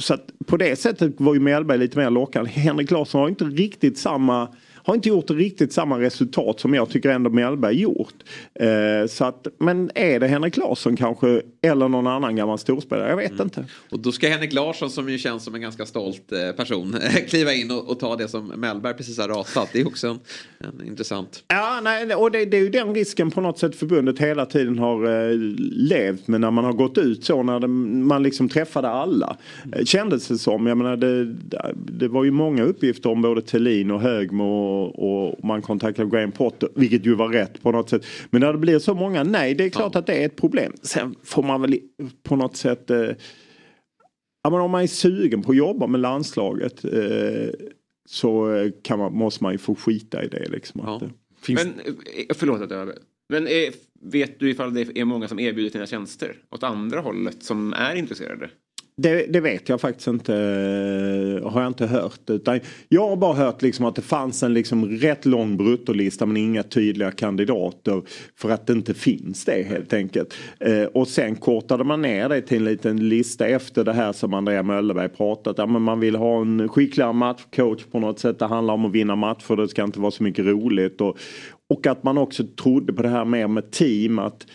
så att på det sättet var ju Mellberg lite mer lockande. Henrik Larsson har inte riktigt samma har inte gjort riktigt samma resultat som jag tycker ändå Mellberg gjort. Eh, så att, men är det Henrik Larsson kanske eller någon annan gammal storspelare? Jag vet inte. Och då ska Henrik Larsson som ju känns som en ganska stolt eh, person kliva in och, och ta det som Mellberg precis har ratat. Det är också en, en intressant. Ja, nej, och det, det är ju den risken på något sätt förbundet hela tiden har eh, levt med när man har gått ut så när det, man liksom träffade alla. Eh, kändes det som. Jag menar, det, det var ju många uppgifter om både Thelin och Högmo och, och man kontaktade Graham Potter, vilket ju var rätt på något sätt. Men när det blir så många nej, det är klart att det är ett problem. Sen får man väl på något sätt eh, Ja, men om man är sugen på att jobba med landslaget eh, så eh, kan man, måste man ju få skita i det. Liksom, att, det finns... Men, eh, förlåt att jag... Men eh, vet du ifall det är många som erbjuder sina tjänster åt andra hållet som är intresserade? Det, det vet jag faktiskt inte. Eh, har jag inte hört. Utan jag har bara hört liksom att det fanns en liksom rätt lång bruttolista men inga tydliga kandidater. För att det inte finns det helt enkelt. Eh, och sen kortade man ner det till en liten lista efter det här som Andrea Möllerberg pratat. Ja, men man vill ha en skickligare matchcoach på något sätt. Det handlar om att vinna matcher. Det ska inte vara så mycket roligt. Och, och att man också trodde på det här mer med team. att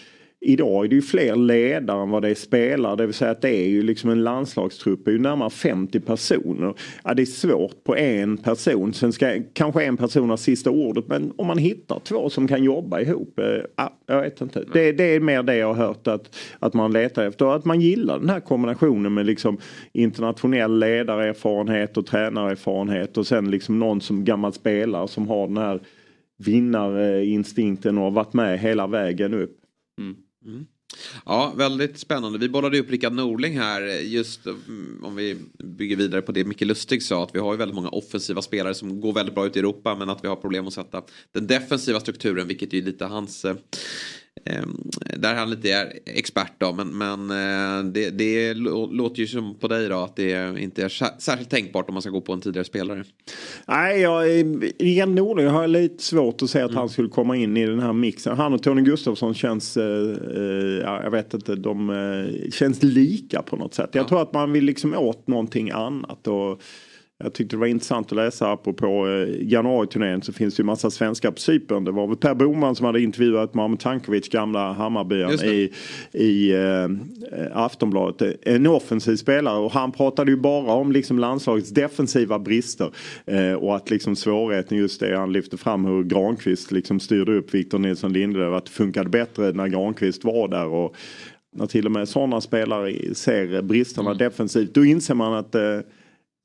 Idag är det ju fler ledare än vad det är spelare. Det vill säga att det är ju liksom en landslagstrupp. Det är ju närmare 50 personer. Ja, det är svårt på en person. Sen ska kanske en person ha sista ordet. Men om man hittar två som kan jobba ihop. Eh, ja, jag vet inte. Det, det är mer det jag har hört att, att man letar efter. Och att man gillar den här kombinationen med liksom internationell ledarerfarenhet och tränarerfarenhet. Och sen liksom någon som gammal spelare som har den här vinnarinstinkten och har varit med hela vägen upp. Mm. Mm. Ja, väldigt spännande. Vi bollade upp Rickard Norling här. Eh, just eh, mm, om vi bygger vidare på det Micke Lustig sa. Att vi har ju väldigt många offensiva spelare som går väldigt bra ut i Europa. Men att vi har problem att sätta den defensiva strukturen. Vilket är lite hans... Eh, Eh, eh, där han lite är expert då. Men, men eh, det, det lå- låter ju som på dig då. Att det inte är sär- särskilt tänkbart om man ska gå på en tidigare spelare. Nej, jag, Rickard Norling har jag lite svårt att se att han skulle komma in i den här mixen. Han och Tony Gustafsson känns, eh, eh, ja, jag vet inte, de eh, känns lika på något sätt. Jag tror att man vill liksom åt någonting annat. Och, jag tyckte det var intressant att läsa apropå eh, januariturnén så finns det ju massa svenskar på Cypern. Det var väl Per Boman som hade intervjuat Mahmoud Tankovic, gamla Hammarbyaren i, i eh, Aftonbladet. En offensiv spelare och han pratade ju bara om liksom landslagets defensiva brister. Eh, och att liksom svårigheten just det han lyfte fram hur Granqvist liksom styrde upp Victor Nilsson Lindelöf. Att det funkade bättre när Granqvist var där. Och, när till och med sådana spelare ser bristerna defensivt då inser man att eh,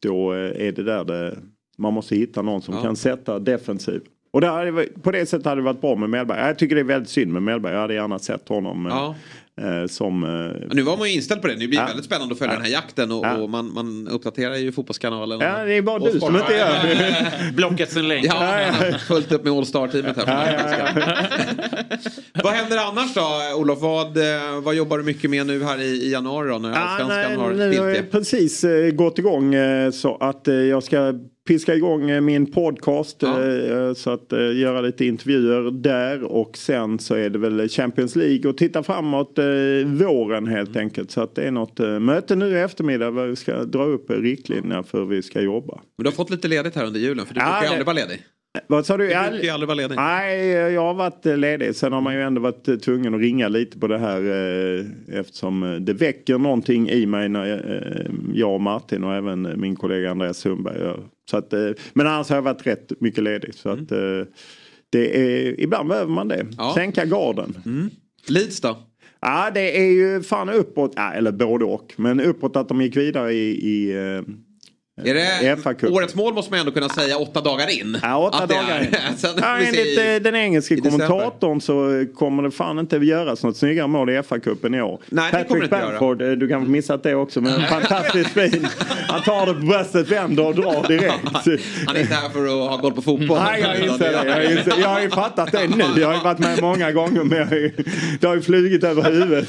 då eh, är det där det, man måste hitta någon som Ja. kan sätta defensiv. Och det hade, på det sättet hade det varit bra med Mellberg. Jag tycker det är väldigt synd med Mellberg. Jag hade gärna sett honom eh, Ja. eh, som... Eh, Men nu var man ju inställd på det. Nu blir det Ja. väldigt spännande att följa Ja. den här jakten. Och, Ja. och man, man uppdaterar ju fotbollskanalen. Ja, det är bara du som inte gör det. Blockat sen länge. Ja, ja, fullt upp med All Star-teamet här. vad händer annars då, Olof? Vad, eh, vad jobbar du mycket med nu här i, i januari då, när Ja, Allsvenskan nej, har har stiltje? jag precis eh, gått igång så att jag ska piska igång eh, min podcast. eh, Så att eh, göra lite intervjuer där och sen så är det väl Champions League och titta framåt våren helt Mm. enkelt. Så att det är något möte nu i eftermiddag där vi ska dra upp riktlinjerna för hur vi ska jobba. Men du har fått lite ledigt här under julen för du Ja, brukar ju aldrig vara ledig. Vad sa du? Du brukar ju aldrig vara ledig. Nej, jag har varit eh, ledig. Sen har man ju ändå varit eh, tvungen att ringa lite på det här eh, eftersom det väcker någonting i mig när jag, eh, jag och Martin och även min kollega Andreas Sundberg gör. Så att, eh, men annars har jag varit rätt mycket ledig. Så att, eh, det är, ibland behöver man det. Ja. Sänka garden. Leeds då? Ja, det är ju fan uppåt, eller både och. Men uppåt att de gick vidare i, i Är det, årets mål måste man ändå kunna säga åtta dagar in. Ja, åtta dagar in. Sen får Ja, enligt i- eh, den engelske kommentatorn så kommer det fan inte göras något snyggare mål i FA-cupen i år. Nej, det kommer det inte göra. Bamford, eh, du kan ha missat det också, men fantastiskt fin. Han tar det på bröstet, vänder och drar direkt. Han är inte här för att ha koll på fotboll. Nej, jag inser det. Jag, inser, jag har ju fattat det nu. Jag har ju varit med många gånger men jag har ju, det har ju flugit över huvudet.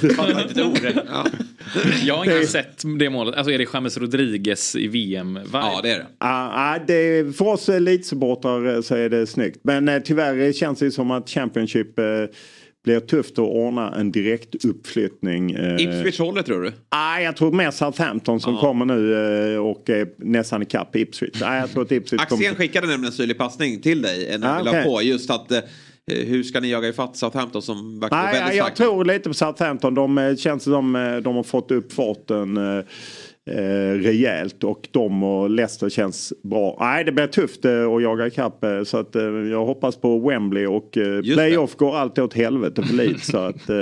Jag har inte sett det målet. Alltså är det James Rodriguez i VM? Ja, det är det. Ja, ja, det, för oss elitsupportrar så är det snyggt. Men eh, tyvärr känns det som att Championship eh, blir tufft att ordna en direkt uppflyttning. Eh, Ipswich håller tror du? Ah, jag tror mer Southampton som Ja. kommer nu eh, och är nästan ikapp Ipswich. Ah, jag tror att Ipswich Axén kommer... skickade nämligen en syrlig passning till dig eh, när Ah, vi okej. på. Just att eh, hur ska ni jaga ifatt Southampton som verkar Nej, väldigt jag starka? tror lite på Southampton. De eh, känns som eh, de har fått upp farten eh, rejält och de och Leicester känns bra. Nej, det blir tufft eh, att jaga ikapp eh, så att eh, jag hoppas på Wembley och eh, playoff går alltid åt helvete för Leeds så att eh,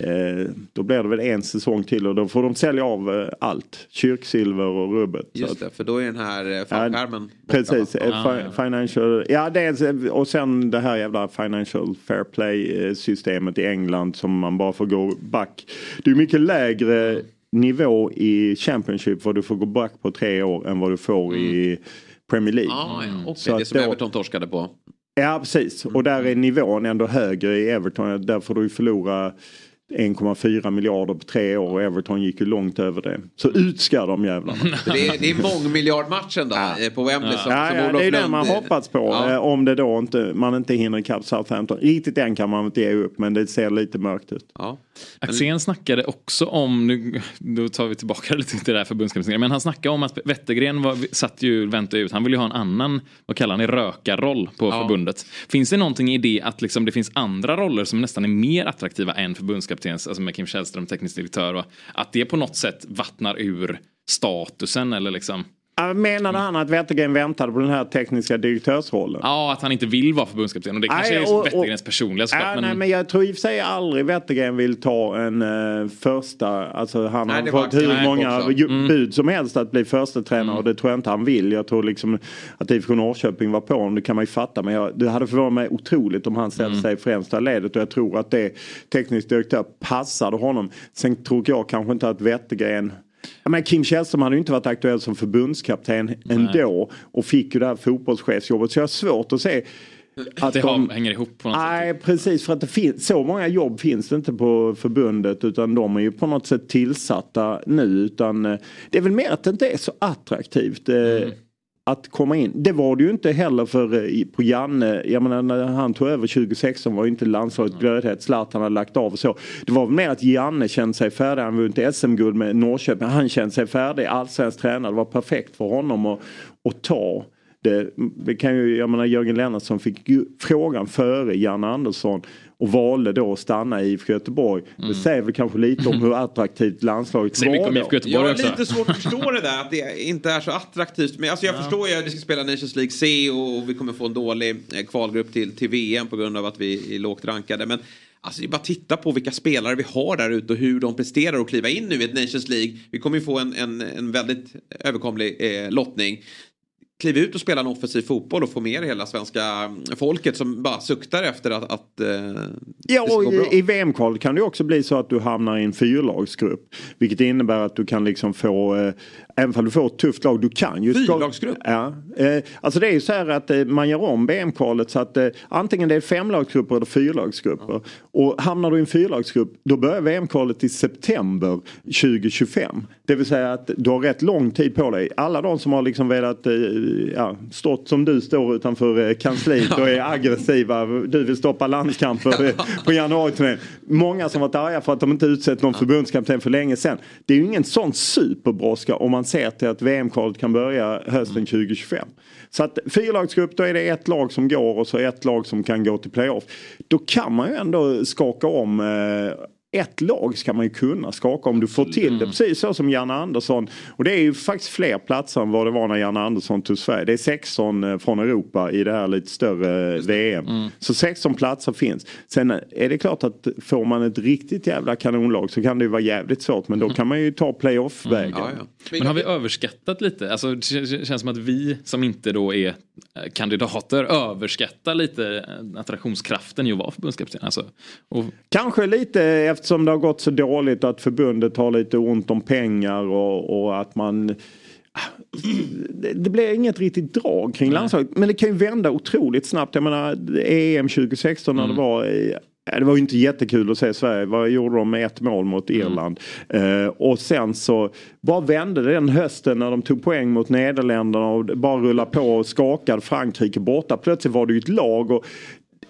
eh, då blir det väl en säsong till och då får de sälja av allt. Kyrksilver och rubbet. Just att- det, för då är den här fallskärmen borta, Precis, va? eh, Ja, fi- ja. financial, ja dels, och sen det här jävla financial fair play systemet i England som man bara får gå back. Det är mycket lägre nivå i Championship vad du får gå back på tre år än vad du får i Premier League. Ja, ja. Okej, Så det som då- Everton torskade på. Ja precis och där är nivån ändå högre i Everton. Där får du ju förlora 1,4 miljarder på tre år och Everton gick ju långt över det. Så ut ska de jävlarna. Det är, det är mångmiljardmatchen då eh, på Wembley som, Ja, som ja, Olof det är det Lund- man hoppats på. Ja. eh, Om det då inte, man inte hinner ikapp Southampton. Riktigt än kan man inte ge upp men det ser lite mörkt ut. Ja. Axén snackade också om, nu då tar vi tillbaka lite till det här förbundskaptenen, men han snackade om att Wettergren var, satt ju väntade ut, han ville ju ha en annan, vad kallar han det, rökarroll på Ja. förbundet. Finns det någonting i det att liksom det finns andra roller som nästan är mer attraktiva än förbundskaptens, alltså med Kim Källström, teknisk direktör, och att det på något sätt vattnar ur statusen eller liksom? Ja, Menade han att Wettergren väntade på den här tekniska direktörsrollen? Ja, att han inte vill vara förbundskapten och det kanske Nej, är och- och- Wettergrens personliga såklart. Men... nej, men jag tror i och för sig aldrig Wettergren vill ta en uh, första, alltså han Nej, har fått hur många Mm. bud som helst att bli första tränare och det tror jag inte han vill. Jag tror liksom att IFK Norrköping var på honom, det kan man ju fatta. Men jag, det hade förvånat mig otroligt om han ställde Mm. sig i främsta ledet och jag tror att det teknisk direktör passade honom. Sen tror jag kanske inte att Wettergren Ja, men Kim Källström hade ju inte varit aktuell som förbundskapten ändå och fick ju det här fotbollschefsjobbet så jag har svårt att se att det de, hänger ihop på något sätt. Nej precis för att det finns så många jobb finns det inte på förbundet utan de är ju på något sätt tillsatta nu utan eh, det är väl mer att det inte är så attraktivt. eh, Mm. Att komma in. Det var det ju inte heller för eh, på Janne. Jag menar när han tog över 2016 var ju inte landslaget glödhet. Zlatan hade lagt av och så. Det var väl mer att Janne kände sig färdig. Han vunnit SM-guld med Norrköping. Han kände sig färdig. Allsvensk tränare. Det var perfekt för honom att, att ta. Det, det kan ju, jag menar Jörgen Lennartsson fick ju frågan före Janne Andersson och valde då att stanna i IFK Göteborg. Det säger väl kanske lite om hur attraktivt landslaget Säger mycket var om. IFK Göteborg Jag har också. lite svårt att förstå det där att det inte är så attraktivt. Men alltså jag förstår ju att vi ska spela Nations League C och vi kommer få en dålig eh, kvalgrupp till, till VM på grund av att vi är lågt rankade. Men alltså det är bara att titta på vilka spelare vi har där ute och hur de presterar och kliva in nu i ett Nations League. Vi kommer ju få en, en, en väldigt överkomlig eh, lottning. Kliv ut och spela en offensiv fotboll och få med hela svenska folket som bara suktar efter att, att eh, Ja, och i, i VM-kval kan det också bli så att du hamnar i en fyrlagsgrupp. Vilket innebär att du kan liksom få, eh, även om du får ett tufft lag, du kan ju... Fyrlagsgrupp? Ja. Eh, alltså det är ju så här att eh, man gör om VM-kvalet så att eh, antingen det är femlagsgrupper eller fyrlagsgrupper. Och hamnar du i en fyrlagsgrupp, då börjar VM-kvalet i september 2025. Det vill säga att du har rätt lång tid på dig. Alla de som har liksom velat, ja, stått som du står utanför kansliet och är aggressiva. Du vill stoppa landskamper på januariturnén. Många som varit arga för att de inte utsett någon förbundskapten för länge sedan. Det är ju ingen sån superbrådska om man ser till att VM-kvalet kan börja hösten 2025. Så att fyrlagsgrupp, då är det ett lag som går och så ett lag som kan gå till playoff. Då kan man ju ändå skaka om eh, ett lag ska man ju kunna skaka om du får till det. Precis så som Janne Andersson. Och det är ju faktiskt fler platser än vad det var när Janne Andersson tog Sverige. Det är 16 eh, från Europa i det här lite större VM. Så 16 platser finns. Sen är det klart att får man ett riktigt jävla kanonlag så kan det ju vara jävligt svårt. Men då kan man ju ta playoff-vägen. Men har vi överskattat lite? Alltså, det kän- känns som att vi som inte då är eh, kandidater överskattar lite eh, attraktionskraften i att vara förbundskapten. Alltså, och, Kanske lite eftersom det har gått så dåligt att förbundet har lite ont om pengar och, och att man det, det blir inget riktigt drag kring landslaget. Men det kan ju vända otroligt snabbt. Jag menar EM 2016 när det var i- Ja, det var ju inte jättekul att se Sverige. Vad gjorde de med ett mål mot Irland? Eh, och sen så bara vände det den hösten när de tog poäng mot Nederländerna och bara rullade på och skakade Frankrike borta. Plötsligt var det ju ett lag och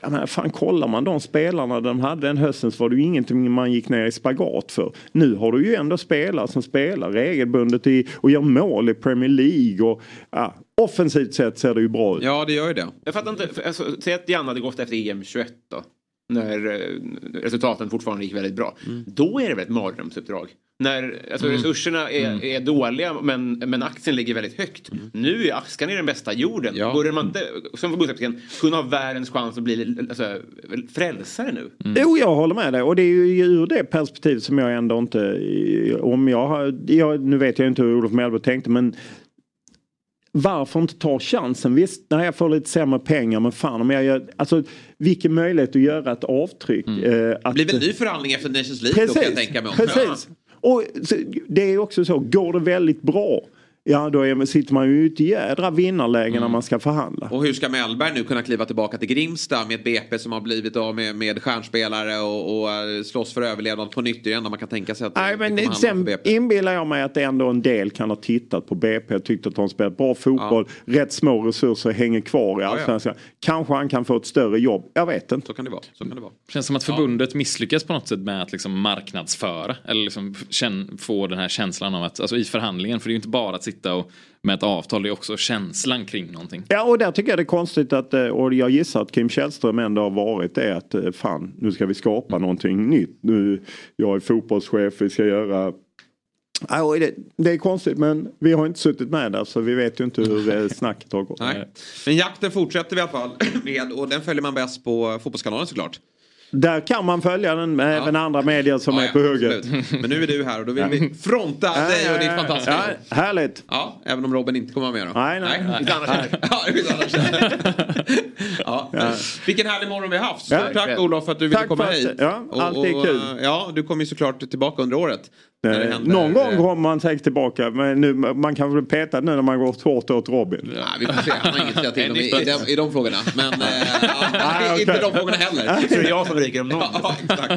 jag menar, fan kollar man de spelarna de hade den hösten så var det ju ingenting man gick ner i spagat för. Nu har du ju ändå spelare som spelar regelbundet i, och gör mål i Premier League och ja, offensivt sett ser det ju bra ut. Ja, det gör ju det. Jag fattar inte, för, alltså, säg att Janne hade gått efter EM 21 då. När eh, resultaten fortfarande gick väldigt bra. Då är det väl ett mardrömsuppdrag. När alltså, Mm. resurserna är, Mm. är dåliga men, men aktien ligger väldigt högt. Nu är Askan i den bästa jorden. Borde man inte som förbundskapten kunna ha världens chans att bli alltså, frälsare nu? Jo, jag håller med dig. Och det är ju ur det perspektivet som jag ändå inte... Om jag jag, nu vet jag inte hur Olof Mellberg tänkte men varför inte ta chansen? Visst, när jag får lite sämre pengar men fan om jag gör... Alltså vilken möjlighet att göra ett avtryck. Eh, att, Det blir väl ny förhandling efter Nations League då kan jag tänka mig. också. Precis. Och det är också så, går det väldigt bra Ja, då är, sitter man ju i ett jädra vinnarläge när man ska förhandla. Och hur ska Mellberg nu kunna kliva tillbaka till Grimsta med ett BP som har blivit av med, med stjärnspelare och, och eh, slåss för överlevnad på nytt? Det är man kan tänka sig att Nej, men sen inbillar jag mig att det ändå en del kan ha tittat på BP och tyckt att de spelat bra fotboll. Rätt små resurser hänger kvar i ja. allsvenskan. Kanske han kan få ett större jobb. Jag vet inte. Så kan det vara. Så kan det vara. Känns som att förbundet misslyckas på något sätt med att liksom marknadsföra. Eller liksom få den här känslan av att, alltså i förhandlingen, för det är ju inte bara att sitta och med ett avtal, det är också känslan kring någonting. Ja, och där tycker jag det är konstigt att, eh, och jag gissar att Kim Källström ändå har varit det att eh, fan, nu ska vi skapa någonting nytt. Nu, jag är fotbollschef, vi ska göra det är konstigt men vi har inte suttit med där så vi vet ju inte hur eh, snacket har gått. Nej. Men jakten fortsätter vi i alla fall med och den följer man bäst på Fotbollskanalen såklart. Där kan man följa den med även andra medier som är på hugget. Absolut. Men nu är du här och då vill vi fronta dig och ditt fantastiska Ja, härligt. Ja, även om Robin inte kommer vara med då. Nej, nej. Inte annars heller. Ja, annars. ja. Vilken härlig morgon vi har haft. Stort Ja. tack Olof för att du ville komma hit. ja, Och- alltid och, kul. eh, Ja, du kommer ju såklart tillbaka under året. Det Eh, händer, Någon gång eh, kommer man säkert tillbaka men nu, man kan väl bli petad nu när man går hårt åt Robin. Ja, vi får se, han har inget att säga till om i, i, de, i de frågorna. Men eh, ja, inte de frågorna heller. Så det är jag som ryker om någon. Ja, exakt.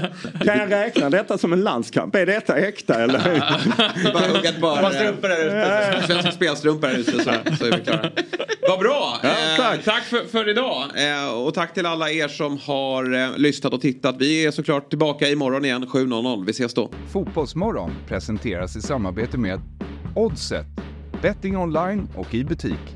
Kan jag räkna detta som en landskamp? Är detta äkta eller? Bara hugga ett par, Bara strumpor där ute. eh, Svenska spelstrumpor där ute så, så är vi klara. Vad bra! Ja, eh, tack. tack för, för idag. Eh, och tack till alla er som har eh, lyssnat och tittat. Vi är såklart tillbaka imorgon igen 7.00. Vi ses då. Fotbollsmorgon presenteras i samarbete med Oddset, betting online och i butik.